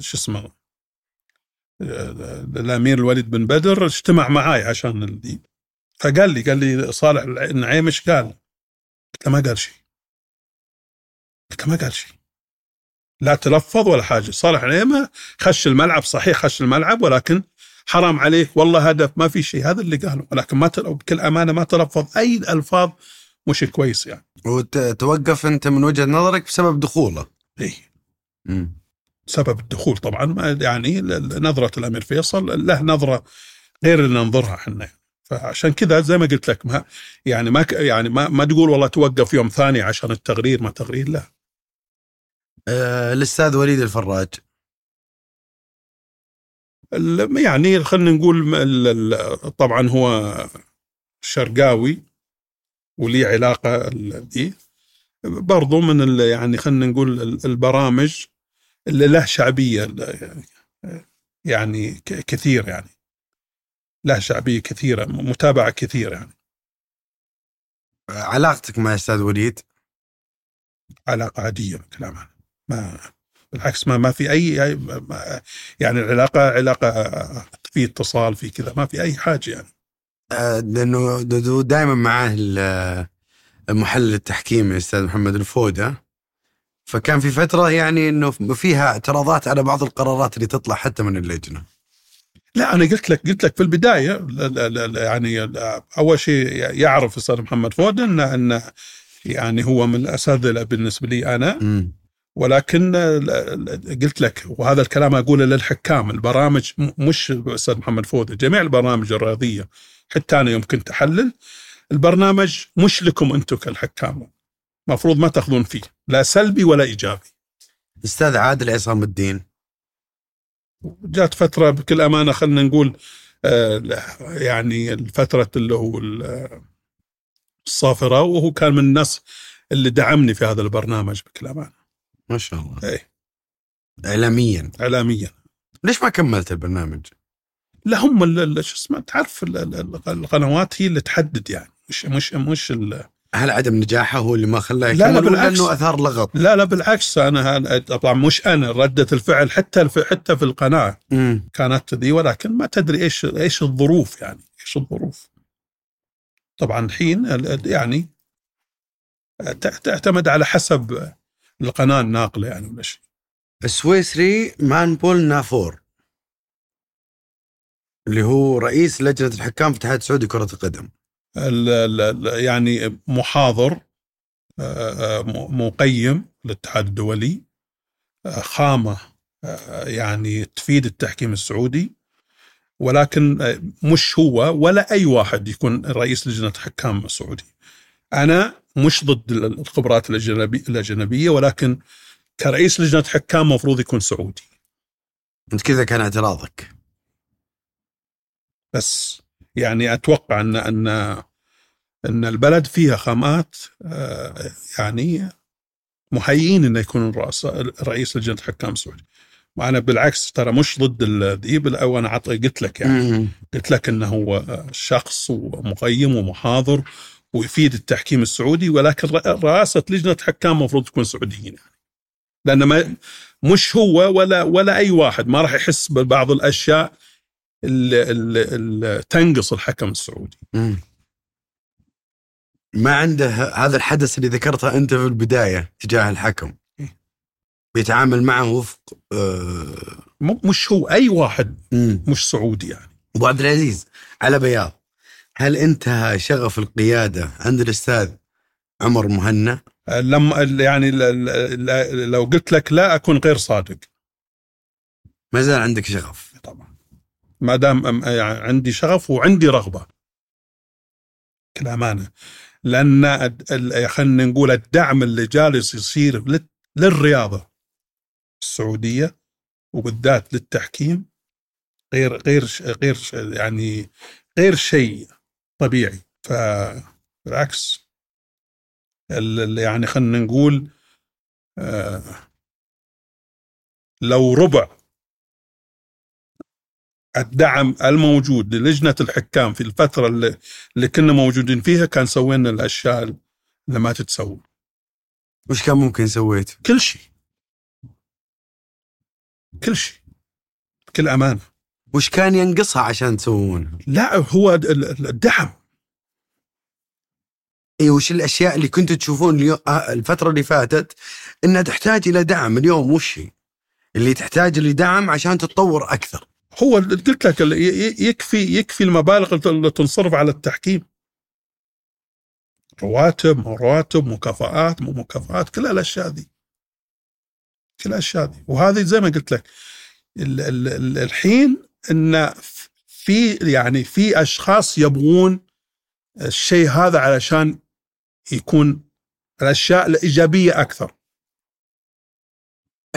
شو اسمه الأمير الوليد بن بدر اجتمع معاي عشان فقال لي قال لي صالح النعيم إيش قال؟ قلت له ما قال شيء. قلت له ما قال شيء. لا تلفظ ولا حاجة. صالح النعيم خش الملعب صحيح خش الملعب ولكن حرام عليك. والله هدف ما في شيء. هذا اللي قاله. ولكن ما بكل أمانة ما تلفظ أي ألفاظ مش كويس يعني. وتوقف أنت من وجهة نظرك بسبب دخوله. مم. سبب الدخول طبعا ما يعني نظرة الأمير فيصل له نظرة غير اللي ننظرها إحنا. فعشان كذا زي ما قلت لك ما يعني ما يعني ما, ما تقول والله توقف يوم ثاني عشان التقرير ما تقرير لا. آه الأستاذ وليد الفراج. ال- يعني خلينا نقول طبعا هو شرقاوي ولي علاقة ال- دي برضو من ال- يعني خلينا نقول ال- البرامج اللي له شعبية يعني كثير يعني. له شعبية كثيرة متابعة كثيرة يعني. علاقتك مع أستاذ وليد؟ علاقة عادية بكلام. ما بالعكس ما ما في اي يعني العلاقه علاقة في اتصال في كذا ما في أي حاجة يعني. آه، لأنه دائما معاه ال- المحلل التحكيمي الاستاذ محمد الفودة. فكان في فترة يعني إنه فيها اعتراضات على بعض القرارات اللي تطلع حتى من اللجنة. لا أنا قلت لك قلت لك في البداية لا- لا- لا- لا، يعني أول شيء يعرف الاستاذ محمد فود إن إن يعني هو من الأساتذة بالنسبة لي أنا. مم. ولكن قلت لك وهذا الكلام أقوله للحكام البرامج م- مش الاستاذ محمد فودة جميع البرامج الرياضية حتى أنا يوم كنت أحلل البرنامج مش لكم أنتم كالحكام. المفروض ما تاخذون فيه لا سلبي ولا إيجابي. أستاذ عادل عصام الدين. جات فترة بكل أمانة خلينا نقول آه، يعني الفترة اللي هو ال- الصافرة وهو كان من الناس اللي دعمني في هذا البرنامج بكل أمانة. ما شاء الله. إيه. اعلاميا. اعلاميا. ليش ما كملت البرنامج؟ لا هم شو اسمه تعرف ال- ال- القنوات هي اللي تحدد يعني. مش مش مش ال- هل عدم نجاحه هو اللي ما خلاه لا، لا، بالعكس. إنه أثار لغط؟ لا لا بالعكس أنا طبعا مش أنا ردة الفعل حتى الف- حتى في القناة مم. كانت ذي ولكن ما تدري إيش إيش الظروف يعني إيش الظروف طبعا الحين ال- ال- يعني تعتمد على حسب القناة الناقلة يعني ولا شيء السويسري مانبول نافور اللي هو رئيس لجنة الحكام في الاتحاد السعودي كره القدم ال- ال- ال- يعني محاضر آه، آه، مقيم للاتحاد الدولي آه، خامة آه، يعني تفيد التحكيم السعودي ولكن مش هو ولا أي واحد يكون رئيس لجنة حكام سعودي. أنا مش ضد ال- الخبرات الأجنبية ولكن كرئيس لجنة حكام مفروض يكون سعودي. أنت كذا كان اعتراضك. بس. يعني أتوقع ان ان أن البلد فيها خامات آه، يعني مهيئين انه يكون رؤساء رئيس لجنه حكام سعودي. وأنا بالعكس ترى مش ضد الذيب أو أنا عط- قلت لك يعني. قلت لك إنه هو شخص ومقيم ومحاضر ويفيد التحكيم السعودي ولكن رئاسة لجنة حكام المفروض تكون سعوديين يعني. لأن ما مش هو ولا ولا أي واحد ما راح يحس ببعض الأشياء تنقص الحكم السعودي. مم. ما عنده هذا الحدث اللي ذكرته أنت في البداية تجاه الحكم بيتعامل معه وفق آه، مش هو أي واحد مم. مش سعودي يعني. أبو عبد العزيز على بياض هل انتهى شغف القيادة عند الأستاذ عمر مهنا؟ لما يعني لو قلت لك لا أكون غير صادق ما زال عندك شغف ما دام يعني عندي شغف وعندي رغبة. كالأمانة. لأن خلينا نقول الدعم اللي جالس يصير لل- للرياضة السعودية وبالذات للتحكيم غير غير غير يعني غير شيء طبيعي. فبالعكس ال- ال- يعني خلينا نقول آه، لو ربع الدعم الموجود للجنة الحكام في الفترة اللي, اللي كنا موجودين فيها كان سوينا الأشياء اللي ما تتسوى. وش كان ممكن سويت؟ كل شيء. كل شيء. بكل أمانة. وش كان ينقصها عشان تسوونها؟ لا هو ال- ال- الدعم. إي وش الأشياء اللي كنتوا تشوفون اليوم آه، الفترة اللي فاتت؟ إنها تحتاج إلى دعم. اليوم وش هي؟ اللي تحتاج لدعم عشان تتطور أكثر. هو قلت لك يكفي يكفي المبالغ اللي تنصرف على التحكيم. رواتب رواتب مكافآت مو مكافآت كل الأشياء دي كل الأشياء دي وهذه زي ما قلت لك ال ال ال الحين إن في يعني في أشخاص يبغون الشيء هذا علشان يكون الأشياء الإيجابية أكثر.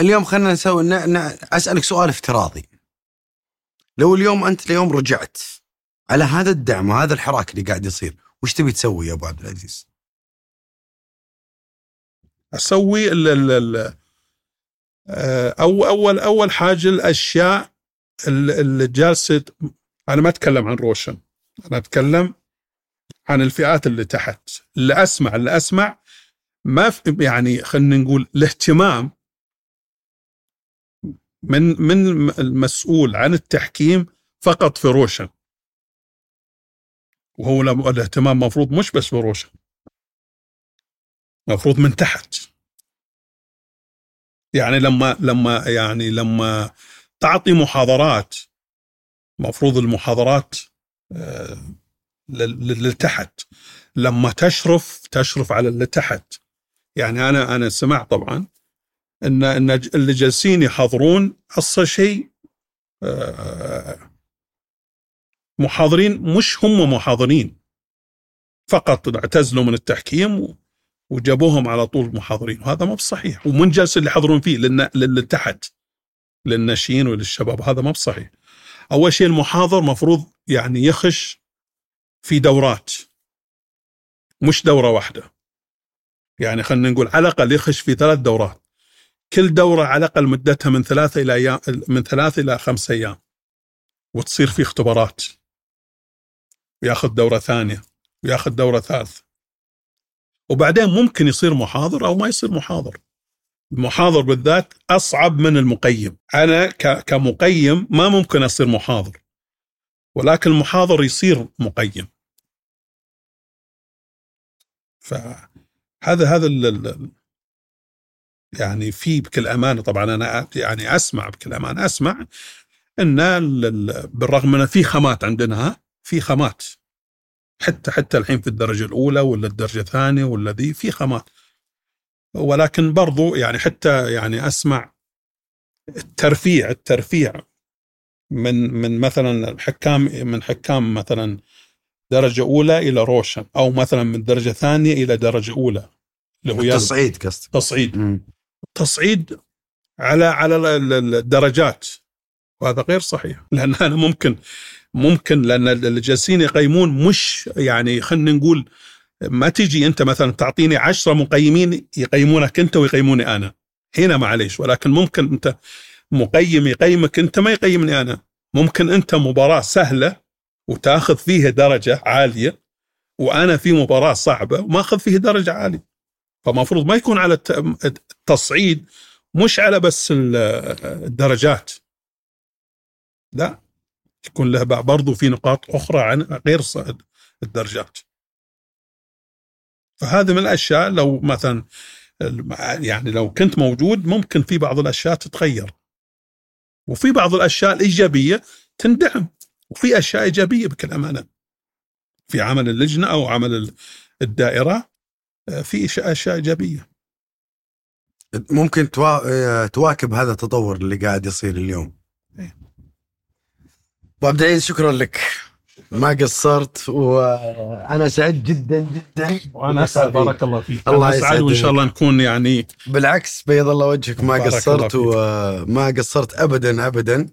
اليوم خلينا نسوي. أسألك سؤال افتراضي. لو اليوم أنت اليوم رجعت على هذا الدعم وهذا الحراك اللي قاعد يصير وش تبي تسوي يا أبو عبد العزيز؟ أسوي ال ال ال آه، أو اول أول حاجة الأشياء ال- اللي جالسه أنا ما أتكلم عن روشن أنا أتكلم عن الفئات اللي تحت اللي اسمع اللي أسمع ما في يعني خلينا نقول الاهتمام من من المسؤول عن التحكيم فقط في روشن. وهو الاهتمام مفروض مش بس في روشن. مفروض من تحت. يعني لما لما يعني لما تعطي محاضرات مفروض المحاضرات آه، للي تحت لما تشرف تشرف على اللي تحت. يعني أنا أنا سمعت طبعا ان إن اللي جالسين يحاضرون أصلا شيء آه، محاضرين مش هم محاضرين. فقط اعتزلوا من التحكيم وجابوهم على طول محاضرين. وهذا مو بصحيح. ومن جالس اللي يحضرون فيه للي تحت للناشئين وللشباب هذا ما بصحيح. أول شيء المحاضر مفروض يعني يخش في دورات. مش دورة واحدة. يعني خلينا نقول على الأقل يخش في ثلاث دورات. كل دورة على الأقل مدتها من ثلاثة إلى أيام من ثلاثة إلى خمس أيام وتصير في اختبارات. وياخذ دورة ثانية وياخذ دورة ثالثة. وبعدين ممكن يصير محاضر أو ما يصير محاضر. المحاضر بالذات أصعب من المقيم. أنا كمقيم ما ممكن أصير محاضر ولكن المحاضر يصير مقيم. فهذا هذا يعني في بكل أمانة طبعا أنا يعني أسمع بكل أمانة أسمع إن بالرغم من في خامات عندنا في خامات. حتى حتى الحين في الدرجة الأولى ولا الدرجة الثانية ولا ذي في خامات. ولكن برضو يعني حتى يعني أسمع الترفيع الترفيع من من مثلا الحكام من حكام مثلا درجة أولى إلى روشن أو مثلا من درجة ثانية إلى درجة أولى اللي هو تصعيد قصدك. تصعيد. تصعيد على على الدرجات. وهذا غير صحيح. لأن أنا ممكن ممكن لأن اللي جالسين يقيمون مش يعني خلينا نقول ما تجي أنت مثلا تعطيني عشرة مقيمين يقيمونك أنت ويقيموني أنا. هنا معليش. ولكن ممكن أنت مقيم يقيمك أنت ما يقيمني أنا. ممكن أنت مباراة سهلة وتاخذ فيها درجة عالية وأنا في مباراة صعبة وما أخذ فيها درجة عالية. فمفروض ما يكون على التصعيد مش على بس الدرجات. لا يكون له برضو في نقاط أخرى عن غير الدرجات. فهذه من الأشياء لو مثلا يعني لو كنت موجود ممكن في بعض الأشياء تتغير. وفي بعض الأشياء الإيجابية تندعم. وفي أشياء إيجابية بكل أمانة. في عمل اللجنة أو عمل الدائرة. آه، في أشياء إيجابية. ممكن تواكب هذا التطور اللي قاعد يصير اليوم. إيه. أبو عبد العزيز شكرا لك. ما قصرت وأنا سعيد جدا جدا. وأنا أسعد بارك الله فيك. الله يسعد وإن شاء الله نكون يعني بالعكس بيض الله وجهك. ما قصرت وما قصرت ابدا ابدا.